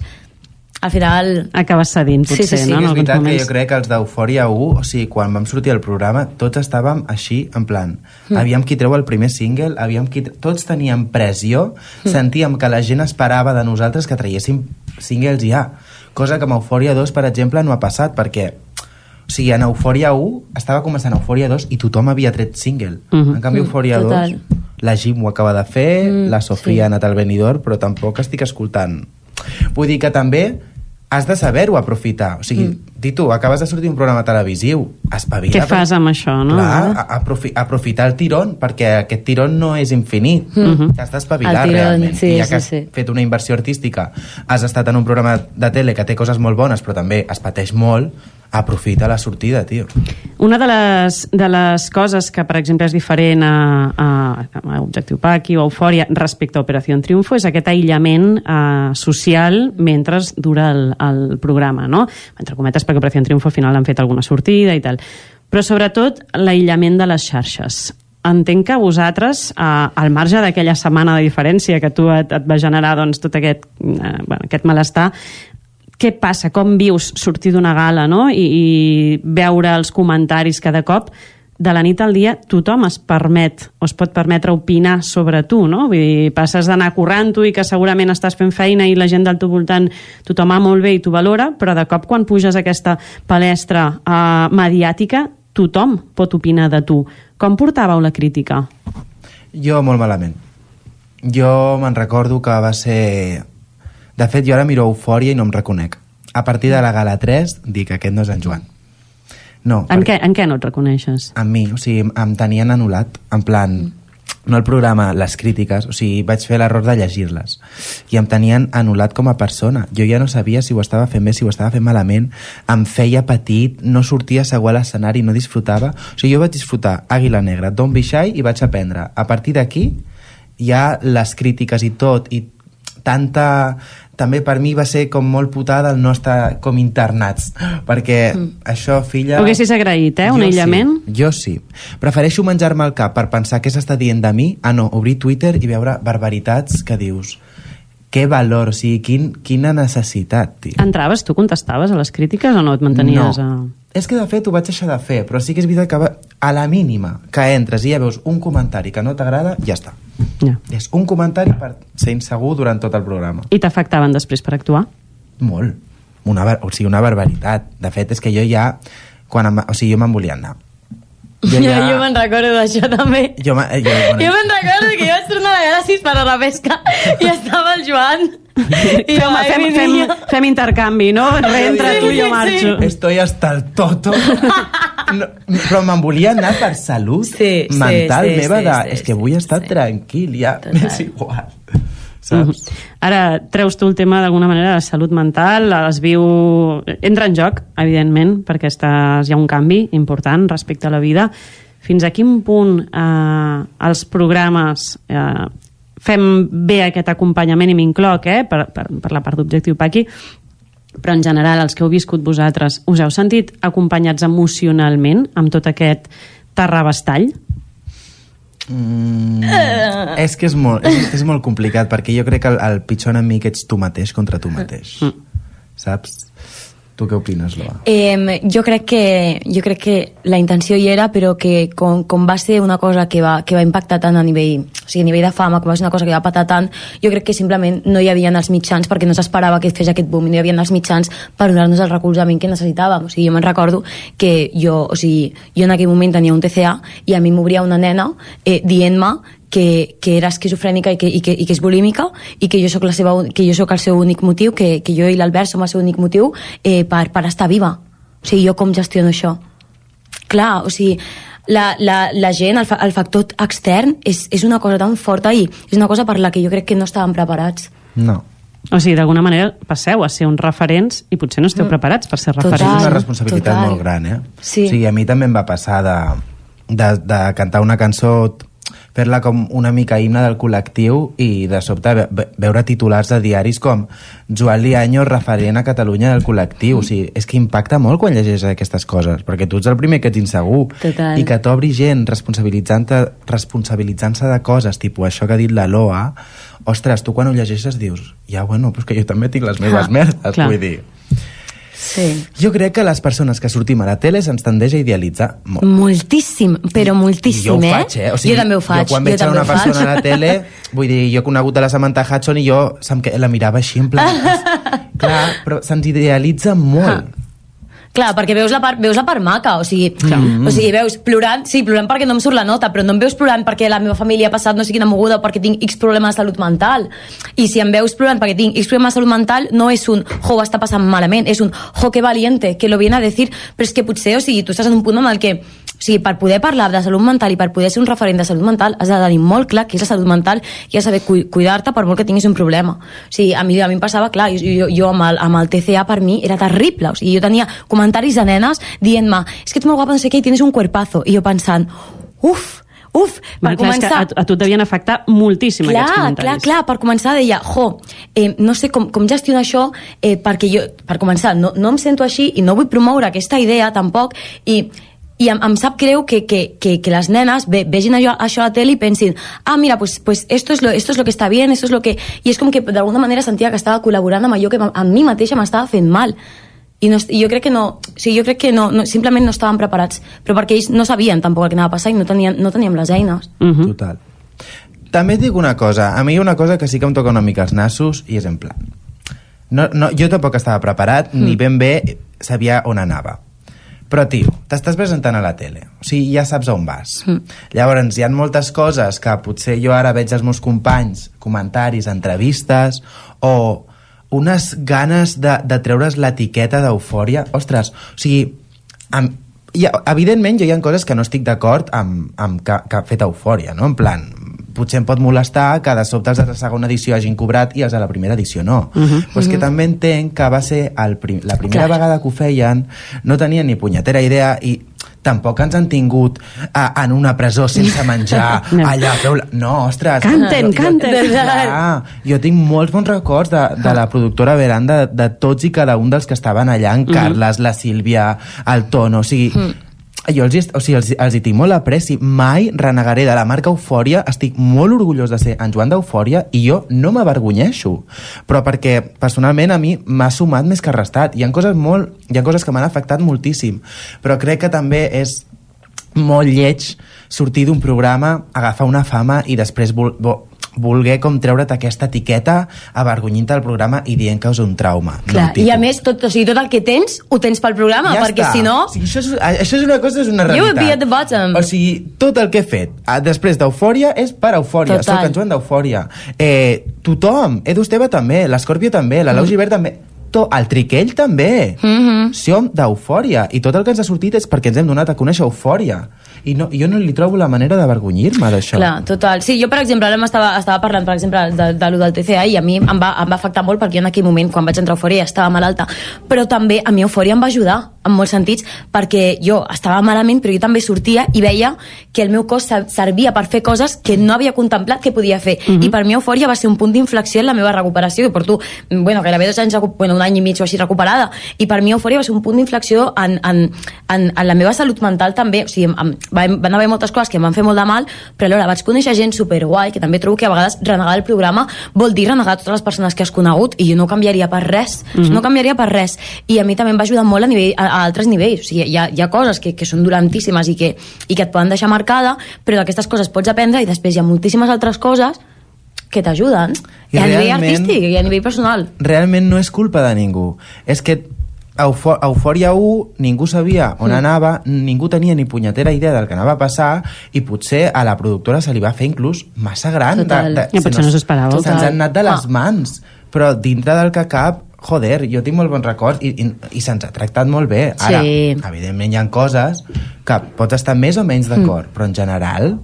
al final... Acabes cedint, potser, Sí, sí, sí. no? En és veritat que jo crec que els d'Eufòria 1, o sigui, quan vam sortir al programa, tots estàvem així, en plan, Mm. mm. aviam qui treu el primer single, aviam qui... Tots teníem pressió, Mm. sentíem que la gent esperava de nosaltres que traiéssim singles ja, cosa que amb Eufòria 2, per exemple, no ha passat, perquè o sigui, en Eufòria 1 estava començant Eufòria 2 i tothom havia tret single. Mhm. En canvi, Mm, Eufòria 2, total. la Jim ho acaba de fer, Mm, la Sofia sí. ha anat al venidor, però tampoc estic escoltant. Vull dir que també has de saber-ho aprofitar. O sigui, mm. di tu, acabes de sortir un programa televisiu, espavila. Què fas amb això, no? Clar, a- aprofi aprofitar el tirón, perquè aquest tirón no és infinit. Mm. T'has d'espavilar realment. sí, I ja sí, que has sí. fet una inversió artística, has estat en un programa de tele que té coses molt bones, però també es pateix molt, aprofita la sortida, tio. Una de les, de les coses que, per exemple, és diferent a, a, a Objectiu Paqui o Eufòria respecte a Operació Triunfo és aquest aïllament eh, social mentre dura el, el programa, no? Entre cometes, perquè Operació Triunfo al final han fet alguna sortida i tal. Però sobretot l'aïllament de les xarxes. Entenc que vosaltres, eh, al marge d'aquella setmana de diferència que tu et, et va generar doncs, tot aquest, eh, bueno, aquest malestar, què passa? Com vius sortir d'una gala no? I, i veure els comentaris cada cop? De la nit al dia tothom es permet o es pot permetre opinar sobre tu, no? Vull dir, passes d'anar corrent tu i que segurament estàs fent feina i la gent del teu voltant tothom va molt bé i t'ho valora, però de cop quan puges a aquesta palestra eh, mediàtica tothom pot opinar de tu. Com portàveu la crítica? Jo molt malament. Jo me'n recordo que va ser... De fet, jo ara miro Eufòria i no em reconec. A partir de la gala 3 dic aquest no és en Joan. No, En què, en què no et reconeixes? en mi, o sigui, em, tenien anul·lat, en plan, no el programa, les crítiques, o sigui, vaig fer l'error de llegir-les, i em tenien anul·lat com a persona. Jo ja no sabia si ho estava fent bé, si ho estava fent malament, em feia petit, no sortia segur a l'escenari, no disfrutava. O sigui, jo vaig disfrutar Àguila Negra, Be Shy, i vaig aprendre. A partir d'aquí, ja les crítiques i tot, i tanta... També per mi va ser com molt putada el no estar com internats, perquè mm. això, filla... Ho haguessis agraït, eh, un jo aïllament? Sí, jo sí. Prefereixo menjar-me el cap per pensar què s'està dient de mi a no obrir Twitter i veure barbaritats que dius què valor, o sigui, quin, quina necessitat, tio. Entraves, tu contestaves a les crítiques o no et mantenies No. a... És que de fet ho vaig deixar de fer, però sí que és veritat que va- a la mínima que entres i ja veus un comentari que no t'agrada, ja està. Ja. És un comentari per ser insegur durant tot el programa. I t'afectaven després per actuar? Molt. Una, o sigui, una barbaritat. De fet, és que jo ja... Quan em, o sigui, jo me'n volia anar. Jo, jo me'n recordo d'això també. Jo, me- jo, bueno, Jo me'n recordo que jo vaig tornar a la sis per a la pesca i estava el Joan. I Fem, ai, fem, mi fem, fem intercanvi, no? Reentra Sí, tu i jo sí, marxo. Estoy hasta el toto. No, però me'n volia anar per salut Sí, sí, mental sí, meva sí, de... sí, és que vull estar tranquil, ja m'és igual. Saps? Mhm. Ara, treus tu el tema d'alguna manera de salut mental, es viu... Entra en joc, evidentment, perquè estàs, hi ha un canvi important respecte a la vida. Fins a quin punt eh, els programes eh, fem bé aquest acompanyament, i m'incloc, eh, per, per, per la part d'Objectiu Paqui, però en general, els que heu viscut vosaltres, us heu sentit acompanyats emocionalment amb tot aquest terrabastall? Mm, és que és molt, és, és molt complicat perquè jo crec que el, el pitjor enemic ets tu mateix contra tu mateix. Saps? Tu què opines, Loa? Eh, jo, crec que, jo crec que la intenció hi era, però que com, com va ser una cosa que va, que va impactar tant a nivell, o sigui, a nivell de fama, com va ser una cosa que va patar tant, jo crec que simplement no hi havia els mitjans perquè no s'esperava que fes aquest boom, no hi havia els mitjans per donar-nos el recolzament que necessitàvem. O sigui, jo me'n recordo que jo, o sigui, jo en aquell moment tenia un TCA i a mi m'obria una nena eh, dient-me que, que era esquizofrènica i que, i, que, i que és bulímica i que jo sóc, la seva, que jo sóc el seu únic motiu, que, que jo i l'Albert som el seu únic motiu eh, per, per estar viva. O sigui, jo com gestiono això? Clar, o sigui, la, la, la gent, el, fa, el factor extern és, és una cosa tan forta i és una cosa per la que jo crec que no estàvem preparats. No. O sigui, d'alguna manera passeu a ser uns referents i potser no esteu preparats per ser Total, referents. és una responsabilitat total. molt gran, eh? Sí. O sigui, a mi també em va passar de, de, de cantar una cançó fer-la com una mica himne del col·lectiu i de sobte ve ve- veure titulars de diaris com Joan Liaño referent a Catalunya del col·lectiu o sigui, és que impacta molt quan llegeixes aquestes coses perquè tu ets el primer que ets insegur Total. i que t'obri gent responsabilitzant-se de coses tipus això que ha dit la Loa ostres, tu quan ho llegeixes dius ja bueno, però que jo també tinc les meves Ah, merdes clar. vull dir Sí. jo crec que les persones que sortim a la tele se'ns tendeix a idealitzar molt. Moltíssim, però moltíssim, jo eh? faig, eh? O sigui, jo també ho faig. Jo quan veig a també una persona a la tele, vull dir, jo he conegut a la Samantha Hudson i jo la mirava així en plan... clar, però se'ns idealitza molt. Clar, perquè veus la part, veus la part maca, o sigui, Mm. o sigui, veus plorant, sí, plorant perquè no em surt la nota, però no em veus plorant perquè la meva família ha passat no sé quina moguda o perquè tinc X problema de salut mental. I si em veus plorant perquè tinc X problema de salut mental, no és un, jo, està passant malament, és un, jo, que valiente, que lo viene a decir, però és que potser, o sigui, tu estàs en un punt en el que o sigui, per poder parlar de salut mental i per poder ser un referent de salut mental has de tenir molt clar què és la salut mental i has de saber cu cuidar-te per molt que tinguis un problema. O sigui, a mi, a mi em passava, clar, jo, jo, jo amb, el, amb el TCA per mi era terrible. O sigui, jo tenia com comentaris de nenes dient-me, és que tu molt guapa, no sé què, i tienes un cuerpazo. I jo pensant, uf, uf, per Bueno, clar, començar... a, a tu et devien afectar moltíssim clar, aquests clar, comentaris. clar, per començar deia, jo, eh, no sé com, com gestionar això, eh, perquè jo, per començar, no, no em sento així i no vull promoure aquesta idea tampoc, i i em, em sap greu que, que, que, que les nenes ve, vegin allò, això a la tele i pensin ah, mira, pues, pues esto, es lo, esto es lo que está bien, esto es lo que... I és com que d'alguna manera sentia que estava col·laborant amb allò que a mi mateixa m'estava fent mal. I, no, i jo crec que no, o sigui, jo crec que no, no, simplement no estaven preparats, però perquè ells no sabien tampoc el que anava a passar i no, tenien, no teníem les eines. Uh -huh. Total. També et dic una cosa, a mi hi ha una cosa que sí que em toca una mica els nassos i és en plan... No, no, jo tampoc estava preparat, mm. ni ben bé sabia on anava. Però, tio, t'estàs presentant a la tele, o sigui, ja saps on vas. Mm. Llavors, hi ha moltes coses que potser jo ara veig als meus companys, comentaris, entrevistes, o unes ganes de, de treure's l'etiqueta d'eufòria. Ostres, o sigui, amb, ja, evidentment jo hi ha coses que no estic d'acord amb, amb que, que ha fet eufòria, no? En plan, potser em pot molestar que de sobte els de la segona edició hagin cobrat i els de la primera edició no. Uh -huh. Però és que també entenc que va ser el prim la primera Clar. vegada que ho feien, no tenien ni punyetera idea i tampoc ens han tingut a, en una presó sense menjar No. allà, feu la... no, ostres Canten, jo, canten. jo, clar, jo tinc molts bons records de, de la productora Veranda de, de tots i cada un dels que estaven allà en Mhm. Carles, la Sílvia el Tono, o sigui jo els, o sigui, els, els hi tinc molt apreci. Mai renegaré de la marca Eufòria. Estic molt orgullós de ser en Joan d'Eufòria i jo no m'avergonyeixo. Però perquè personalment a mi m'ha sumat més que restat. Hi ha coses, molt, hi ha coses que m'han afectat moltíssim. Però crec que també és molt lleig sortir d'un programa, agafar una fama i després vol, vol, voler com treure't aquesta etiqueta avergonyint-te del programa i dient que és un trauma. Clar, no. I a més, tot, o sigui, tot el que tens, ho tens pel programa, Ja perquè està. si no... O sigui, això, és, això és una cosa, és una You would realitat. be at the bottom. O sigui, tot el que he fet ah, després d'Eufòria és per Eufòria. Total. Soc en Joan d'Eufòria. Eh, tothom, Edu Esteve també, l'Escorpio també, la Lau Mm. Givert també, to, el Triquell també. Mm. -hmm. Som d'Eufòria. I tot el que ens ha sortit és perquè ens hem donat a conèixer Eufòria. I no, jo no li trobo la manera d'avergonyir-me d'això. Clar, total. Sí, jo, per exemple, ara m'estava estava parlant, per exemple, de, de lo del TCA i a mi em va, em va afectar molt perquè jo en aquell moment, quan vaig entrar a Eufòria, estava malalta. Però també a mi Eufòria em va ajudar, en molts sentits, perquè jo estava malament, però jo també sortia i veia que el meu cos ser- servia per fer coses que no havia contemplat que podia fer. Mhm. I per mi Eufòria va ser un punt d'inflexió en la meva recuperació, que porto, bueno, gairebé dos anys, bueno, un any i mig o així recuperada. I per mi Eufòria va ser un punt d'inflexió en, en, en, en la meva salut mental també. O sigui, em, em, van, van haver moltes coses que em van fer molt de mal, però alhora vaig conèixer gent superguai, que també trobo que a vegades renegar el programa vol dir renegar totes les persones que has conegut, i jo no canviaria per res. Mm. -hmm. No canviaria per res. I a mi també em va ajudar molt a, nivell, a, a altres nivells. O sigui, hi ha, hi ha coses que, que són durantíssimes i que, i que et poden deixar marcada, però d'aquestes coses pots aprendre i després hi ha moltíssimes altres coses que t'ajuden. A nivell artístic i a nivell personal. realment no és culpa de ningú. És que Eufò Eufòria 1 ningú sabia on Mm. mm. anava, ningú tenia ni punyetera idea del que anava a passar i potser a la productora se li va fer inclús massa gran. Total. Ja, potser no s'ho esperava. Se'ns han anat de les Ah. mans. Però dintre del que cap, joder, jo tinc molt bons records i, i, i se'ns ha tractat molt bé. Ara, Sí. evidentment hi ha coses que pots estar més o menys d'acord, Mm. però en general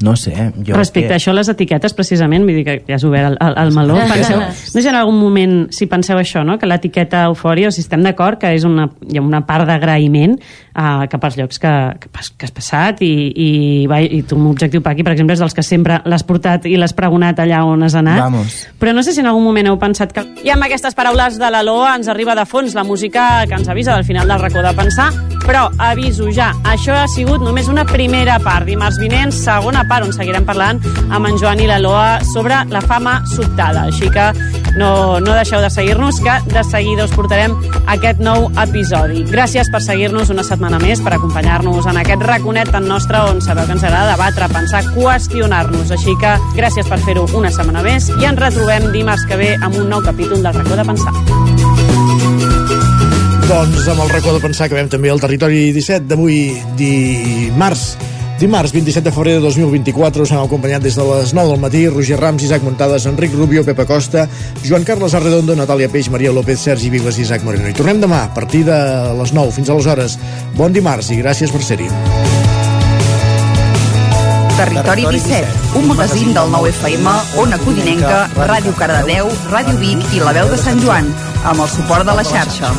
no sé. Jo Respecte que... a això, les etiquetes, precisament, vull dir que ja has obert el, el, el meló, penseu, no sé en algun moment si penseu això, no? que l'etiqueta eufòria, o si estem d'acord que és una, hi ha una part d'agraïment uh, cap als llocs que, que, pas- que has passat i, i, va, i tu, un objectiu per aquí, per exemple, és dels que sempre l'has portat i l'has pregonat allà on has anat. Vamos. Però no sé si en algun moment heu pensat que... I amb aquestes paraules de la Loa ens arriba de fons la música que ens avisa del final del racó de pensar, però aviso ja, això ha sigut només una primera part. Dimarts vinent, segona part, on seguirem parlant amb en Joan i la Loa sobre la fama sobtada. Així que no, no deixeu de seguir-nos, que de seguida us portarem aquest nou episodi. Gràcies per seguir-nos una setmana més, per acompanyar-nos en aquest raconet tan nostre on sabeu que ens agrada debatre, pensar, qüestionar-nos. Així que gràcies per fer-ho una setmana més i ens retrobem dimarts que ve amb un nou capítol del racó de pensar. Doncs amb el racó de pensar que veiem també el territori 17 d'avui dimarts Dimarts 27 de febrer de 2024 us hem acompanyat des de les 9 del matí Roger Rams, Isaac Montades, Enric Rubio, Pepa Costa, Joan Carles Arredondo, Natàlia Peix, Maria López, Sergi Vigles i Isaac Moreno. I tornem demà a partir de les 9 fins aleshores. Bon dimarts i gràcies per ser-hi. Territori 17, un magazín del 9 FM, Ona Codinenca, Ràdio Cardedeu, Ràdio Vic i La Veu de Sant Joan, amb el suport de la xarxa.